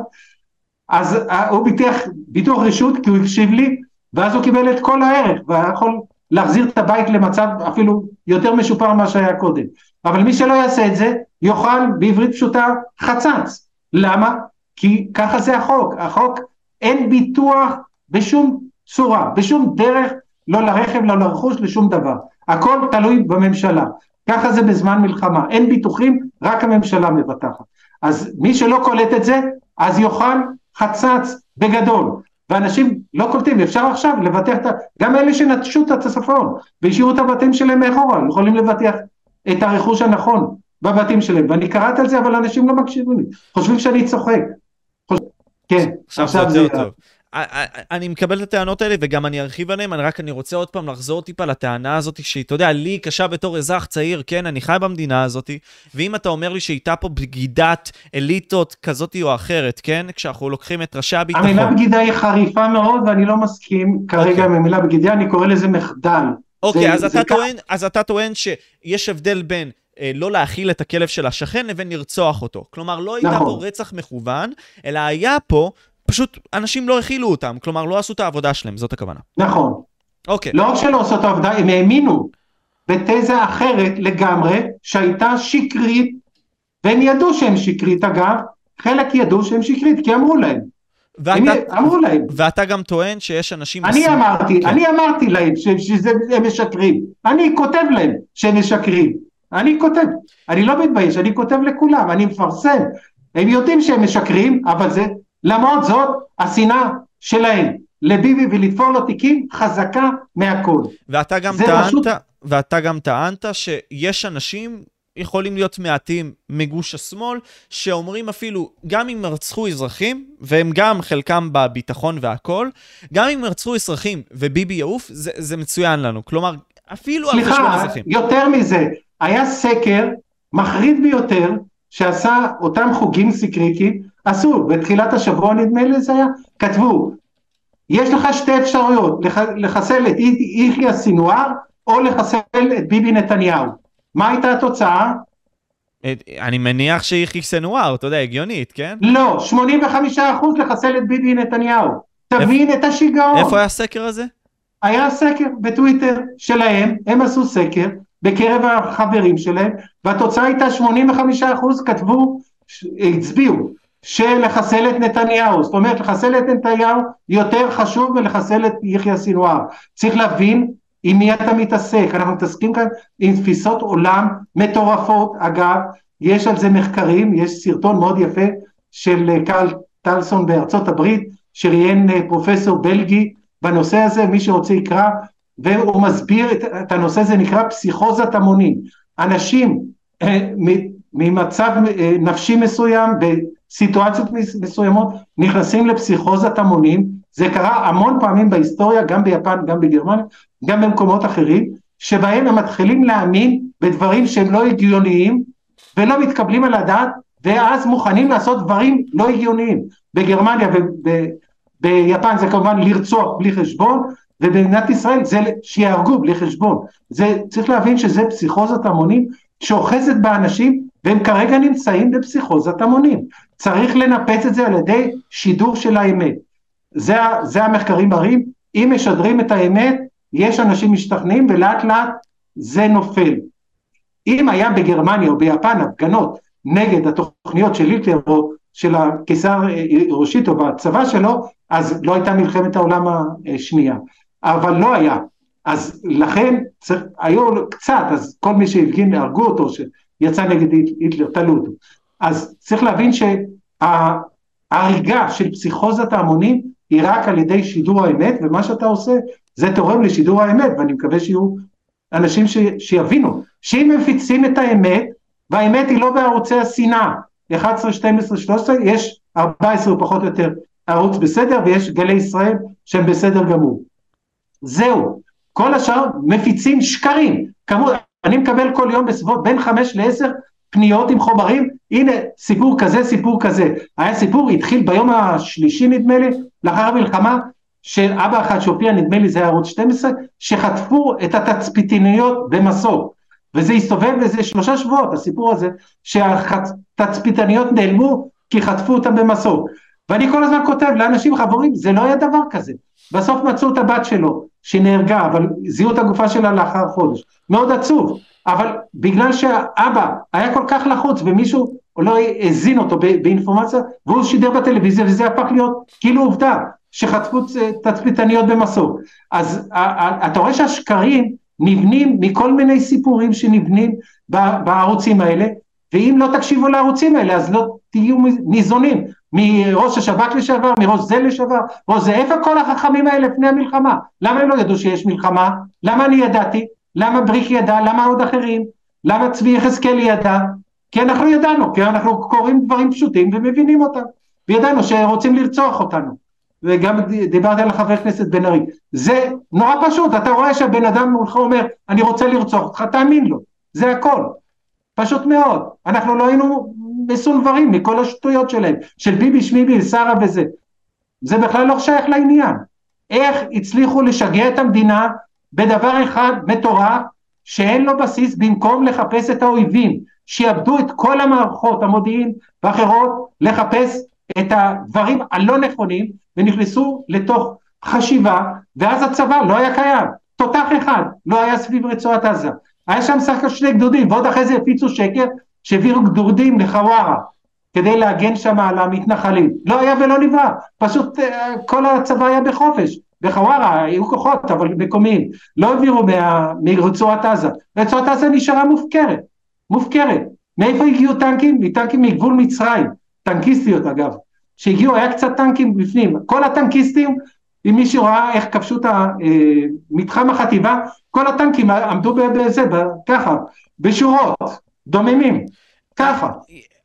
אז הוא ביטח ביטוח רשות כי הוא הקשיב לי, ואז הוא קיבל את כל הערך, והיה יכול להחזיר את הבית למצב אפילו יותר משופר ממה שהיה קודם. אבל מי שלא יעשה את זה, יאכל בעברית פשוטה חצץ. למה? כי ככה זה החוק. החוק, אין ביטוח בשום צורה, בשום דרך, לא לרכב, לא לרכוש, לשום דבר. הכל תלוי בממשלה. ככה זה בזמן מלחמה, אין ביטוחים, רק הממשלה מבטחת. אז מי שלא קולט את זה, אז יאכל חצץ בגדול. ואנשים לא קולטים, אפשר עכשיו לבטח את ה... גם אלה שנטשו את הצפון והשאירו את הבתים שלהם מאחורה, יכולים לבטח את הרכוש הנכון בבתים שלהם. ואני קראתי על זה, אבל אנשים לא מקשיבים לי, חושבים שאני צוחק. חוש... כן, עכשיו זה טוב. אני מקבל את הטענות האלה וגם אני ארחיב עליהן, אני רק אני רוצה עוד פעם לחזור טיפה לטענה הזאת שהיא, אתה יודע, לי קשה בתור אזרח צעיר, כן, אני חי במדינה הזאת, ואם אתה אומר לי שהייתה פה בגידת אליטות כזאת או אחרת, כן, כשאנחנו לוקחים את ראשי הביטחון. המילה בגידה היא חריפה מאוד ואני לא מסכים כרגע okay. אוקיי. עם המילה בגידה, אני קורא לזה מחדל. אוקיי, okay, אז, אתה טוען, אז אתה טוען שיש הבדל בין לא להאכיל את הכלב של השכן לבין לרצוח אותו. כלומר, לא הייתה נכון. פה רצח מכוון, אלא היה פה פשוט אנשים לא הכילו אותם, כלומר לא עשו את העבודה שלהם, זאת הכוונה. נכון. אוקיי. לא רק שלא עשו את העבודה, הם האמינו בתזה אחרת לגמרי, שהייתה שקרית, והם ידעו שהם שקרית אגב, חלק ידעו שהם שקרית, כי אמרו להם. ואתה, אמרו להם. ואתה גם טוען שיש אנשים... אני מסים... אמרתי, כן. אני אמרתי להם שהם משקרים. אני כותב להם שהם משקרים. אני כותב, אני לא מתבייש, אני כותב לכולם, אני מפרסם. הם יודעים שהם משקרים, אבל זה למרות זאת, השנאה שלהם לביבי ולתפור לו תיקים חזקה מהכל. ואתה גם טענת, פשוט... ואתה גם טענת שיש אנשים, יכולים להיות מעטים מגוש השמאל, שאומרים אפילו, גם אם רצחו אזרחים, והם גם חלקם בביטחון והכול, גם אם רצחו אזרחים וביבי יעוף, זה, זה מצוין לנו. כלומר, אפילו על חשבון אזרחים. סליחה, יותר מזה, היה סקר מחריד ביותר, שעשה אותם חוגים סיקריקים, עשו, בתחילת השבוע נדמה לי זה היה, כתבו, יש לך שתי אפשרויות, לח, לחסל את יחיא סינואר או לחסל את ביבי נתניהו. מה הייתה התוצאה? אני מניח שיחיא סינואר, אתה יודע, הגיונית, כן? לא, 85% לחסל את ביבי נתניהו. תבין איפ... את השיגעון. איפה היה הסקר הזה? היה סקר בטוויטר שלהם, הם עשו סקר בקרב החברים שלהם, והתוצאה הייתה 85% כתבו, הצביעו של לחסל את נתניהו, זאת אומרת לחסל את נתניהו יותר חשוב מלחסל את יחיא סינואר, צריך להבין עם מי אתה מתעסק, אנחנו מתעסקים כאן עם תפיסות עולם מטורפות, אגב יש על זה מחקרים, יש סרטון מאוד יפה של אה, קרל טלסון בארצות הברית שראיין אה, פרופסור בלגי בנושא הזה, מי שרוצה יקרא, והוא מסביר את, את הנושא הזה נקרא פסיכוזת המונים, אנשים אה, ממצב נפשי מסוים סיטואציות מסוימות נכנסים לפסיכוזת המונים, זה קרה המון פעמים בהיסטוריה, גם ביפן, גם בגרמניה, גם במקומות אחרים, שבהם הם מתחילים להאמין בדברים שהם לא הגיוניים ולא מתקבלים על הדעת, ואז מוכנים לעשות דברים לא הגיוניים. בגרמניה וביפן זה כמובן לרצוח בלי חשבון, ובמדינת ישראל זה שיהרגו בלי חשבון. זה, צריך להבין שזה פסיכוזת המונים שאוחזת באנשים והם כרגע נמצאים בפסיכוזת המונים. צריך לנפץ את זה על ידי שידור של האמת. זה, זה המחקרים מראים, אם משדרים את האמת, יש אנשים משתכנעים ולאט לאט זה נופל. אם היה בגרמניה או ביפן הפגנות נגד התוכניות של היטלר או של הקיסר הירושיטו בצבא שלו, אז לא הייתה מלחמת העולם השנייה. אבל לא היה. אז לכן צריך, היו קצת, אז כל מי שהפגין הרגו אותו, שיצא נגד היטלר, תלו אותו. אז צריך להבין שההריגה של פסיכוזת ההמונים היא רק על ידי שידור האמת, ומה שאתה עושה זה תורם לשידור האמת, ואני מקווה שיהיו אנשים ש, שיבינו, שאם מפיצים את האמת, והאמת היא לא בערוצי השנאה, 11, 12, 13, יש 14 פחות או יותר ערוץ בסדר, ויש גלי ישראל שהם בסדר גמור. זהו, כל השאר מפיצים שקרים, כמות, אני מקבל כל יום בסביבות בין 5 ל-10 פניות עם חומרים, הנה סיפור כזה, סיפור כזה. היה סיפור, התחיל ביום השלישי נדמה לי, לאחר המלחמה, של אבא אחד שהופיע, נדמה לי זה היה ערוץ 12, שחטפו את התצפיתניות במסוק. וזה הסתובב איזה שלושה שבועות, הסיפור הזה, שהתצפיתניות נעלמו כי חטפו אותם במסוק. ואני כל הזמן כותב לאנשים חברים, זה לא היה דבר כזה. בסוף מצאו את הבת שלו, שנהרגה, אבל זיהו את הגופה שלה לאחר חודש. מאוד עצוב. אבל בגלל שהאבא היה כל כך לחוץ ומישהו לא הזין אותו באינפורמציה והוא שידר בטלוויזיה וזה הפך להיות כאילו עובדה שחטפו תצפיתניות במסוק. אז אתה רואה שהשקרים נבנים מכל מיני סיפורים שנבנים בערוצים האלה, ואם לא תקשיבו לערוצים האלה אז לא תהיו ניזונים מראש השב"כ לשעבר, מראש זה לשעבר, ראש זה, איפה כל החכמים האלה לפני המלחמה? למה הם לא ידעו שיש מלחמה? למה אני ידעתי? למה בריק ידע? למה עוד אחרים? למה צבי יחזקאלי ידע? כי אנחנו ידענו, כי אנחנו קוראים דברים פשוטים ומבינים אותם, וידענו שרוצים לרצוח אותנו. וגם דיברתי על החבר כנסת בן ארי. זה נורא פשוט, אתה רואה שהבן אדם מולך אומר, אני רוצה לרצוח אותך, תאמין לו, זה הכל. פשוט מאוד. אנחנו לא היינו מסונברים מכל השטויות שלהם, של ביבי שמיבי, שרה וזה. זה בכלל לא שייך לעניין. איך הצליחו לשגע את המדינה בדבר אחד מטורף, שאין לו בסיס במקום לחפש את האויבים, שיאבדו את כל המערכות המודיעין ואחרות, לחפש את הדברים הלא נכונים, ונכנסו לתוך חשיבה, ואז הצבא לא היה קיים. תותח אחד לא היה סביב רצועת עזה. היה שם סך הכל שני גדודים, ועוד אחרי זה הפיצו שקר שהעבירו גדודים לחווארה כדי להגן שם על המתנחלים. לא היה ולא נברא, פשוט אה, כל הצבא היה בחופש. בחווארה היו כוחות, אבל מקומיים. לא העבירו מה, מרצועת עזה. רצועת עזה נשארה מופקרת, מופקרת. מאיפה הגיעו טנקים? מטנקים מגבול מצרים, טנקיסטיות אגב, שהגיעו, היה קצת טנקים בפנים. כל הטנקיסטים, אם מישהו ראה איך כבשו את אה, מתחם החטיבה, כל הטנקים עמדו בזה, ככה, בשורות, דוממים, ככה.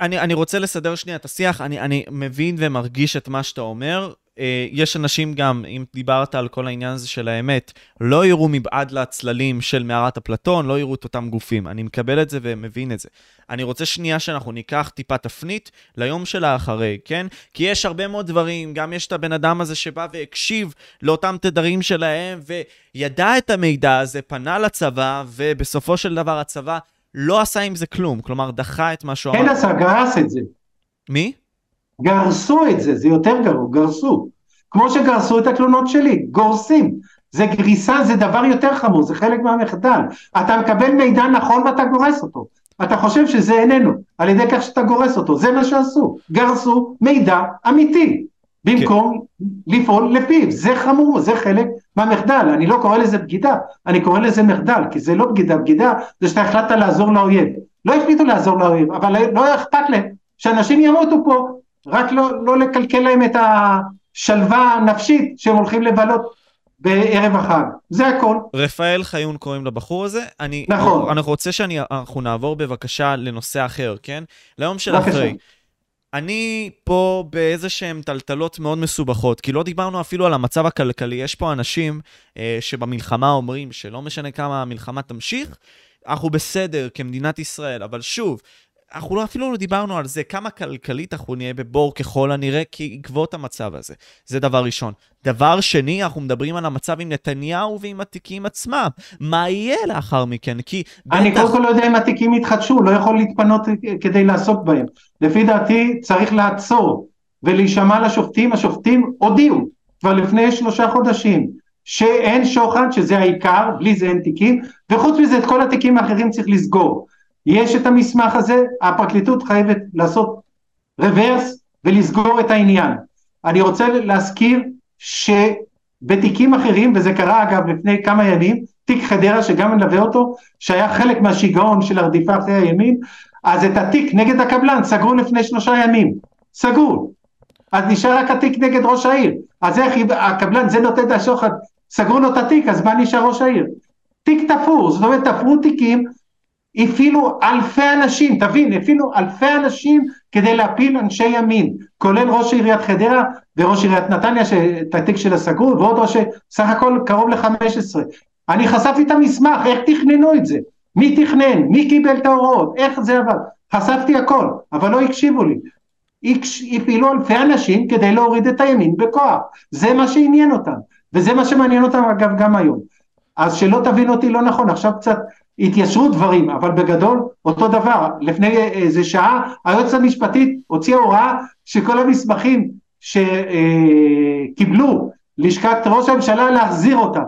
אני, אני רוצה לסדר שנייה את השיח, אני, אני מבין ומרגיש את מה שאתה אומר. אה, יש אנשים גם, אם דיברת על כל העניין הזה של האמת, לא יראו מבעד לצללים של מערת אפלטון, לא יראו את אותם גופים. אני מקבל את זה ומבין את זה. אני רוצה שנייה שאנחנו ניקח טיפה תפנית ליום של האחרי, כן? כי יש הרבה מאוד דברים, גם יש את הבן אדם הזה שבא והקשיב לאותם תדרים שלהם, וידע את המידע הזה, פנה לצבא, ובסופו של דבר הצבא לא עשה עם זה כלום. כלומר, דחה את מה שהוא אמר. כן עשה, גרס את זה. מי? גרסו את זה, זה יותר גרוע, גרסו. כמו שגרסו את התלונות שלי, גורסים. זה גריסה, זה דבר יותר חמור, זה חלק מהמחדל. אתה מקבל מידע נכון ואתה גורס אותו. אתה חושב שזה איננו, על ידי כך שאתה גורס אותו, זה מה שעשו, גרסו מידע אמיתי, במקום כן. לפעול לפיו, זה חמור, זה חלק מהמחדל, אני לא קורא לזה בגידה, אני קורא לזה מחדל, כי זה לא בגידה, בגידה זה שאתה החלטת לעזור לאויב, לא החליטו לעזור לאויב, אבל לא אכפת להם שאנשים ימותו פה, רק לא, לא לקלקל להם את השלווה הנפשית שהם הולכים לבלות בערב החג, זה הכל. רפאל חיון קוראים לבחור הזה. אני, נכון. אני רוצה שאנחנו נעבור בבקשה לנושא אחר, כן? ליום של בבקשה. אחרי. אני פה באיזה שהן טלטלות מאוד מסובכות, כי לא דיברנו אפילו על המצב הכלכלי. יש פה אנשים אה, שבמלחמה אומרים שלא משנה כמה המלחמה תמשיך, אנחנו בסדר כמדינת ישראל, אבל שוב, אנחנו לא, אפילו לא דיברנו על זה, כמה כלכלית אנחנו נהיה בבור ככל הנראה בעקבות המצב הזה. זה דבר ראשון. דבר שני, אנחנו מדברים על המצב עם נתניהו ועם התיקים עצמם. מה יהיה לאחר מכן? כי אני. קודם כל לא יודע אם התיקים יתחדשו, לא יכול להתפנות כדי לעסוק בהם. לפי דעתי צריך לעצור ולהישמע לשופטים. השופטים הודיעו כבר לפני שלושה חודשים שאין שוחד, שזה העיקר, בלי זה אין תיקים, וחוץ מזה את כל התיקים האחרים צריך לסגור. יש את המסמך הזה, הפרקליטות חייבת לעשות רוורס ולסגור את העניין. אני רוצה להזכיר שבתיקים אחרים, וזה קרה אגב לפני כמה ימים, תיק חדרה שגם מלווה אותו, שהיה חלק מהשיגעון של הרדיפה אחרי הימין, אז את התיק נגד הקבלן סגרו לפני שלושה ימים, סגרו. אז נשאר רק התיק נגד ראש העיר. אז איך הקבלן זה נותן את השוחד, סגרו לו את התיק, אז מה נשאר ראש העיר? תיק תפור, זאת אומרת תפרו תיקים הפעילו אלפי אנשים, תבין, הפעילו אלפי אנשים כדי להפיל אנשי ימין, כולל ראש עיריית חדרה וראש עיריית נתניה שאת התיק שלה סגרו, ועוד ראש, סך הכל קרוב ל-15. אני חשפתי את המסמך, איך תכננו את זה, מי תכנן, מי קיבל את ההוראות, איך זה עבד, חשפתי הכל, אבל לא הקשיבו לי. הפעילו אלפי אנשים כדי להוריד את הימין בכוח, זה מה שעניין אותם, וזה מה שמעניין אותם אגב גם היום. אז שלא תבין אותי לא נכון, עכשיו קצת התיישרו דברים, אבל בגדול אותו דבר. לפני איזה שעה היועצת המשפטית הוציאה הוראה שכל המסמכים שקיבלו לשכת ראש הממשלה להחזיר אותם.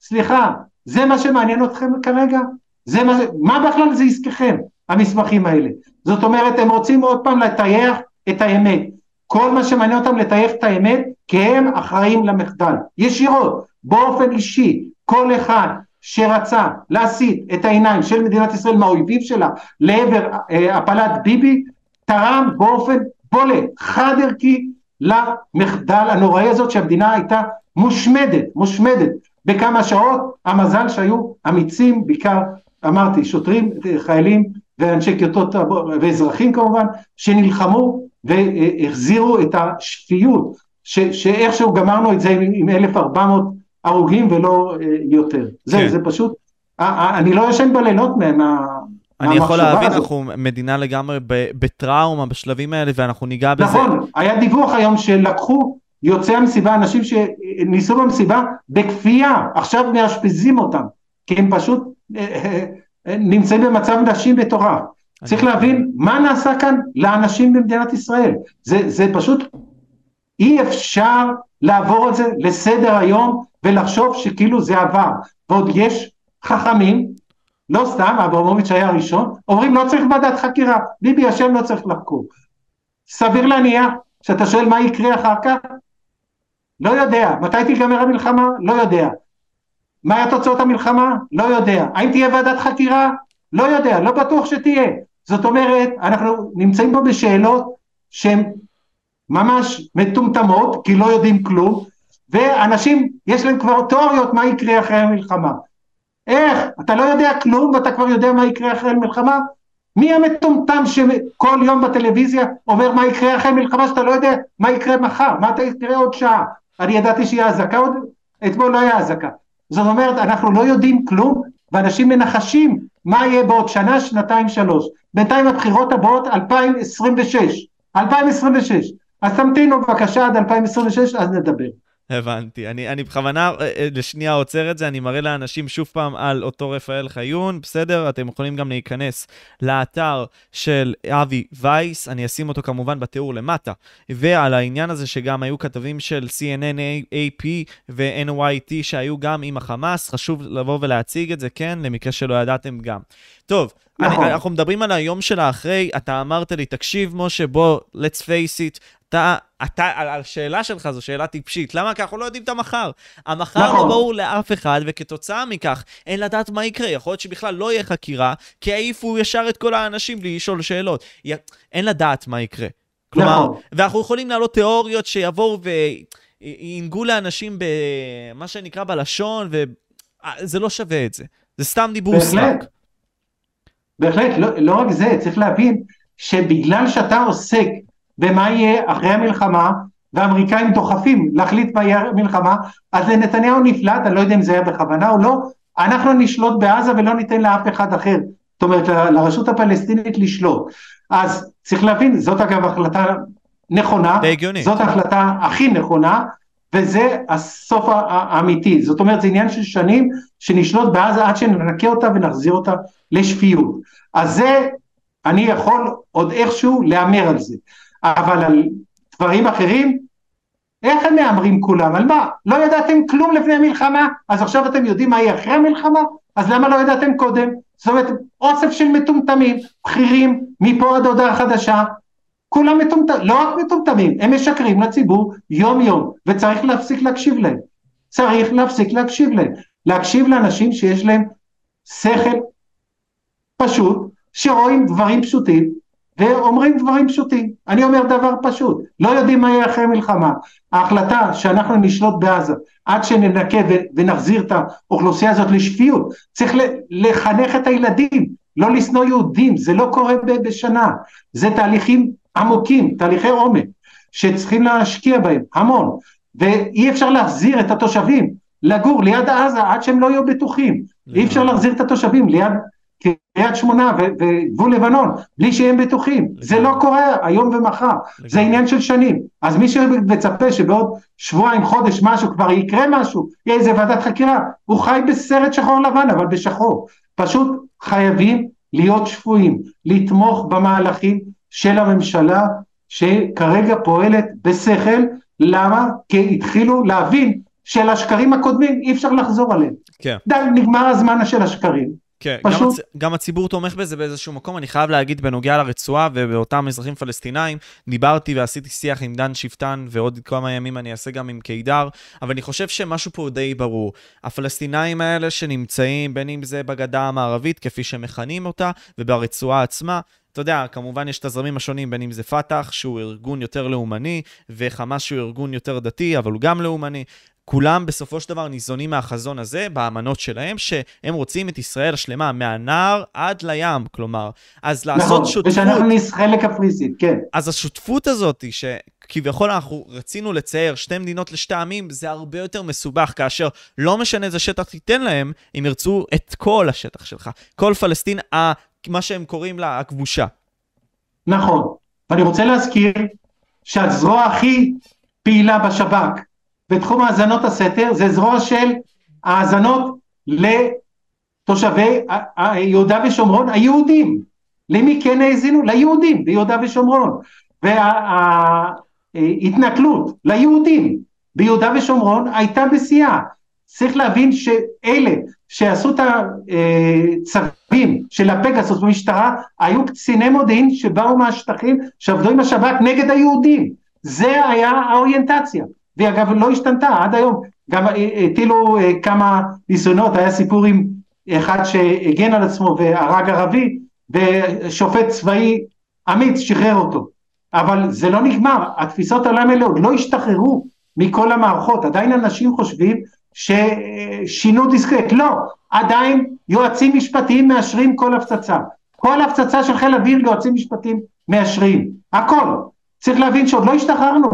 סליחה, זה מה שמעניין אתכם כרגע? זה מה, מה בכלל זה עסקכם, המסמכים האלה? זאת אומרת, הם רוצים עוד פעם לטייח את האמת. כל מה שמעניין אותם לטייח את האמת, כי הם אחראים למחדל, ישירות, באופן אישי, כל אחד שרצה להסיט את העיניים של מדינת ישראל מהאויבים שלה לעבר אה, הפלת ביבי, תרם באופן בולט, חד ערכי, למחדל הנוראי הזאת שהמדינה הייתה מושמדת, מושמדת. בכמה שעות, המזל שהיו אמיצים, בעיקר אמרתי שוטרים, חיילים ואנשי כיתות ואזרחים כמובן, שנלחמו והחזירו את השפיות, שאיכשהו גמרנו את זה עם, עם 1,400 הרוגים ולא אה, יותר. זה, כן. זה פשוט, אני לא ישן בלילות מה... אני יכול להבין, הזאת. אנחנו מדינה לגמרי בטראומה בשלבים האלה, ואנחנו ניגע בזה. נכון, היה דיווח היום שלקחו יוצאי המסיבה, אנשים שניסו במסיבה בכפייה, עכשיו מאשפזים אותם, כי הם פשוט אה, אה, נמצאים במצב נשים מטורף. צריך להבין מה נעשה כאן לאנשים במדינת ישראל. זה, זה פשוט, אי אפשר לעבור את זה לסדר היום ולחשוב שכאילו זה עבר. ועוד יש חכמים, לא סתם, אברמוביץ' היה הראשון, אומרים לא צריך ועדת חקירה, ביבי השם לא צריך לחקור. סביר להניח שאתה שואל מה יקרה אחר כך? לא יודע. מתי תיגמר המלחמה? לא יודע. מה היה תוצאות המלחמה? לא יודע. האם תהיה ועדת חקירה? לא יודע, לא בטוח שתהיה. זאת אומרת, אנחנו נמצאים פה בשאלות שהן ממש מטומטמות, כי לא יודעים כלום, ואנשים, יש להם כבר תיאוריות מה יקרה אחרי המלחמה. איך? אתה לא יודע כלום ואתה כבר יודע מה יקרה אחרי המלחמה? מי המטומטם שכל יום בטלוויזיה אומר מה יקרה אחרי המלחמה שאתה לא יודע מה יקרה מחר, מה אתה תראה עוד שעה? אני ידעתי שיהיה אזעקה עוד, אתמול לא היה אזעקה. זאת אומרת, אנחנו לא יודעים כלום, ואנשים מנחשים מה יהיה בעוד שנה, שנתיים, שלוש. בינתיים הבחירות הבאות 2026, 2026. אז תמתינו בבקשה עד 2026, אז נדבר. הבנתי. אני, אני בכוונה אה, אה, לשנייה עוצר את זה, אני מראה לאנשים שוב פעם על אותו רפאל חיון, בסדר? אתם יכולים גם להיכנס לאתר של אבי וייס, אני אשים אותו כמובן בתיאור למטה. ועל העניין הזה שגם היו כתבים של CNN, AP ו-NYT שהיו גם עם החמאס, חשוב לבוא ולהציג את זה, כן? למקרה שלא ידעתם גם. טוב, נכון. אני, אנחנו מדברים על היום של האחרי, אתה אמרת לי, תקשיב, משה, בוא, let's face it, אתה, אתה, השאלה שלך זו שאלה טיפשית. למה? כי אנחנו לא יודעים את המחר. המחר נכון. לא ברור לאף אחד, וכתוצאה מכך אין לדעת מה יקרה. יכול להיות שבכלל לא יהיה חקירה, כי העיפו ישר את כל האנשים בלי לשאול שאלות. אין לדעת מה יקרה. כלומר, נכון. ואנחנו יכולים להעלות תיאוריות שיבואו וינגעו לאנשים במה שנקרא בלשון, וזה לא שווה את זה. זה סתם דיבור סרק. בהחלט, לא, לא רק זה, צריך להבין שבגלל שאתה עוסק במה יהיה אחרי המלחמה, והאמריקאים דוחפים להחליט מה יהיה המלחמה, אז לנתניהו נפלט, אני לא יודע אם זה היה בכוונה או לא, אנחנו נשלוט בעזה ולא ניתן לאף אחד אחר, זאת אומרת לרשות הפלסטינית לשלוט. אז צריך להבין, זאת אגב החלטה נכונה, זאת ההחלטה הכי נכונה, וזה הסוף האמיתי, זאת אומרת זה עניין של שנים שנשלוט בעזה עד שננקה אותה ונחזיר אותה לשפיות. אז זה, אני יכול עוד איכשהו להמר על זה. אבל על דברים אחרים, איך הם מהמרים כולם? על מה? לא ידעתם כלום לפני המלחמה, אז עכשיו אתם יודעים מה יהיה אחרי המלחמה? אז למה לא ידעתם קודם? זאת אומרת, אוסף של מטומטמים, בכירים, מפה עד הודעה חדשה, כולם מטומטמים, לא רק מטומטמים, הם משקרים לציבור יום יום, וצריך להפסיק להקשיב להם. צריך להפסיק להקשיב להם. להקשיב לאנשים שיש להם שכל פשוט, שרואים דברים פשוטים, ואומרים דברים פשוטים. אני אומר דבר פשוט, לא יודעים מה יהיה אחרי מלחמה. ההחלטה שאנחנו נשלוט בעזה עד שננקה ונחזיר את האוכלוסייה הזאת לשפיות, צריך לחנך את הילדים, לא לשנוא יהודים, זה לא קורה בשנה, זה תהליכים עמוקים, תהליכי עומק, שצריכים להשקיע בהם המון, ואי אפשר להחזיר את התושבים לגור ליד עזה עד שהם לא יהיו בטוחים, אי אפשר להחזיר את התושבים ליד קריית שמונה וגבול לבנון, בלי שהם בטוחים. זה לא קורה היום ומחר, זה עניין של שנים. אז מי שמצפה שבעוד שבועיים, חודש, משהו, כבר יקרה משהו, יהיה איזה ועדת חקירה, הוא חי בסרט שחור לבן, אבל בשחור. פשוט חייבים להיות שפויים, לתמוך במהלכים של הממשלה, שכרגע פועלת בשכל, למה? כי התחילו להבין של השקרים הקודמים אי אפשר לחזור עליהם. כן. די, נגמר הזמן של השקרים. כן, גם, פשוט. הצ... גם הציבור תומך בזה באיזשהו מקום. אני חייב להגיד, בנוגע לרצועה ובאותם אזרחים פלסטינאים, דיברתי ועשיתי שיח עם דן שפטן, ועוד כמה ימים אני אעשה גם עם קידר, אבל אני חושב שמשהו פה די ברור. הפלסטינאים האלה שנמצאים, בין אם זה בגדה המערבית, כפי שמכנים אותה, וברצועה עצמה, אתה יודע, כמובן יש את הזרמים השונים, בין אם זה פת"ח, שהוא ארגון יותר לאומני, וחמאס שהוא ארגון יותר דתי, אבל הוא גם לאומני. כולם בסופו של דבר ניזונים מהחזון הזה, באמנות שלהם, שהם רוצים את ישראל השלמה, מהנהר עד לים, כלומר. אז לעשות נכון, שותפות... ושאנחנו נסחה לקפריסין, כן. אז השותפות הזאת, שכביכול אנחנו רצינו לצייר שתי מדינות לשתי עמים, זה הרבה יותר מסובך, כאשר לא משנה איזה שטח תיתן להם, הם ירצו את כל השטח שלך. כל פלסטין, ה- מה שהם קוראים לה, הכבושה. נכון. ואני רוצה להזכיר שהזרוע הכי פעילה בשב"כ בתחום האזנות הסתר זה זרוע של האזנות לתושבי יהודה ושומרון היהודים. למי כן האזינו? ליהודים ביהודה ושומרון. וההתנכלות ליהודים ביהודה ושומרון הייתה בשיאה. צריך להבין שאלה שעשו את הצווים של הפגסוס במשטרה היו קציני מודיעין שבאו מהשטחים שעבדו עם השב"כ נגד היהודים. זה היה האוריינטציה. והיא אגב לא השתנתה עד היום. גם הטילו אה, כמה ניסיונות, היה סיפור עם אחד שהגן על עצמו והרג ערבי ושופט צבאי אמיץ שחרר אותו. אבל זה לא נגמר, התפיסות העולם האלה עוד לא השתחררו מכל המערכות, עדיין אנשים חושבים ששינו דיסקרט, לא, עדיין יועצים משפטיים מאשרים כל הפצצה, כל הפצצה של חיל אוויר יועצים משפטיים מאשרים, הכל, צריך להבין שעוד לא השתחררנו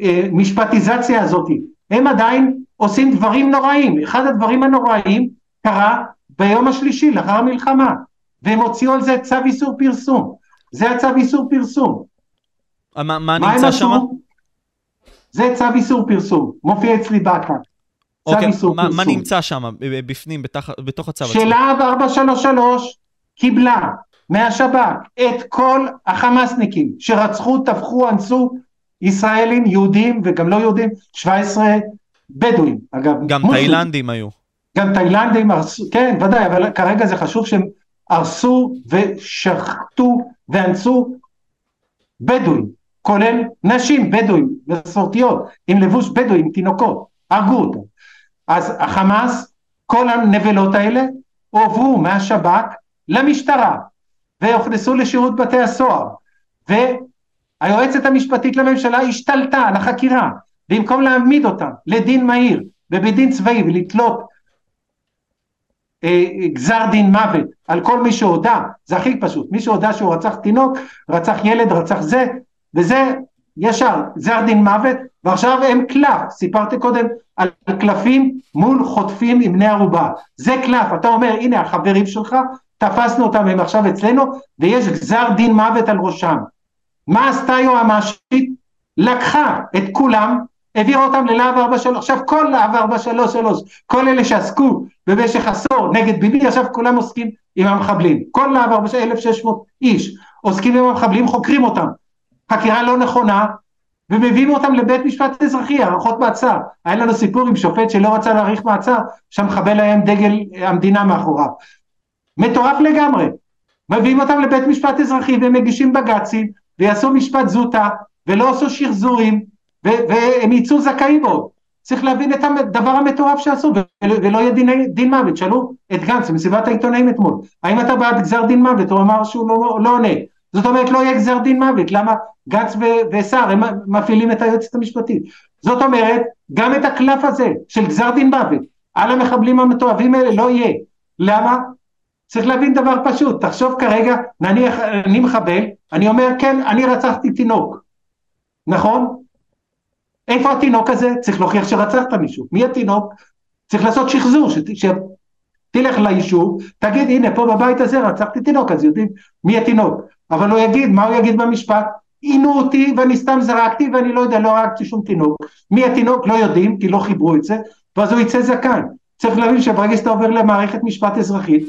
מהמשפטיזציה הזאת, הם עדיין עושים דברים נוראים, אחד הדברים הנוראים קרה ביום השלישי לאחר המלחמה, והם הוציאו על זה צו איסור פרסום, זה הצו איסור פרסום, מה, מה מה נמצא שם? זה צו איסור פרסום, מופיע אצלי באתר. אוקיי, מה, מה. נמצא שם, בפנים, בתח, בתוך הצו עצמו? שלהב 433 קיבלה מהשב"כ את כל החמאסניקים שרצחו, טבחו, אנסו ישראלים, יהודים וגם לא יהודים, 17 בדואים, אגב. גם מוסלמים. תאילנדים היו. גם תאילנדים הרסו, כן, ודאי, אבל כרגע זה חשוב שהם הרסו ושחטו ואנסו בדואים, כולל נשים בדואים מסורתיות, עם לבוש בדואי, עם תינוקות, הרגו אותם. אז החמאס, כל הנבלות האלה הועברו מהשב"כ למשטרה והוכנסו לשירות בתי הסוהר והיועצת המשפטית לממשלה השתלטה על החקירה במקום להעמיד אותם לדין מהיר ובית דין צבאי ולתלות אה, גזר דין מוות על כל מי שהודה, זה הכי פשוט, מי שהודה שהוא רצח תינוק, רצח ילד, רצח זה, וזה ישר, גזר דין מוות, ועכשיו הם קלף, סיפרתי קודם על קלפים מול חוטפים עם בני ערובה, זה קלף, אתה אומר הנה החברים שלך, תפסנו אותם הם עכשיו אצלנו, ויש גזר דין מוות על ראשם. מה עשתה יועמ"שית? לקחה את כולם, העבירה אותם ללהב 43, עכשיו כל להב 433, כל אלה שעסקו במשך עשור נגד ביבי, עכשיו כולם עוסקים עם המחבלים, כל להב 1,600 איש עוסקים עם המחבלים, חוקרים אותם, חקירה לא נכונה, ומביאים אותם לבית משפט אזרחי, הארכות מעצר. היה לנו סיפור עם שופט שלא רצה להאריך מעצר, שהמחבל היה עם דגל המדינה מאחוריו. מטורף לגמרי. מביאים אותם לבית משפט אזרחי והם מגישים בג"צים ויעשו משפט זוטה ולא עשו שחזורים ו- והם יצאו זכאים עוד. צריך להבין את הדבר המטורף שעשו ולא יהיה דין, דין מוות. שאלו את גנץ במסיבת העיתונאים אתמול, האם אתה בעד גזר דין מוות? הוא אמר שהוא לא, לא עונה. זאת אומרת לא יהיה גזר דין מוות, למה גנץ וסער הם מפעילים את היועצת המשפטית. זאת אומרת גם את הקלף הזה של גזר דין מוות על המחבלים המתועבים האלה לא יהיה. למה? צריך להבין דבר פשוט, תחשוב כרגע, נניח אני מחבל, אני אומר כן, אני רצחתי תינוק, נכון? איפה התינוק הזה? צריך להוכיח שרצחת מישהו, מי התינוק? צריך לעשות שחזור, שת, שתלך ליישוב, תגיד הנה פה בבית הזה רצחתי תינוק, אז יודעים מי התינוק, אבל הוא יגיד, מה הוא יגיד במשפט? עינו אותי ואני סתם זרקתי ואני לא יודע, לא הרגתי שום תינוק, מי התינוק? לא יודעים, כי לא חיברו את זה, ואז הוא יצא זקן. צריך להבין שברגע שאתה עובר למערכת משפט אזרחית,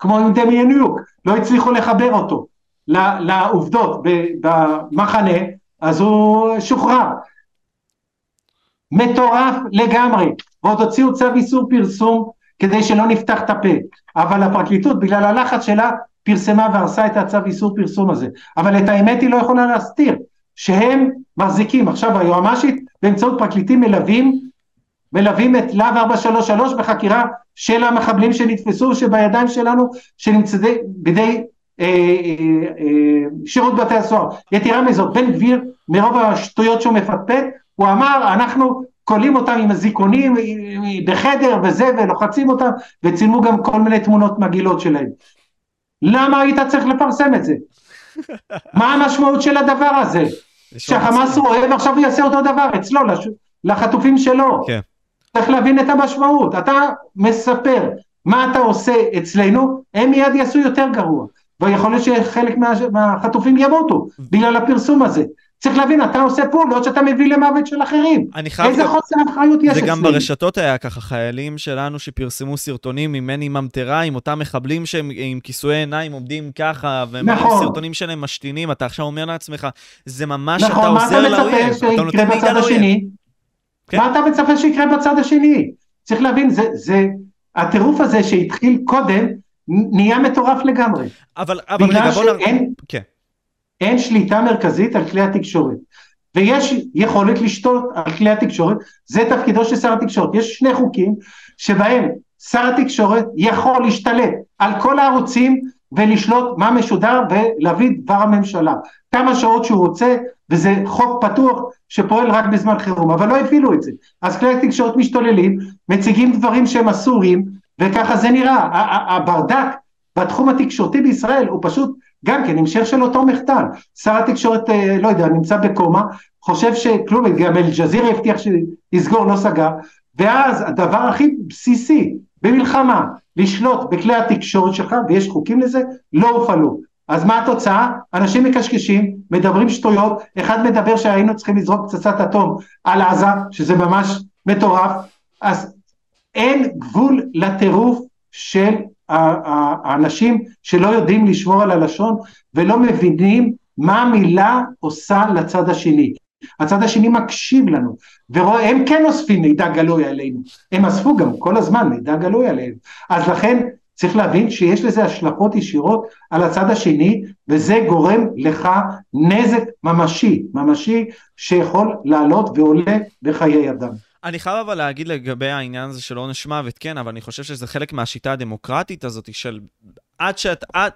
כמו עם דמיאניוק, לא הצליחו לחבר אותו לעובדות במחנה, אז הוא שוחרר. מטורף לגמרי, ועוד הוציאו צו איסור פרסום כדי שלא נפתח את הפה, אבל הפרקליטות בגלל הלחץ שלה פרסמה והרסה את הצו איסור פרסום הזה, אבל את האמת היא לא יכולה להסתיר, שהם מחזיקים, עכשיו היועמ"שית באמצעות פרקליטים מלווים, מלווים את להב 433 בחקירה של המחבלים שנתפסו שבידיים שלנו, שנמצאים בידי אה, אה, אה, שירות בתי הסוהר. יתרה מזאת, בן גביר, מרוב השטויות שהוא מפטפט, הוא אמר, אנחנו כולאים אותם עם הזיכונים בחדר וזה, ולוחצים אותם, וצילמו גם כל מיני תמונות מגעילות שלהם. למה היית צריך לפרסם את זה? מה המשמעות של הדבר הזה? שהחמאס רואה ועכשיו הוא יעשה אותו דבר אצלו, לחטופים שלו. כן. צריך להבין את המשמעות. אתה מספר מה אתה עושה אצלנו, הם מיד יעשו יותר גרוע. ויכול להיות שחלק מה, מהחטופים ימותו בגלל הפרסום הזה. צריך להבין, אתה עושה פעולות שאתה מביא למוות של אחרים. אני חייב... איזה חוסר אחריות יש אצלי. זה גם ברשתות היה ככה, חיילים שלנו שפרסמו סרטונים ממני ממטרה, עם אותם מחבלים שהם עם כיסויי עיניים עומדים ככה, נכון. סרטונים שלהם משתינים, אתה עכשיו אומר לעצמך, זה ממש, נכון, אתה עוזר לאויב. נכון, מה אתה מצפה שיקרה בצד השני? כן? מה אתה מצפה שיקרה בצד השני? צריך להבין, זה, זה, הטירוף הזה שהתחיל קודם, נהיה מטורף לגמרי. אבל, אבל רגע, בוא נראה... כן. אין שליטה מרכזית על כלי התקשורת. ויש יכולת לשתות על כלי התקשורת, זה תפקידו של שר התקשורת. יש שני חוקים שבהם שר התקשורת יכול להשתלט על כל הערוצים ולשלוט מה משודר ולהביא דבר הממשלה. כמה שעות שהוא רוצה, וזה חוק פתוח שפועל רק בזמן חירום, אבל לא הפעילו את זה. אז כלי התקשורת משתוללים, מציגים דברים שהם אסורים, וככה זה נראה. הברדק בתחום התקשורתי בישראל הוא פשוט גם כן המשך של אותו מחדל. שר התקשורת, אה, לא יודע, נמצא בקומה, חושב שכלום, גם אל-ג'זירה הבטיח שיסגור, לא סגר, ואז הדבר הכי בסיסי במלחמה, לשלוט בכלי התקשורת שלך, ויש חוקים לזה, לא הופעלו. אז מה התוצאה? אנשים מקשקשים, מדברים שטויות, אחד מדבר שהיינו צריכים לזרוק פצצת אטום על עזה, שזה ממש מטורף, אז אין גבול לטירוף של האנשים שלא יודעים לשמור על הלשון ולא מבינים מה המילה עושה לצד השני. הצד השני מקשיב לנו, והם כן אוספים מידע גלוי עלינו, הם אספו גם כל הזמן מידע גלוי עלינו, אז לכן צריך להבין שיש לזה השלכות ישירות על הצד השני, וזה גורם לך נזק ממשי, ממשי שיכול לעלות ועולה בחיי אדם. אני חייב אבל להגיד לגבי העניין הזה של עונש מוות, כן, אבל אני חושב שזה חלק מהשיטה הדמוקרטית הזאת של עד שאת, עד,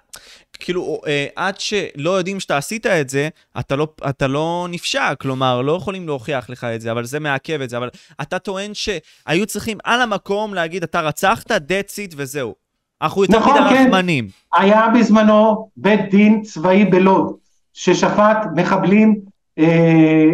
כאילו, אה, עד שלא יודעים שאתה עשית את זה, אתה לא, אתה לא נפשע, כלומר, לא יכולים להוכיח לך את זה, אבל זה מעכב את זה, אבל אתה טוען שהיו צריכים על המקום להגיד, אתה רצחת, that's it וזהו. אנחנו יותר נכון, מדי כן. רחמנים. היה בזמנו בית דין צבאי בלוד, ששפט מחבלים אה,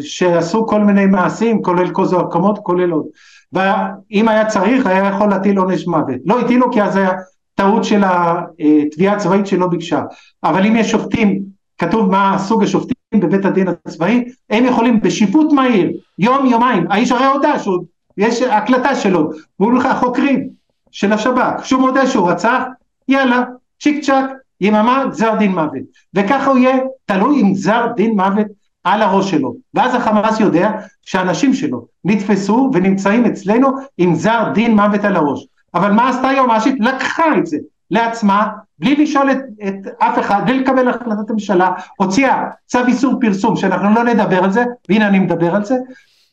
שעשו כל מיני מעשים, כולל כוזו הקומות, כולל עוד. ואם היה צריך, היה יכול להטיל עונש מוות. לא הטילו כי אז היה טעות של התביעה הצבאית שלא ביקשה. אבל אם יש שופטים, כתוב מה סוג השופטים בבית הדין הצבאי, הם יכולים בשיפוט מהיר, יום יומיים, האיש הרי הודה שהוא, יש הקלטה שלו, מול החוקרים של השב"כ, שהוא מודה שהוא רצח, יאללה, צ'יק צ'אק, יממה, גזר דין מוות. וככה הוא יהיה תלוי עם גזר דין מוות על הראש שלו. ואז החמאס יודע שהאנשים שלו נתפסו ונמצאים אצלנו עם גזר דין מוות על הראש. אבל מה עשתה היועמ"שית? לקחה את זה לעצמה, בלי לשאול את, את אף אחד, בלי לקבל החלטת הממשלה, הוציאה צו איסור פרסום, שאנחנו לא נדבר על זה, והנה אני מדבר על זה,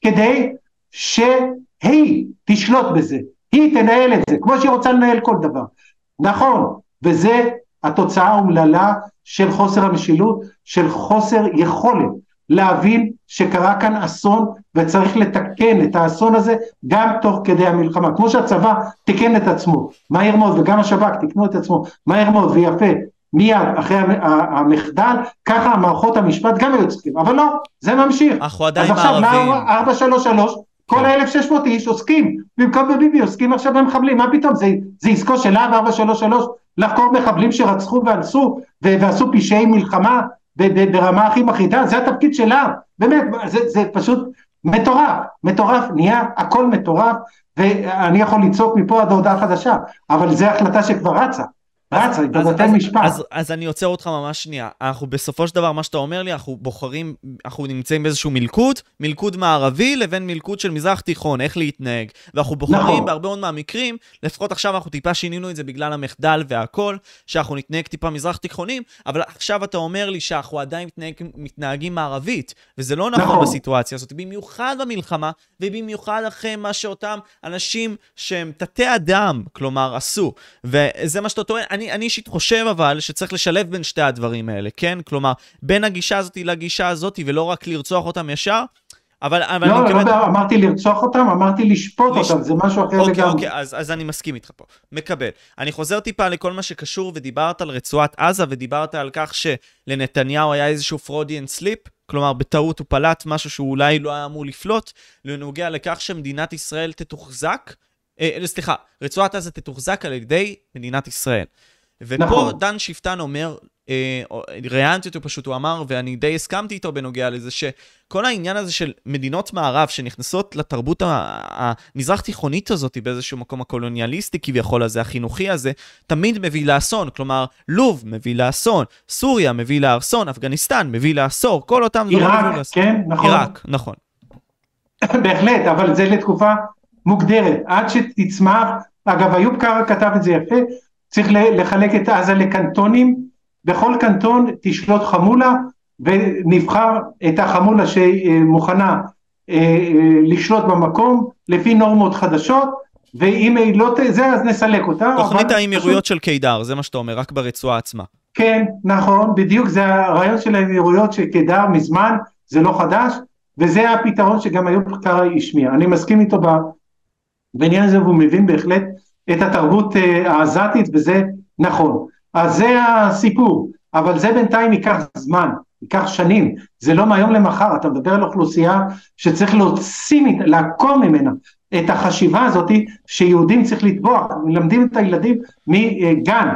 כדי שהיא תשלוט בזה, היא תנהל את זה, כמו שהיא רוצה לנהל כל דבר. נכון, וזה התוצאה האומללה של חוסר המשילות, של חוסר יכולת להבין שקרה כאן אסון וצריך לתקן את האסון הזה גם תוך כדי המלחמה. כמו שהצבא תיקן את עצמו מהר מאוד וגם השב"כ תיקנו את עצמו מהר מאוד ויפה מיד אחרי המחדל, ככה המערכות המשפט גם היו צריכים, אבל לא, זה ממשיך. אנחנו עדיין מערבים. אז עכשיו מה 433, כל ה-1600 כן. איש עוסקים, במקום בביבי עוסקים עכשיו במחבלים, מה פתאום, זה, זה עסקו של להב 433 לחקור מחבלים שרצחו ואנסו ועשו פשעי מלחמה ברמה הכי מחרידה, זה התפקיד שלה, באמת, זה, זה פשוט מטורף, מטורף, נהיה הכל מטורף, ואני יכול לצעוק מפה עד הודעה חדשה, אבל זו החלטה שכבר רצה, רץ, אז- בבתי אז- משפט. אז, אז אני עוצר אותך ממש שנייה. אנחנו בסופו של דבר, מה שאתה אומר לי, אנחנו בוחרים, אנחנו נמצאים באיזשהו מלכוד, מלכוד מערבי לבין מלכוד של מזרח תיכון, איך להתנהג. ואנחנו בוחרים נכון. בהרבה מאוד מהמקרים, לפחות עכשיו אנחנו טיפה שינינו את זה בגלל המחדל והכל, שאנחנו נתנהג טיפה מזרח תיכונים, אבל עכשיו אתה אומר לי שאנחנו עדיין מתנהג, מתנהגים מערבית, וזה לא נכון, נכון. בסיטואציה הזאת, במיוחד במלחמה, ובמיוחד אחרי מה שאותם אנשים שהם תתי אדם, כלומר, עשו. וזה מה שאתה טוען. אני, אני אישית חושב אבל שצריך לשלב בין שתי הדברים האלה, כן? כלומר, בין הגישה הזאת לגישה הזאת, ולא רק לרצוח אותם ישר, אבל, אבל לא, אני לא מקבל... אמרתי לרצוח אותם, אמרתי לשפוט לש- אותם, זה משהו אחר אוקיי, לגמרי. אוקיי, אז, אז אני מסכים איתך פה. מקבל. אני חוזר טיפה לכל מה שקשור, ודיברת על רצועת עזה, ודיברת על כך שלנתניהו היה איזשהו Freudian slip, כלומר, בטעות הוא פלט משהו שהוא אולי לא היה אמור לפלוט, לנוגע לכך שמדינת ישראל תתוחזק, אה, סליחה, רצועת עזה תתוחזק על ידי מדינת ישראל. ופה נכון. דן שפטן אומר, אה, ראיינתי אותו פשוט, הוא אמר, ואני די הסכמתי איתו בנוגע לזה, שכל העניין הזה של מדינות מערב שנכנסות לתרבות המזרח תיכונית הזאת באיזשהו מקום הקולוניאליסטי כביכול הזה, החינוכי הזה, תמיד מביא לאסון. כלומר, לוב מביא לאסון, סוריה מביא לאסון, אפגניסטן מביא לאסור, כל אותם עיראק. כן, נכון. עיראק, נכון. בהחלט, אבל זה לתקופה מוגדרת, עד שתצמח, אגב איוב קרא כתב את זה יפה, צריך לחלק את עזה לקנטונים, בכל קנטון תשלוט חמולה ונבחר את החמולה שמוכנה אה, אה, לשלוט במקום לפי נורמות חדשות, ואם היא לא. זה אז נסלק אותה. תוכנית אבל האמירויות של קידר, זה מה שאתה אומר, רק ברצועה עצמה. כן, נכון, בדיוק, זה הרעיון של האמירויות שקידר מזמן, זה לא חדש, וזה הפתרון שגם איוב קרא השמיע. אני מסכים איתו בעניין הזה, והוא מבין בהחלט את התרבות אה, העזתית, וזה נכון. אז זה הסיפור, אבל זה בינתיים ייקח זמן, ייקח שנים, זה לא מהיום למחר, אתה מדבר על אוכלוסייה שצריך להוציא, לעקור ממנה את החשיבה הזאת שיהודים צריך לטבוח, מלמדים את הילדים מגן,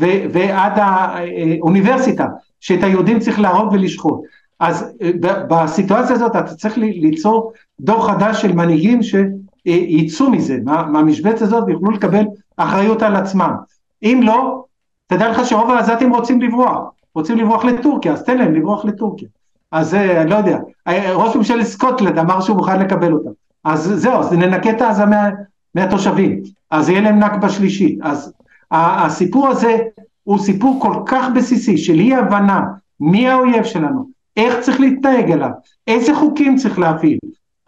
ו- ועד האוניברסיטה, שאת היהודים צריך להרוג ולשחוט. אז אה, בסיטואציה הזאת אתה צריך ליצור דור חדש של מנהיגים שיצאו מזה, מה- מהמשבצת הזאת ויוכלו לקבל אחריות על עצמם. אם לא, תדע לך שרוב העזתים רוצים לברוח, רוצים לברוח לטורקיה, אז תן להם לברוח לטורקיה. אז אה, אני לא יודע, אה, ראש ממשלת סקוטלנד אמר שהוא מוכן לקבל אותם. אז זהו, אז ננקה את עזה מה, מהתושבים, אז יהיה להם נכבה שלישית. אז הסיפור הזה הוא סיפור כל כך בסיסי של אי הבנה מי האויב שלנו, איך צריך להתנהג אליו, איזה חוקים צריך להפעיל.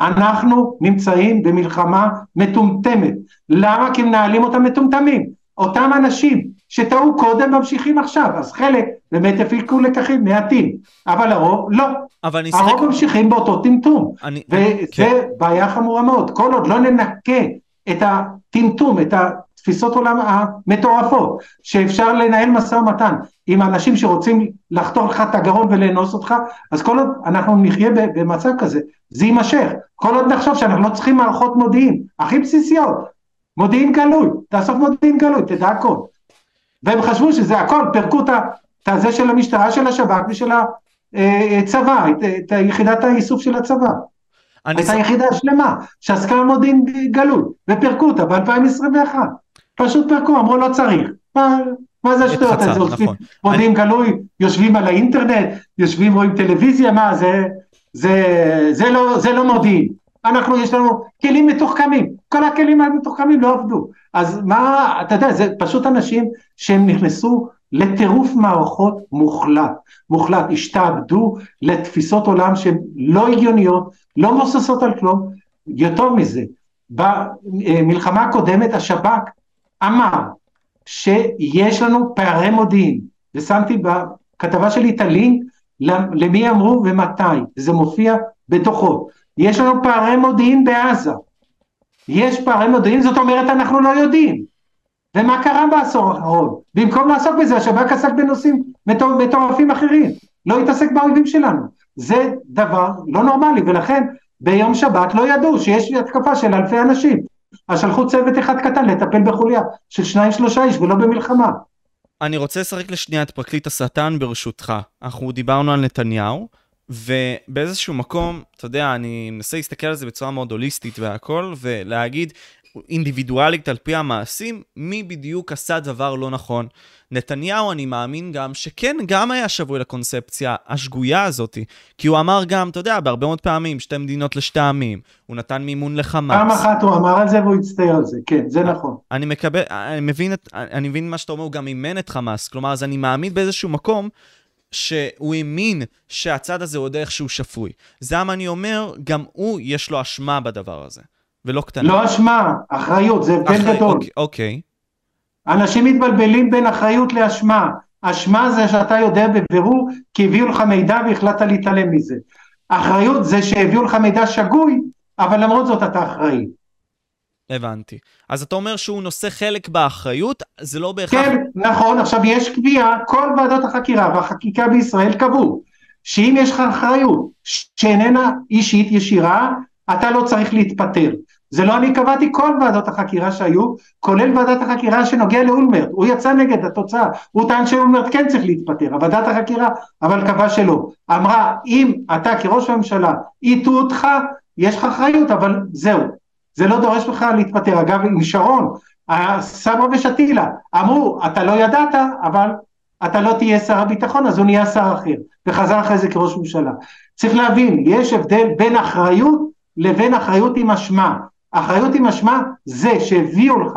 אנחנו נמצאים במלחמה מטומטמת. למה? כי מנהלים אותם מטומטמים. אותם אנשים שטעו קודם ממשיכים עכשיו, אז חלק באמת הפיקו לקחים מעטים, אבל הרוב לא. אבל אני. הרוב ממשיכים באותו טמטום. אני... וזה כן. בעיה חמורה מאוד. כל עוד לא ננקה את הטמטום, את התפיסות עולם המטורפות, שאפשר לנהל משא ומתן עם אנשים שרוצים לחתור לך את הגרון ולאנוס אותך, אז כל עוד אנחנו נחיה במצב כזה, זה יימשך. כל עוד נחשוב שאנחנו לא צריכים מערכות מודיעין, הכי בסיסיות, מודיעין גלוי, תאסוף מודיעין גלוי, תדע הכל. והם חשבו שזה הכל, פירקו את הזה של המשטרה, של השב"כ ושל הצבא, את, יחידת האיסוף של הצבא. הייתה ס- יחידה שלמה שעסקה במודיעין גלוי, ופירקו אותה ב-2021. פשוט פירקו, אמרו לא צריך. מה, מה זה השטויות? יושבים נכון. מודיעין גלוי, יושבים על האינטרנט, יושבים רואים טלוויזיה, מה זה, זה, זה, לא, זה לא מודיעין. אנחנו, יש לנו כלים מתוחכמים, כל הכלים המתוחכמים לא עבדו. אז מה, אתה יודע, זה פשוט אנשים שהם נכנסו לטירוף מערכות מוחלט, מוחלט, השתעבדו לתפיסות עולם שהן לא הגיוניות, לא מבוססות על כלום. יותר מזה, במלחמה הקודמת השב"כ אמר שיש לנו פערי מודיעין, ושמתי בכתבה שלי את הלינק למי אמרו ומתי, זה מופיע בדוחות. יש לנו פערי מודיעין בעזה, יש פערי מודיעין, זאת אומרת אנחנו לא יודעים. ומה קרה בעשור האחרון? במקום לעסוק בזה, השב"כ עסק בנושאים מטור- מטורפים אחרים, לא התעסק באויבים שלנו. זה דבר לא נורמלי, ולכן ביום שבת לא ידעו שיש התקפה של אלפי אנשים. אז שלחו צוות אחד קטן לטפל בחוליה של שניים שלושה איש ולא במלחמה. אני רוצה לשחק לשנייה את פרקליט השטן ברשותך. אנחנו דיברנו על נתניהו, ובאיזשהו מקום, אתה יודע, אני מנסה להסתכל על זה בצורה מאוד הוליסטית והכל, ולהגיד, אינדיבידואלית על פי המעשים, מי בדיוק עשה דבר לא נכון. נתניהו, אני מאמין גם, שכן, גם היה שבוי לקונספציה השגויה הזאת. כי הוא אמר גם, אתה יודע, בהרבה מאוד פעמים, שתי מדינות לשתי עמים. הוא נתן מימון לחמאס. פעם אחת הוא אמר על זה והוא הצטער על זה, כן, זה נכון. אני מקבל, אני מבין, את, אני מבין מה שאתה אומר, הוא גם אימן את חמאס. כלומר, אז אני מאמין באיזשהו מקום שהוא האמין שהצד הזה עוד איכשהו שפוי. זה למה אני אומר, גם הוא, יש לו אשמה בדבר הזה. ולא קטנה. לא אשמה, אחריות, זה הבדל גדול. אוקיי, אוקיי. אנשים מתבלבלים בין אחריות לאשמה. אשמה זה שאתה יודע בבירור כי הביאו לך מידע והחלטת להתעלם מזה. אחריות זה שהביאו לך מידע שגוי, אבל למרות זאת אתה אחראי. הבנתי. אז אתה אומר שהוא נושא חלק באחריות, זה לא בהכרח... כן, נכון, עכשיו יש קביעה, כל ועדות החקירה והחקיקה בישראל קבעו שאם יש לך אחריות שאיננה אישית ישירה, אתה לא צריך להתפטר. זה לא אני קבעתי כל ועדות החקירה שהיו, כולל ועדת החקירה שנוגע לאולמרט, הוא יצא נגד התוצאה, הוא טען שאולמרט כן צריך להתפטר, ועדת החקירה אבל קבע שלא. אמרה, אם אתה כראש הממשלה הטעו אותך, יש לך אחריות, אבל זהו, זה לא דורש לך להתפטר. אגב, עם שרון, סברה ושתילה אמרו, אתה לא ידעת, אבל אתה לא תהיה שר הביטחון, אז הוא נהיה שר אחר, וחזר אחרי זה כראש ממשלה. צריך להבין, יש הבדל בין אחריות לבין אחריות עם אשמה. אחריות עם אשמה זה שהביאו לך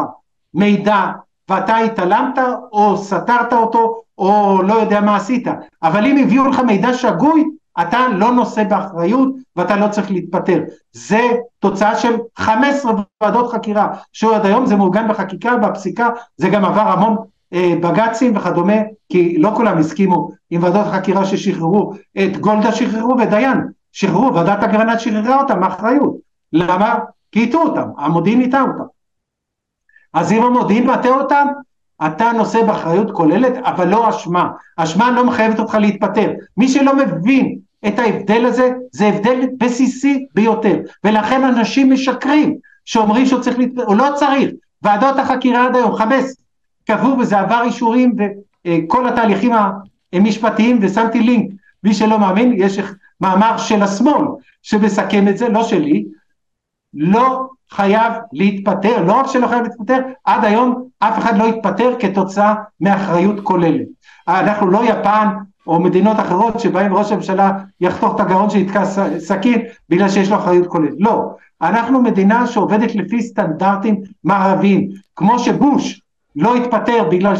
מידע ואתה התעלמת או סתרת אותו או לא יודע מה עשית, אבל אם הביאו לך מידע שגוי, אתה לא נושא באחריות ואתה לא צריך להתפטר. זה תוצאה של 15 ועדות חקירה, שעוד היום זה מעוגן בחקיקה, בפסיקה, זה גם עבר המון אה, בג"צים וכדומה, כי לא כולם הסכימו עם ועדות החקירה ששחררו, את גולדה שחררו ודיין, שחררו, ועדת אגרנט שחררה אותם מאחריות. למה? כי הטעו אותם, המודיעין הטעה אותם. אז אם המודיעין מטעה אותם, אתה נושא באחריות כוללת, אבל לא אשמה. אשמה לא מחייבת אותך להתפטר. מי שלא מבין את ההבדל הזה, זה הבדל בסיסי ביותר. ולכן אנשים משקרים, שאומרים שהוא צריך להתפטר, הוא לא צריך. ועדות החקירה עד היום, חמש, קבעו וזה עבר אישורים וכל התהליכים המשפטיים, ושמתי לינק, מי שלא מאמין, יש מאמר של השמאל שמסכם את זה, לא שלי, לא חייב להתפטר, לא רק שלא חייב להתפטר, עד היום אף אחד לא התפטר כתוצאה מאחריות כוללת. אנחנו לא יפן או מדינות אחרות שבהן ראש הממשלה יחתוך את הגרון שיתקע סכין בגלל שיש לו אחריות כוללת. לא, אנחנו מדינה שעובדת לפי סטנדרטים מערביים, כמו שבוש לא התפטר בגלל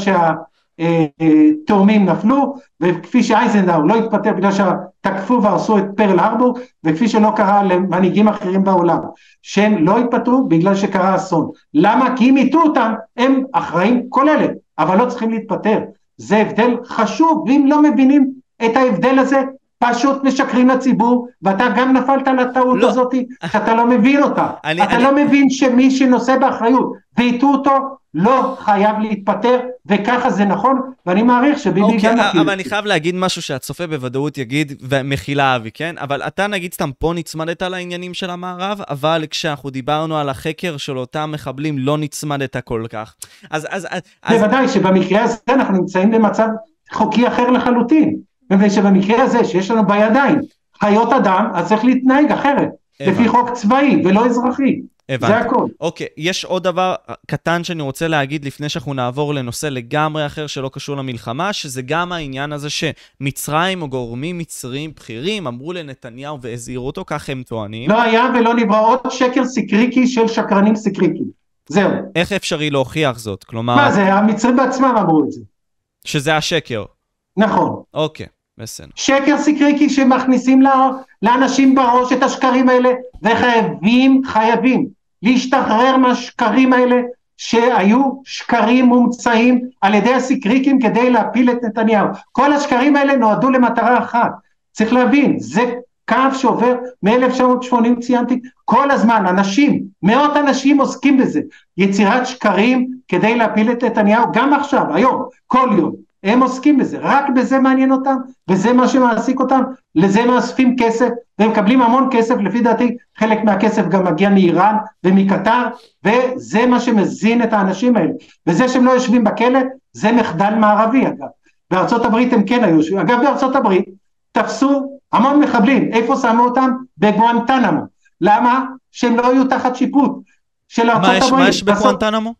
שהתאומים נפלו, וכפי שאייזנדאו לא התפטר בגלל שתקפו והרסו את פרל הרבור, וכפי שלא קרה למנהיגים אחרים בעולם, שהם לא התפטרו בגלל שקרה אסון. למה? כי אם הטעו אותם, הם אחראים כוללת, אבל לא צריכים להתפטר. זה הבדל חשוב, ואם לא מבינים את ההבדל הזה, פשוט משקרים לציבור, ואתה גם נפלת לטעות לא. הזאת, שאתה לא מבין אותה. אני- אתה אני- לא מבין שמי שנושא באחריות והטעו אותו, לא חייב להתפטר, וככה זה נכון, ואני מעריך שביבי אוקיי, גם מכיר. אבל אני חייב להגיד משהו שהצופה בוודאות יגיד, ומחילה אבי, כן? אבל אתה נגיד סתם פה נצמדת לעניינים של המערב, אבל כשאנחנו דיברנו על החקר של אותם מחבלים לא נצמדת כל כך. אז, אז, אז, בוודאי שבמקרה הזה אנחנו נמצאים במצב חוקי אחר לחלוטין, מפני שבמקרה הזה שיש לנו בידיים חיות אדם, אז צריך להתנהג אחרת. לפי חוק צבאי ולא אזרחי, זה הבנתי. הכל. אוקיי, יש עוד דבר קטן שאני רוצה להגיד לפני שאנחנו נעבור לנושא לגמרי אחר שלא קשור למלחמה, שזה גם העניין הזה שמצרים או גורמים מצריים בכירים אמרו לנתניהו והזהירו אותו, כך הם טוענים. לא היה ולא נברא עוד שקר סיקריקי של שקרנים סיקריקים, זהו. איך אפשרי להוכיח זאת? כלומר, מה זה, המצרים בעצמם אמרו את זה, שזה השקר. נכון. אוקיי, בסדר. שקר סיקריקי שמכניסים לאנשים בראש את השקרים האלה, וחייבים, חייבים להשתחרר מהשקרים האלה, שהיו שקרים מומצאים על ידי הסיקריקים כדי להפיל את נתניהו. כל השקרים האלה נועדו למטרה אחת. צריך להבין, זה קו שעובר מ-1980 ציינתי, כל הזמן, אנשים, מאות אנשים עוסקים בזה, יצירת שקרים כדי להפיל את נתניהו, גם עכשיו, היום, כל יום. הם עוסקים בזה, רק בזה מעניין אותם, וזה מה שמעסיק אותם, לזה מאספים כסף, והם מקבלים המון כסף, לפי דעתי חלק מהכסף גם מגיע מאיראן ומקטר, וזה מה שמזין את האנשים האלה. וזה שהם לא יושבים בכלא, זה מחדל מערבי אגב. בארצות הברית הם כן היו יושבים, אגב בארצות הברית תפסו המון מחבלים, איפה שמו אותם? בגואנטנמו. למה? שהם לא יהיו תחת שיפוט. של ארצות הברית. מה יש בגואנטנמו?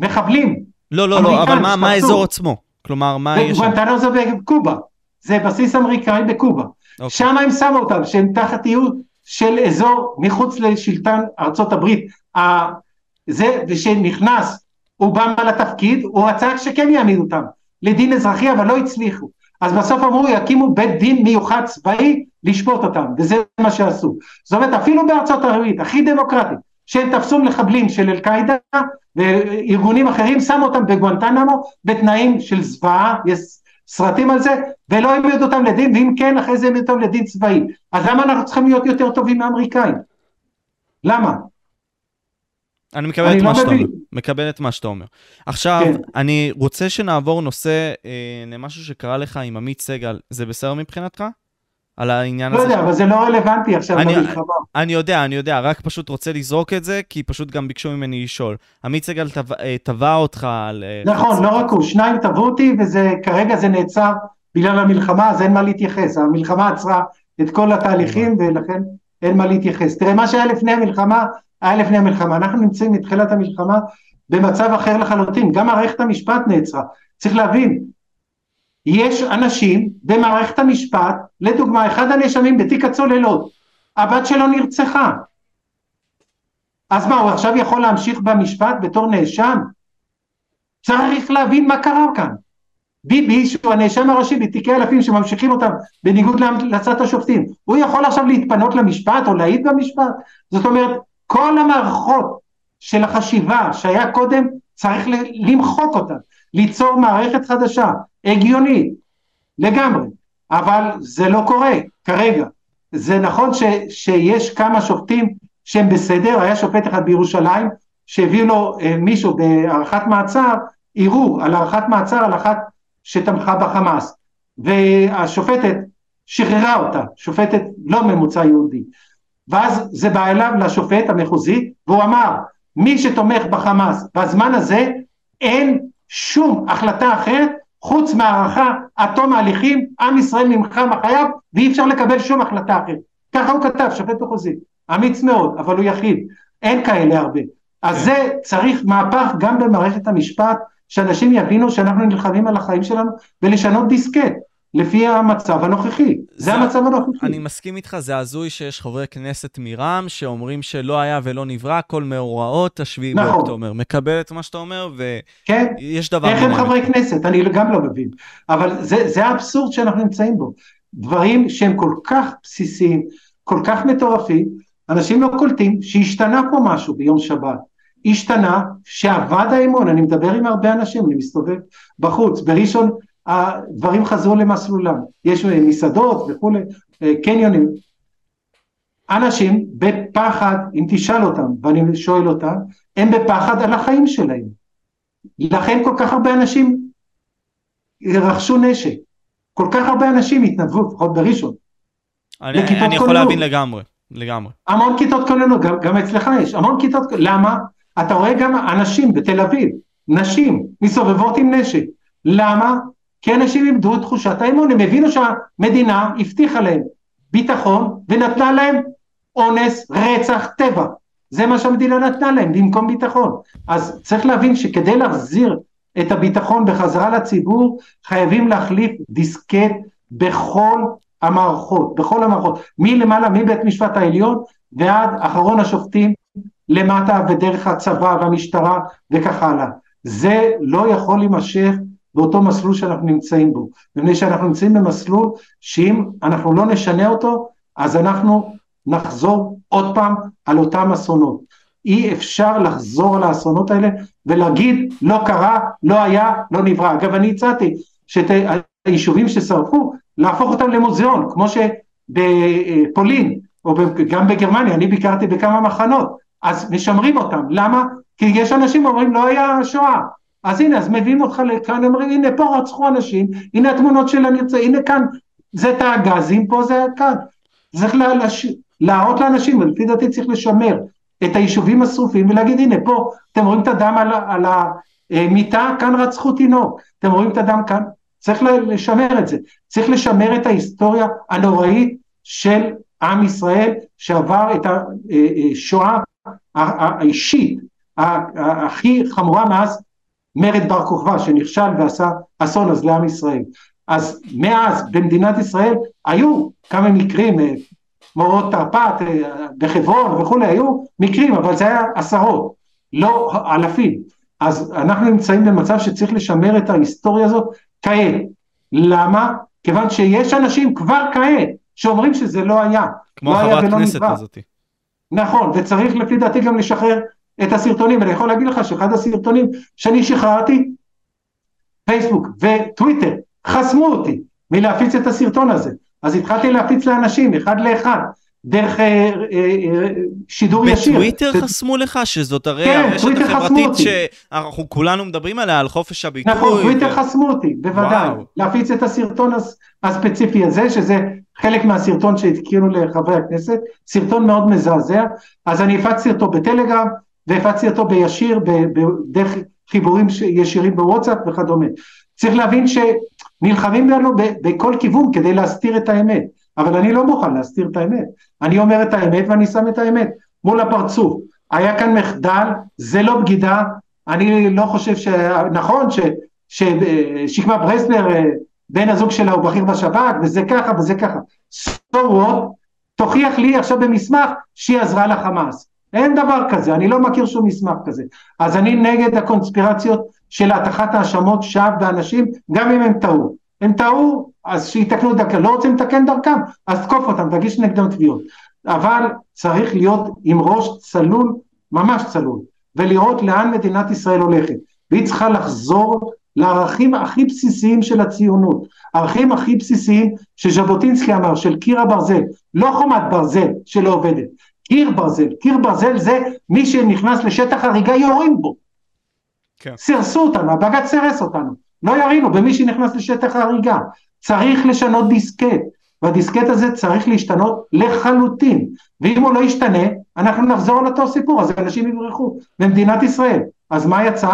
מחבלים. לא, לא, לא, אבל מה. האזור עצמו? כלומר, מה יש שם? וגואנטנמו זה בקובה. זה בסיס אמריקאי בקובה. אוקיי. שם הם שמו אותם, שהם תחת איום של אזור מחוץ לשלטון ארצות הברית. זה, ושנכנס אובמה לתפקיד, הוא רצה שכן יעמידו אותם לדין אזרחי, אבל לא הצליחו. אז בסוף אמרו, יקימו בית דין מיוחד צבאי לשפוט אותם, וזה מה שעשו. זאת אומרת, אפילו בארצות הברית, הכי דמוקרטית, שהם תפסו מחבלים של אל-קאעידה וארגונים אחרים, שמו אותם בגואנטנמו בתנאים של זוועה, יש סרטים על זה, ולא העמידו אותם לדין, ואם כן, אחרי זה העמידו אותם לדין צבאי. אז למה אנחנו צריכים להיות יותר טובים מהאמריקאים? למה? אני מקבל אני את לא מה שאתה. אומר. מקבל את מה שאתה אומר. עכשיו, כן. אני רוצה שנעבור נושא אה, למשהו שקרה לך עם עמית סגל. זה בסדר מבחינתך? על העניין לא הזה? יודע, אבל זה לא רלוונטי עכשיו אני- במלחמה. אני יודע, אני יודע, רק פשוט רוצה לזרוק את זה, כי פשוט גם ביקשו ממני לשאול. עמית סגל תבע- אה, אותך על... אה, נכון, לא רק הוא, שניים תבעו אותי, וכרגע זה נעצר בגלל המלחמה, אז אין מה להתייחס. המלחמה עצרה את כל התהליכים, ולכן אין מה להתייחס. תראה, מה שהיה לפני המלחמה, היה לפני המלחמה. אנחנו נמצאים מתחילת המלחמה במצב אחר לחלוטין. גם מערכת המשפט נעצרה. צריך להבין, יש אנשים במערכת המשפט, לדוגמה, אחד הנאשמים בתיק הצוללות, הבת שלו נרצחה. אז מה, הוא עכשיו יכול להמשיך במשפט בתור נאשם? צריך להבין מה קרה כאן. ביבי, שהוא הנאשם הראשי בתיקי אלפים שממשיכים אותם בניגוד להמלצת השופטים, הוא יכול עכשיו להתפנות למשפט או להעיד במשפט? זאת אומרת, כל המערכות של החשיבה שהיה קודם, צריך למחוק אותן, ליצור מערכת חדשה, הגיונית, לגמרי, אבל זה לא קורה כרגע. זה נכון ש, שיש כמה שופטים שהם בסדר, היה שופט אחד בירושלים שהביאו לו אה, מישהו בהארכת מעצר, ערעור על הארכת מעצר על אחת שתמכה בחמאס, והשופטת שחררה אותה, שופטת לא ממוצע יהודי, ואז זה בא אליו לשופט המחוזי, והוא אמר, מי שתומך בחמאס בזמן הזה, אין שום החלטה אחרת חוץ מהערכה עד תום ההליכים, עם ישראל ממך מחייב, ואי אפשר לקבל שום החלטה אחרת. ככה הוא כתב, שופט מחוזי. אמיץ מאוד, אבל הוא יחיד. אין כאלה הרבה. אז זה צריך מהפך גם במערכת המשפט, שאנשים יבינו שאנחנו נלחמים על החיים שלנו, ולשנות דיסקט, לפי המצב הנוכחי. זה זה- המצב הנוכחי. אני מסכים איתך, זה הזוי שיש חברי כנסת מרע"מ שאומרים שלא היה ולא נברא כל מאורעות השביעי נכון. באוקטובר. מקבל את מה שאתה אומר, כן? ויש דבר... איך הם. חברי כנסת? אני גם לא מבין. אבל זה, זה האבסורד שאנחנו נמצאים בו. דברים שהם כל כך בסיסיים, כל כך מטורפים, אנשים לא קולטים שהשתנה פה משהו ביום שבת. השתנה שאבד האמון, אני מדבר עם הרבה אנשים, אני מסתובב בחוץ, בראשון הדברים חזרו למסלולם, יש אה, מסעדות וכולי, אה, קניונים. אנשים בפחד, אם תשאל אותם, ואני שואל אותם, הם בפחד על החיים שלהם. לכן כל כך הרבה אנשים רכשו נשק. כל כך הרבה אנשים התנדבו, לפחות בראשון. אני, אני יכול כוננות. להבין לגמרי, לגמרי. המון כיתות כוננות, גם, גם אצלך יש, המון כיתות, למה? אתה רואה גם אנשים בתל אביב, נשים, מסתובבות עם נשק. למה? כי אנשים איבדו את תחושת האמון, הם הבינו שהמדינה הבטיחה להם ביטחון ונתנה להם אונס, רצח, טבע. זה מה שהמדינה נתנה להם במקום ביטחון. אז צריך להבין שכדי להחזיר את הביטחון בחזרה לציבור, חייבים להחליף דיסקט בכל המערכות, בכל המערכות, מלמעלה, מבית משפט העליון ועד אחרון השופטים למטה ודרך הצבא והמשטרה וכך הלאה. זה לא יכול להימשך באותו מסלול שאנחנו נמצאים בו, מפני שאנחנו נמצאים במסלול שאם אנחנו לא נשנה אותו, אז אנחנו נחזור עוד פעם על אותם אסונות. אי אפשר לחזור על האסונות האלה ולהגיד לא קרה, לא היה, לא נברא. אגב, אני הצעתי שאת היישובים ששרפו, להפוך אותם למוזיאון, כמו שבפולין, או גם בגרמניה, אני ביקרתי בכמה מחנות, אז משמרים אותם. למה? כי יש אנשים אומרים לא היה שואה. אז הנה, אז מביאים אותך לכאן, אומרים הנה פה רצחו אנשים, הנה התמונות של הנרצה, הנה כאן, זה תא הגזים, פה זה כאן. צריך להש... להראות לאנשים, ולפי דעתי צריך לשמר את היישובים השרופים ולהגיד הנה פה, אתם רואים את הדם על, על המיטה, כאן רצחו תינוק, אתם רואים את הדם כאן, צריך לשמר את זה, צריך לשמר את ההיסטוריה הנוראית של עם ישראל שעבר את השואה האישית הכי חמורה מאז מרד בר כוכבא שנכשל ועשה אסון אז לעם ישראל. אז מאז במדינת ישראל היו כמה מקרים, אה, מורות תרפ"ט אה, בחברון וכולי, היו מקרים, אבל זה היה עשרות, לא אלפים. אז אנחנו נמצאים במצב שצריך לשמר את ההיסטוריה הזאת כעת. למה? כיוון שיש אנשים כבר כעת שאומרים שזה לא היה. כמו לא החברת כנסת הזאת. נכון, וצריך לפי דעתי גם לשחרר את הסרטונים, ואני יכול להגיד לך שאחד הסרטונים שאני שחררתי, פייסבוק וטוויטר חסמו אותי מלהפיץ את הסרטון הזה, אז התחלתי להפיץ לאנשים אחד לאחד, דרך אה, אה, אה, שידור ישיר. בטוויטר חסמו לך? שזאת הרי כן, הרשת החברתית. שאנחנו כולנו מדברים עליה, על חופש הביטוי. נכון, טוויטר ו- חסמו אותי, בוודאי, וואו. להפיץ את הסרטון הס- הספציפי הזה, שזה חלק מהסרטון שהתקינו לחברי הכנסת, סרטון מאוד מזעזע, אז אני הפצתי אותו בטלגרם, והפצתי אותו בישיר, דרך חיבורים ישירים בוואטסאפ וכדומה. צריך להבין שנלחמים בנו ב- בכל כיוון כדי להסתיר את האמת, אבל אני לא מוכן להסתיר את האמת, אני אומר את האמת ואני שם את האמת מול הפרצוף. היה כאן מחדל, זה לא בגידה, אני לא חושב ש... נכון ש... ששקמה ברסלר, אה, בן הזוג שלה הוא בכיר בשב"כ, וזה ככה וזה ככה. so what, תוכיח לי עכשיו במסמך שהיא עזרה לחמאס. אין דבר כזה, אני לא מכיר שום מסמך כזה. אז אני נגד הקונספירציות של הטחת האשמות שווא באנשים, גם אם הם טעו. הם טעו, אז שיתקנו דרכם. לא רוצים לתקן דרכם, אז תקוף אותם, תגיש נגדם תביעות. אבל צריך להיות עם ראש צלול, ממש צלול, ולראות לאן מדינת ישראל הולכת. והיא צריכה לחזור לערכים הכי בסיסיים של הציונות, ערכים הכי בסיסיים שז'בוטינסקי אמר, של קיר הברזל, לא חומת ברזל שלא עובדת, קיר ברזל, קיר ברזל זה מי שנכנס לשטח הריגה יורים בו. כן. סירסו אותנו, הבג"ץ סירס אותנו, לא ירינו במי שנכנס לשטח ההריגה. צריך לשנות דיסקט, והדיסקט הזה צריך להשתנות לחלוטין, ואם הוא לא ישתנה, אנחנו נחזור על אותו סיפור, אז אנשים יברחו במדינת ישראל. אז מה יצא?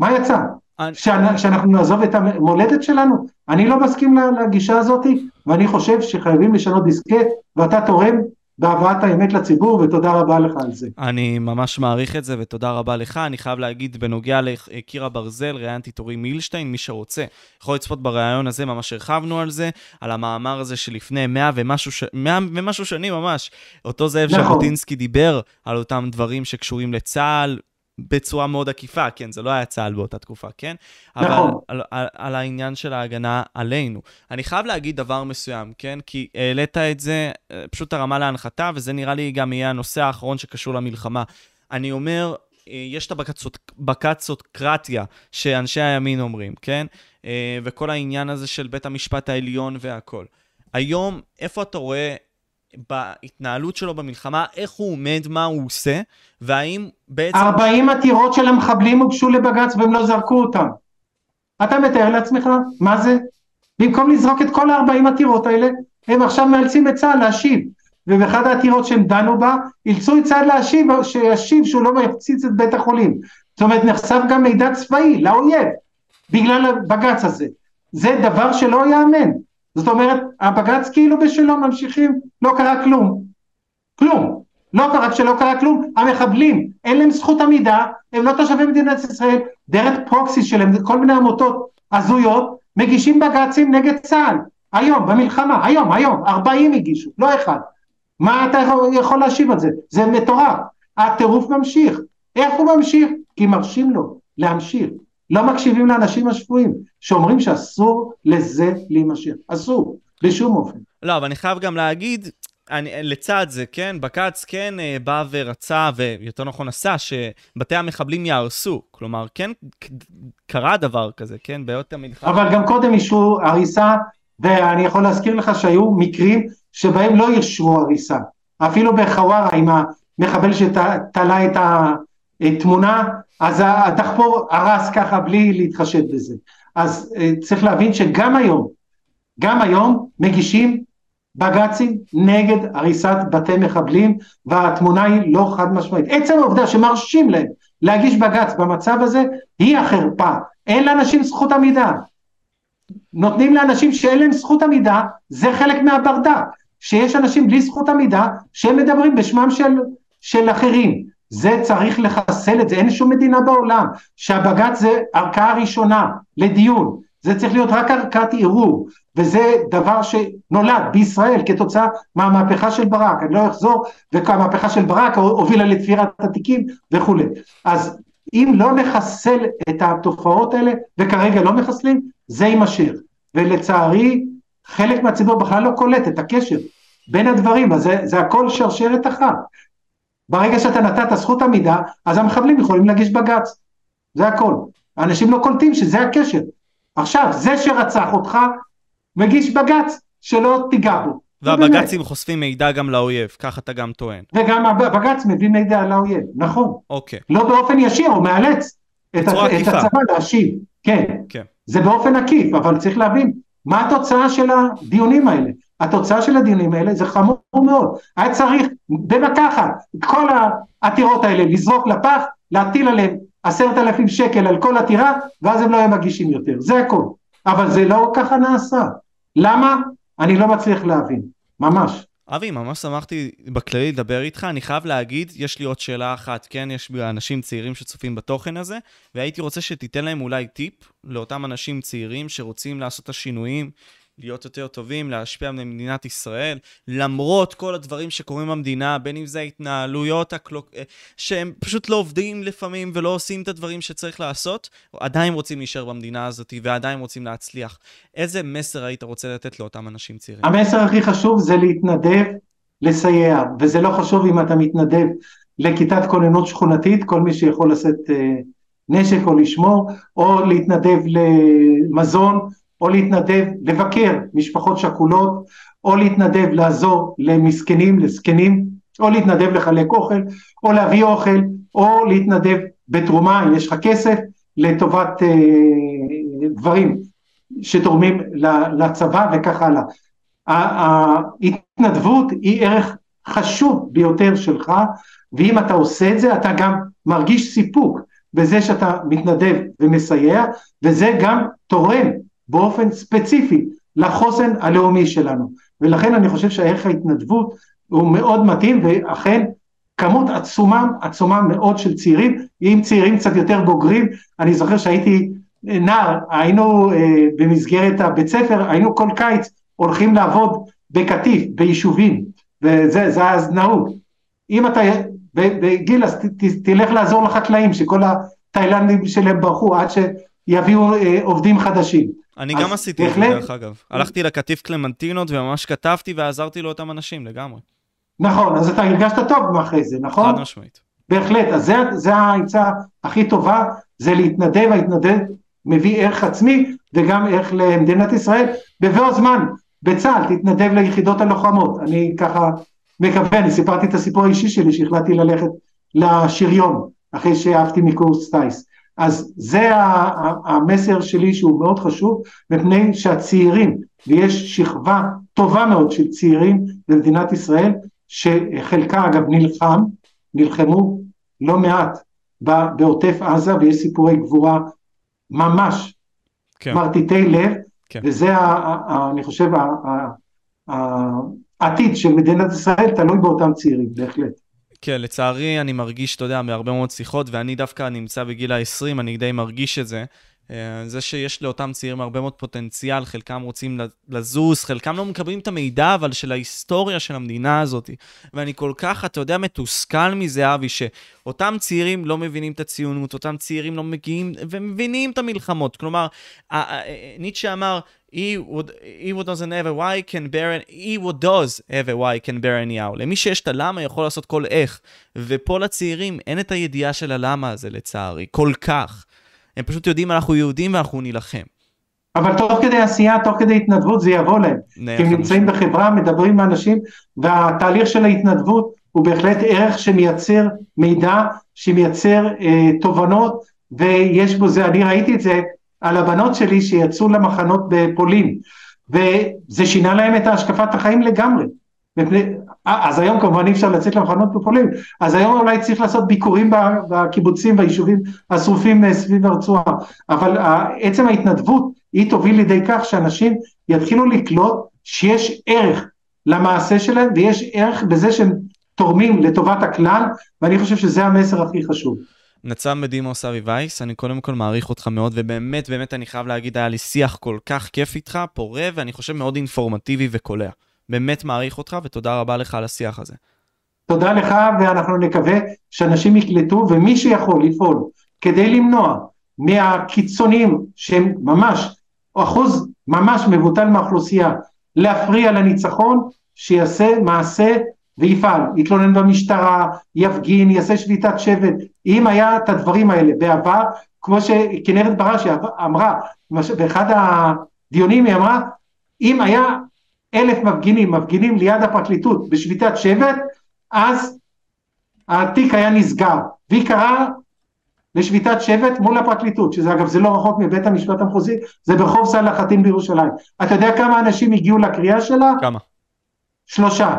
מה יצא? אני- שאנ- שאנחנו נעזוב את המולדת שלנו? אני לא מסכים לגישה הזאת, ואני חושב שחייבים לשנות דיסקט, ואתה תורם בהבאת האמת לציבור, ותודה רבה לך על זה. אני ממש מעריך את זה, ותודה רבה לך. אני חייב להגיד, בנוגע לקיר הברזל, ראיינתי את אורי מילשטיין, מי שרוצה יכול לצפות בריאיון הזה, ממש הרחבנו על זה, על המאמר הזה שלפני 100 ומשהו, ש... 100 ומשהו שנים ממש. אותו זאב נכון. ז'בוטינסקי דיבר על אותם דברים שקשורים לצה"ל. בצורה מאוד עקיפה, כן, זה לא היה צה"ל באותה תקופה, כן? אבל נכון. על, על, על העניין של ההגנה עלינו. אני חייב להגיד דבר מסוים, כן? כי העלית את זה, אה, פשוט הרמה להנחתה, וזה נראה לי גם יהיה הנושא האחרון שקשור למלחמה. אני אומר, אה, יש את הבקצות, בקצוקרטיה שאנשי הימין אומרים, כן? אה, וכל העניין הזה של בית המשפט העליון והכל. היום, איפה אתה רואה בהתנהלות שלו במלחמה, איך הוא עומד, מה הוא עושה, והאם בעצם... 40 עתירות של המחבלים הוגשו לבג"ץ והם לא זרקו אותם. אתה מתאר לעצמך? מה זה? במקום לזרוק את כל ה-40 עתירות האלה, הם עכשיו מאלצים את צה"ל להשיב. ובאחד העתירות שהם דנו בה, אילצו את צה"ל להשיב, שישיב שהוא לא יפציץ את בית החולים. זאת אומרת, נחשף גם מידע צבאי לאויב, בגלל הבג"ץ הזה. זה דבר שלא ייאמן. זאת אומרת, הבג"ץ כאילו בשלו ממשיכים, לא קרה כלום. כלום. לא קרה, כשלא קרה כלום, המחבלים, אין להם זכות עמידה, הם לא תושבי מדינת ישראל, דרך פרוקסי שלהם, כל מיני עמותות הזויות, מגישים בג"צים נגד צה"ל, היום, במלחמה, היום, היום, 40 הגישו, לא אחד. מה אתה יכול להשיב על זה? זה מטורף. הטירוף ממשיך. איך הוא ממשיך? כי מרשים לו להמשיך. לא מקשיבים לאנשים השפויים, שאומרים שאסור לזה להימשך. אסור, בשום אופן. לא, אבל אני חייב גם להגיד, אני, לצד זה, כן, בג"ץ כן אה, בא ורצה, ויותר נכון עשה, שבתי המחבלים יהרסו. כלומר, כן קרה דבר כזה, כן, בעת המלחמה. אבל גם קודם אישרו הריסה, ואני יכול להזכיר לך שהיו מקרים שבהם לא אישרו הריסה. אפילו בחווארה עם המחבל שתלה את התמונה, אז הדחפור הרס ככה בלי להתחשב בזה. אז אה, צריך להבין שגם היום, גם היום מגישים בג"צים נגד הריסת בתי מחבלים, והתמונה היא לא חד משמעית. עצם העובדה שמרשים להם להגיש בג"ץ במצב הזה, היא החרפה. אין לאנשים זכות עמידה. נותנים לאנשים שאין להם זכות עמידה, זה חלק מהברדק. שיש אנשים בלי זכות עמידה, שהם מדברים בשמם של, של אחרים. זה צריך לחסל את זה, אין שום מדינה בעולם שהבג"ץ זה ערכאה ראשונה לדיון, זה צריך להיות רק ערכאת ערעור, וזה דבר שנולד בישראל כתוצאה מהמהפכה של ברק, אני לא אחזור, והמהפכה של ברק הובילה לתפירת התיקים וכולי. אז אם לא נחסל את התופעות האלה, וכרגע לא מחסלים, זה יימשך. ולצערי, חלק מהציבור בכלל לא קולט את הקשר בין הדברים, אז זה, זה הכל שרשרת אחת. ברגע שאתה נתת זכות עמידה, אז המחבלים יכולים להגיש בג"ץ. זה הכל. האנשים לא קולטים שזה הקשר. עכשיו, זה שרצח אותך, מגיש בג"ץ, שלא תיגע בו. והבג"צים חושפים מידע גם לאויב, כך אתה גם טוען. וגם הבג"ץ מביא מידע לאויב, נכון. אוקיי. לא באופן ישיר, הוא מאלץ את, את. הצבא להשיב. כן. כן. זה באופן עקיף, אבל צריך להבין מה התוצאה של הדיונים האלה. התוצאה של הדיונים האלה זה חמור מאוד. היה צריך במכה אחת את כל העתירות האלה לזרוק לפח, להטיל עליהם עשרת אלפים שקל על כל עתירה, ואז הם לא היו מגישים יותר. זה הכל. אבל זה לא ככה נעשה. למה? אני לא מצליח להבין. ממש. אבי, ממש שמחתי בכללי לדבר איתך. אני חייב להגיד, יש לי עוד שאלה אחת. כן, יש אנשים צעירים שצופים בתוכן הזה, והייתי רוצה שתיתן להם אולי טיפ לאותם אנשים צעירים שרוצים לעשות את השינויים, להיות יותר טובים, להשפיע על מדינת ישראל, למרות כל הדברים שקורים במדינה, בין אם זה ההתנהלויות הקלוק... שהם פשוט לא עובדים לפעמים ולא עושים את הדברים שצריך לעשות, עדיין רוצים להישאר במדינה הזאת ועדיין רוצים להצליח. איזה מסר היית רוצה לתת לאותם אנשים צעירים? המסר הכי חשוב זה להתנדב, לסייע, וזה לא חשוב אם אתה מתנדב לכיתת כוננות שכונתית, כל מי שיכול לשאת אה, נשק או לשמור, או להתנדב למזון, או להתנדב לבקר משפחות שכולות, או להתנדב לעזור למסכנים, לזקנים, או להתנדב לחלק אוכל, או להביא אוכל, או להתנדב בתרומה, אם יש לך כסף, לטובת אה, דברים שתורמים לצבא וכך הלאה. ההתנדבות היא ערך חשוב ביותר שלך, ואם אתה עושה את זה אתה גם מרגיש סיפוק בזה שאתה מתנדב ומסייע, וזה גם תורם באופן ספציפי לחוסן הלאומי שלנו. ולכן אני חושב שערך ההתנדבות הוא מאוד מתאים, ואכן כמות עצומה, עצומה מאוד של צעירים, עם צעירים קצת יותר בוגרים, אני זוכר שהייתי נער, היינו אה, במסגרת הבית ספר, היינו כל קיץ הולכים לעבוד בקטיף, ביישובים, וזה אז נהוג. אם אתה בגיל אז ת, ת, תלך לעזור לחקלאים, שכל התאילנדים שלהם ברחו עד שיביאו אה, עובדים חדשים. אני גם עשיתי את זה דרך אגב. הלכתי לקטיף קלמנטינות וממש כתבתי ועזרתי לאותם אנשים לגמרי. נכון, אז אתה הרגשת טוב אחרי זה, נכון? חד משמעית. בהחלט, אז זה, זה העצה הכי טובה, זה להתנדב, ההתנדב מביא ערך עצמי וגם ערך למדינת ישראל, בבוא זמן, בצה"ל, תתנדב ליחידות הלוחמות, אני ככה מקווה, אני סיפרתי את הסיפור האישי שלי שהחלטתי ללכת לשריון, אחרי שאהבתי מקורס טיס, אז זה המסר שלי שהוא מאוד חשוב, מפני שהצעירים, ויש שכבה טובה מאוד של צעירים במדינת ישראל, שחלקה אגב נלחם, נלחמו לא מעט בעוטף עזה ויש סיפורי גבורה ממש כן. מרטיטי לב, כן. וזה אני חושב העתיד של מדינת ישראל תלוי באותם צעירים, בהחלט. כן, לצערי אני מרגיש, אתה יודע, מהרבה מאוד שיחות, ואני דווקא נמצא בגיל ה-20, אני די מרגיש את זה. אה, זה שיש לאותם צעירים הרבה מאוד פוטנציאל, חלקם רוצים לזוז, חלקם לא מקבלים את המידע, אבל של ההיסטוריה של המדינה הזאת. ואני כל כך, אתה יודע, מתוסכל מזה, אבי, שאותם צעירים לא מבינים את הציונות, אותם צעירים לא מגיעים ומבינים את המלחמות. כלומר, ניטשה אמר, he would, he would doesn't have a why can bear, he would does have a why can bear any how. למי שיש את הלמה יכול לעשות כל איך. ופה לצעירים אין את הידיעה של הלמה הזה, לצערי, כל כך. הם פשוט יודעים אנחנו יהודים ואנחנו נילחם. אבל תוך כדי עשייה, תוך כדי התנדבות זה יבוא להם. כי הם נמצאים בחברה, מדברים עם אנשים, והתהליך של ההתנדבות הוא בהחלט ערך שמייצר מידע, שמייצר אה, תובנות, ויש בו זה, אני ראיתי את זה על הבנות שלי שיצאו למחנות בפולין, וזה שינה להם את השקפת החיים לגמרי. אז היום כמובן אי אפשר לצאת למחנות בפולין, אז היום אולי צריך לעשות ביקורים בקיבוצים, ביישובים השרופים אה, סביב הרצועה, אבל עצם ההתנדבות היא תוביל לידי כך שאנשים יתחילו לקלוט שיש ערך למעשה שלהם ויש ערך בזה שהם תורמים לטובת הכלל, ואני חושב שזה המסר הכי חשוב. נצ"מ בדימוס אבי וייס, אני קודם כל מעריך אותך מאוד, ובאמת, באמת, אני חייב להגיד, היה לי שיח כל כך כיף איתך, פורה, ואני חושב מאוד אינפורמטיבי וקולע. באמת מעריך אותך, ותודה רבה לך על השיח הזה. תודה לך, ואנחנו נקווה שאנשים יקלטו, ומי שיכול לפעול כדי למנוע מהקיצונים שהם ממש, אחוז ממש מבוטל מהאוכלוסייה, להפריע לניצחון, שיעשה מעשה ויפעל, יתלונן במשטרה, יפגין, יעשה שביתת שבט, אם היה את הדברים האלה בעבר, כמו שכנרת בראשי אמרה, באחד הדיונים היא אמרה, אם היה אלף מפגינים, מפגינים ליד הפרקליטות בשביתת שבט, אז התיק היה נסגר, והיא קראה לשביתת שבט מול הפרקליטות, שזה אגב זה לא רחוק מבית המשפט המחוזי, זה ברחוב סלאחתין בירושלים. אתה יודע כמה אנשים הגיעו לקריאה שלה? כמה? שלושה.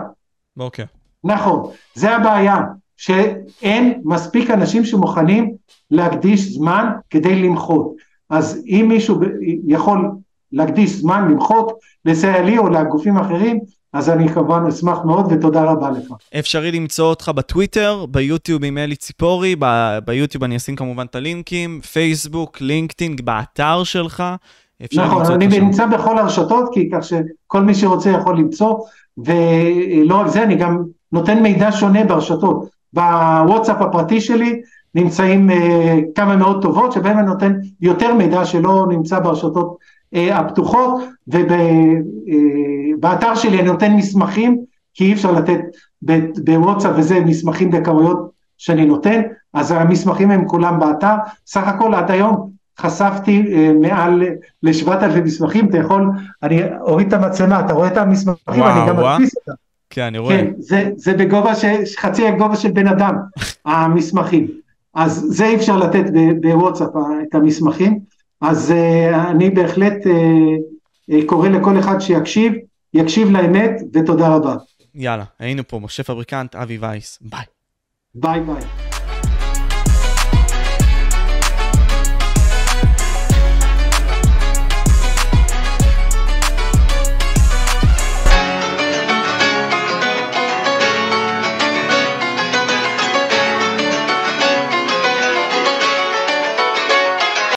אוקיי. נכון, זה הבעיה, שאין מספיק אנשים שמוכנים להקדיש זמן כדי למחות. אז אם מישהו יכול להקדיש זמן למחות, לסייע לי או לגופים אחרים, אז אני כמובן אשמח מאוד ותודה רבה לך. אפשרי למצוא אותך בטוויטר, ביוטיוב עם אלי ציפורי, ב- ביוטיוב אני אשים כמובן את הלינקים, פייסבוק, לינקדאין, באתר שלך. נכון, אני נמצא בכל הרשתות, כי כך שכל מי שרוצה יכול למצוא, ולא רק זה, אני גם נותן מידע שונה ברשתות. בוואטסאפ הפרטי שלי נמצאים uh, כמה מאות טובות, שבהם אני נותן יותר מידע שלא נמצא ברשתות uh, הפתוחות, ובאתר uh, שלי אני נותן מסמכים, כי אי אפשר לתת בוואטסאפ וזה מסמכים בכמויות שאני נותן, אז המסמכים הם כולם באתר. סך הכל עד היום חשפתי uh, מעל לשבעת אלפי מסמכים, אתה יכול, אני אוריד את המצלמה, אתה רואה את המסמכים, וואו, אני גם מדפיס אותם. כן, אני רואה. כן, זה, זה בגובה, ש, חצי הגובה של בן אדם, המסמכים. אז זה אי אפשר לתת בוואטסאפ את המסמכים, אז uh, אני בהחלט קורא לכל אחד שיקשיב, יקשיב לאמת, ותודה רבה. יאללה, היינו פה, משה פבריקנט, אבי וייס, ביי. ביי ביי.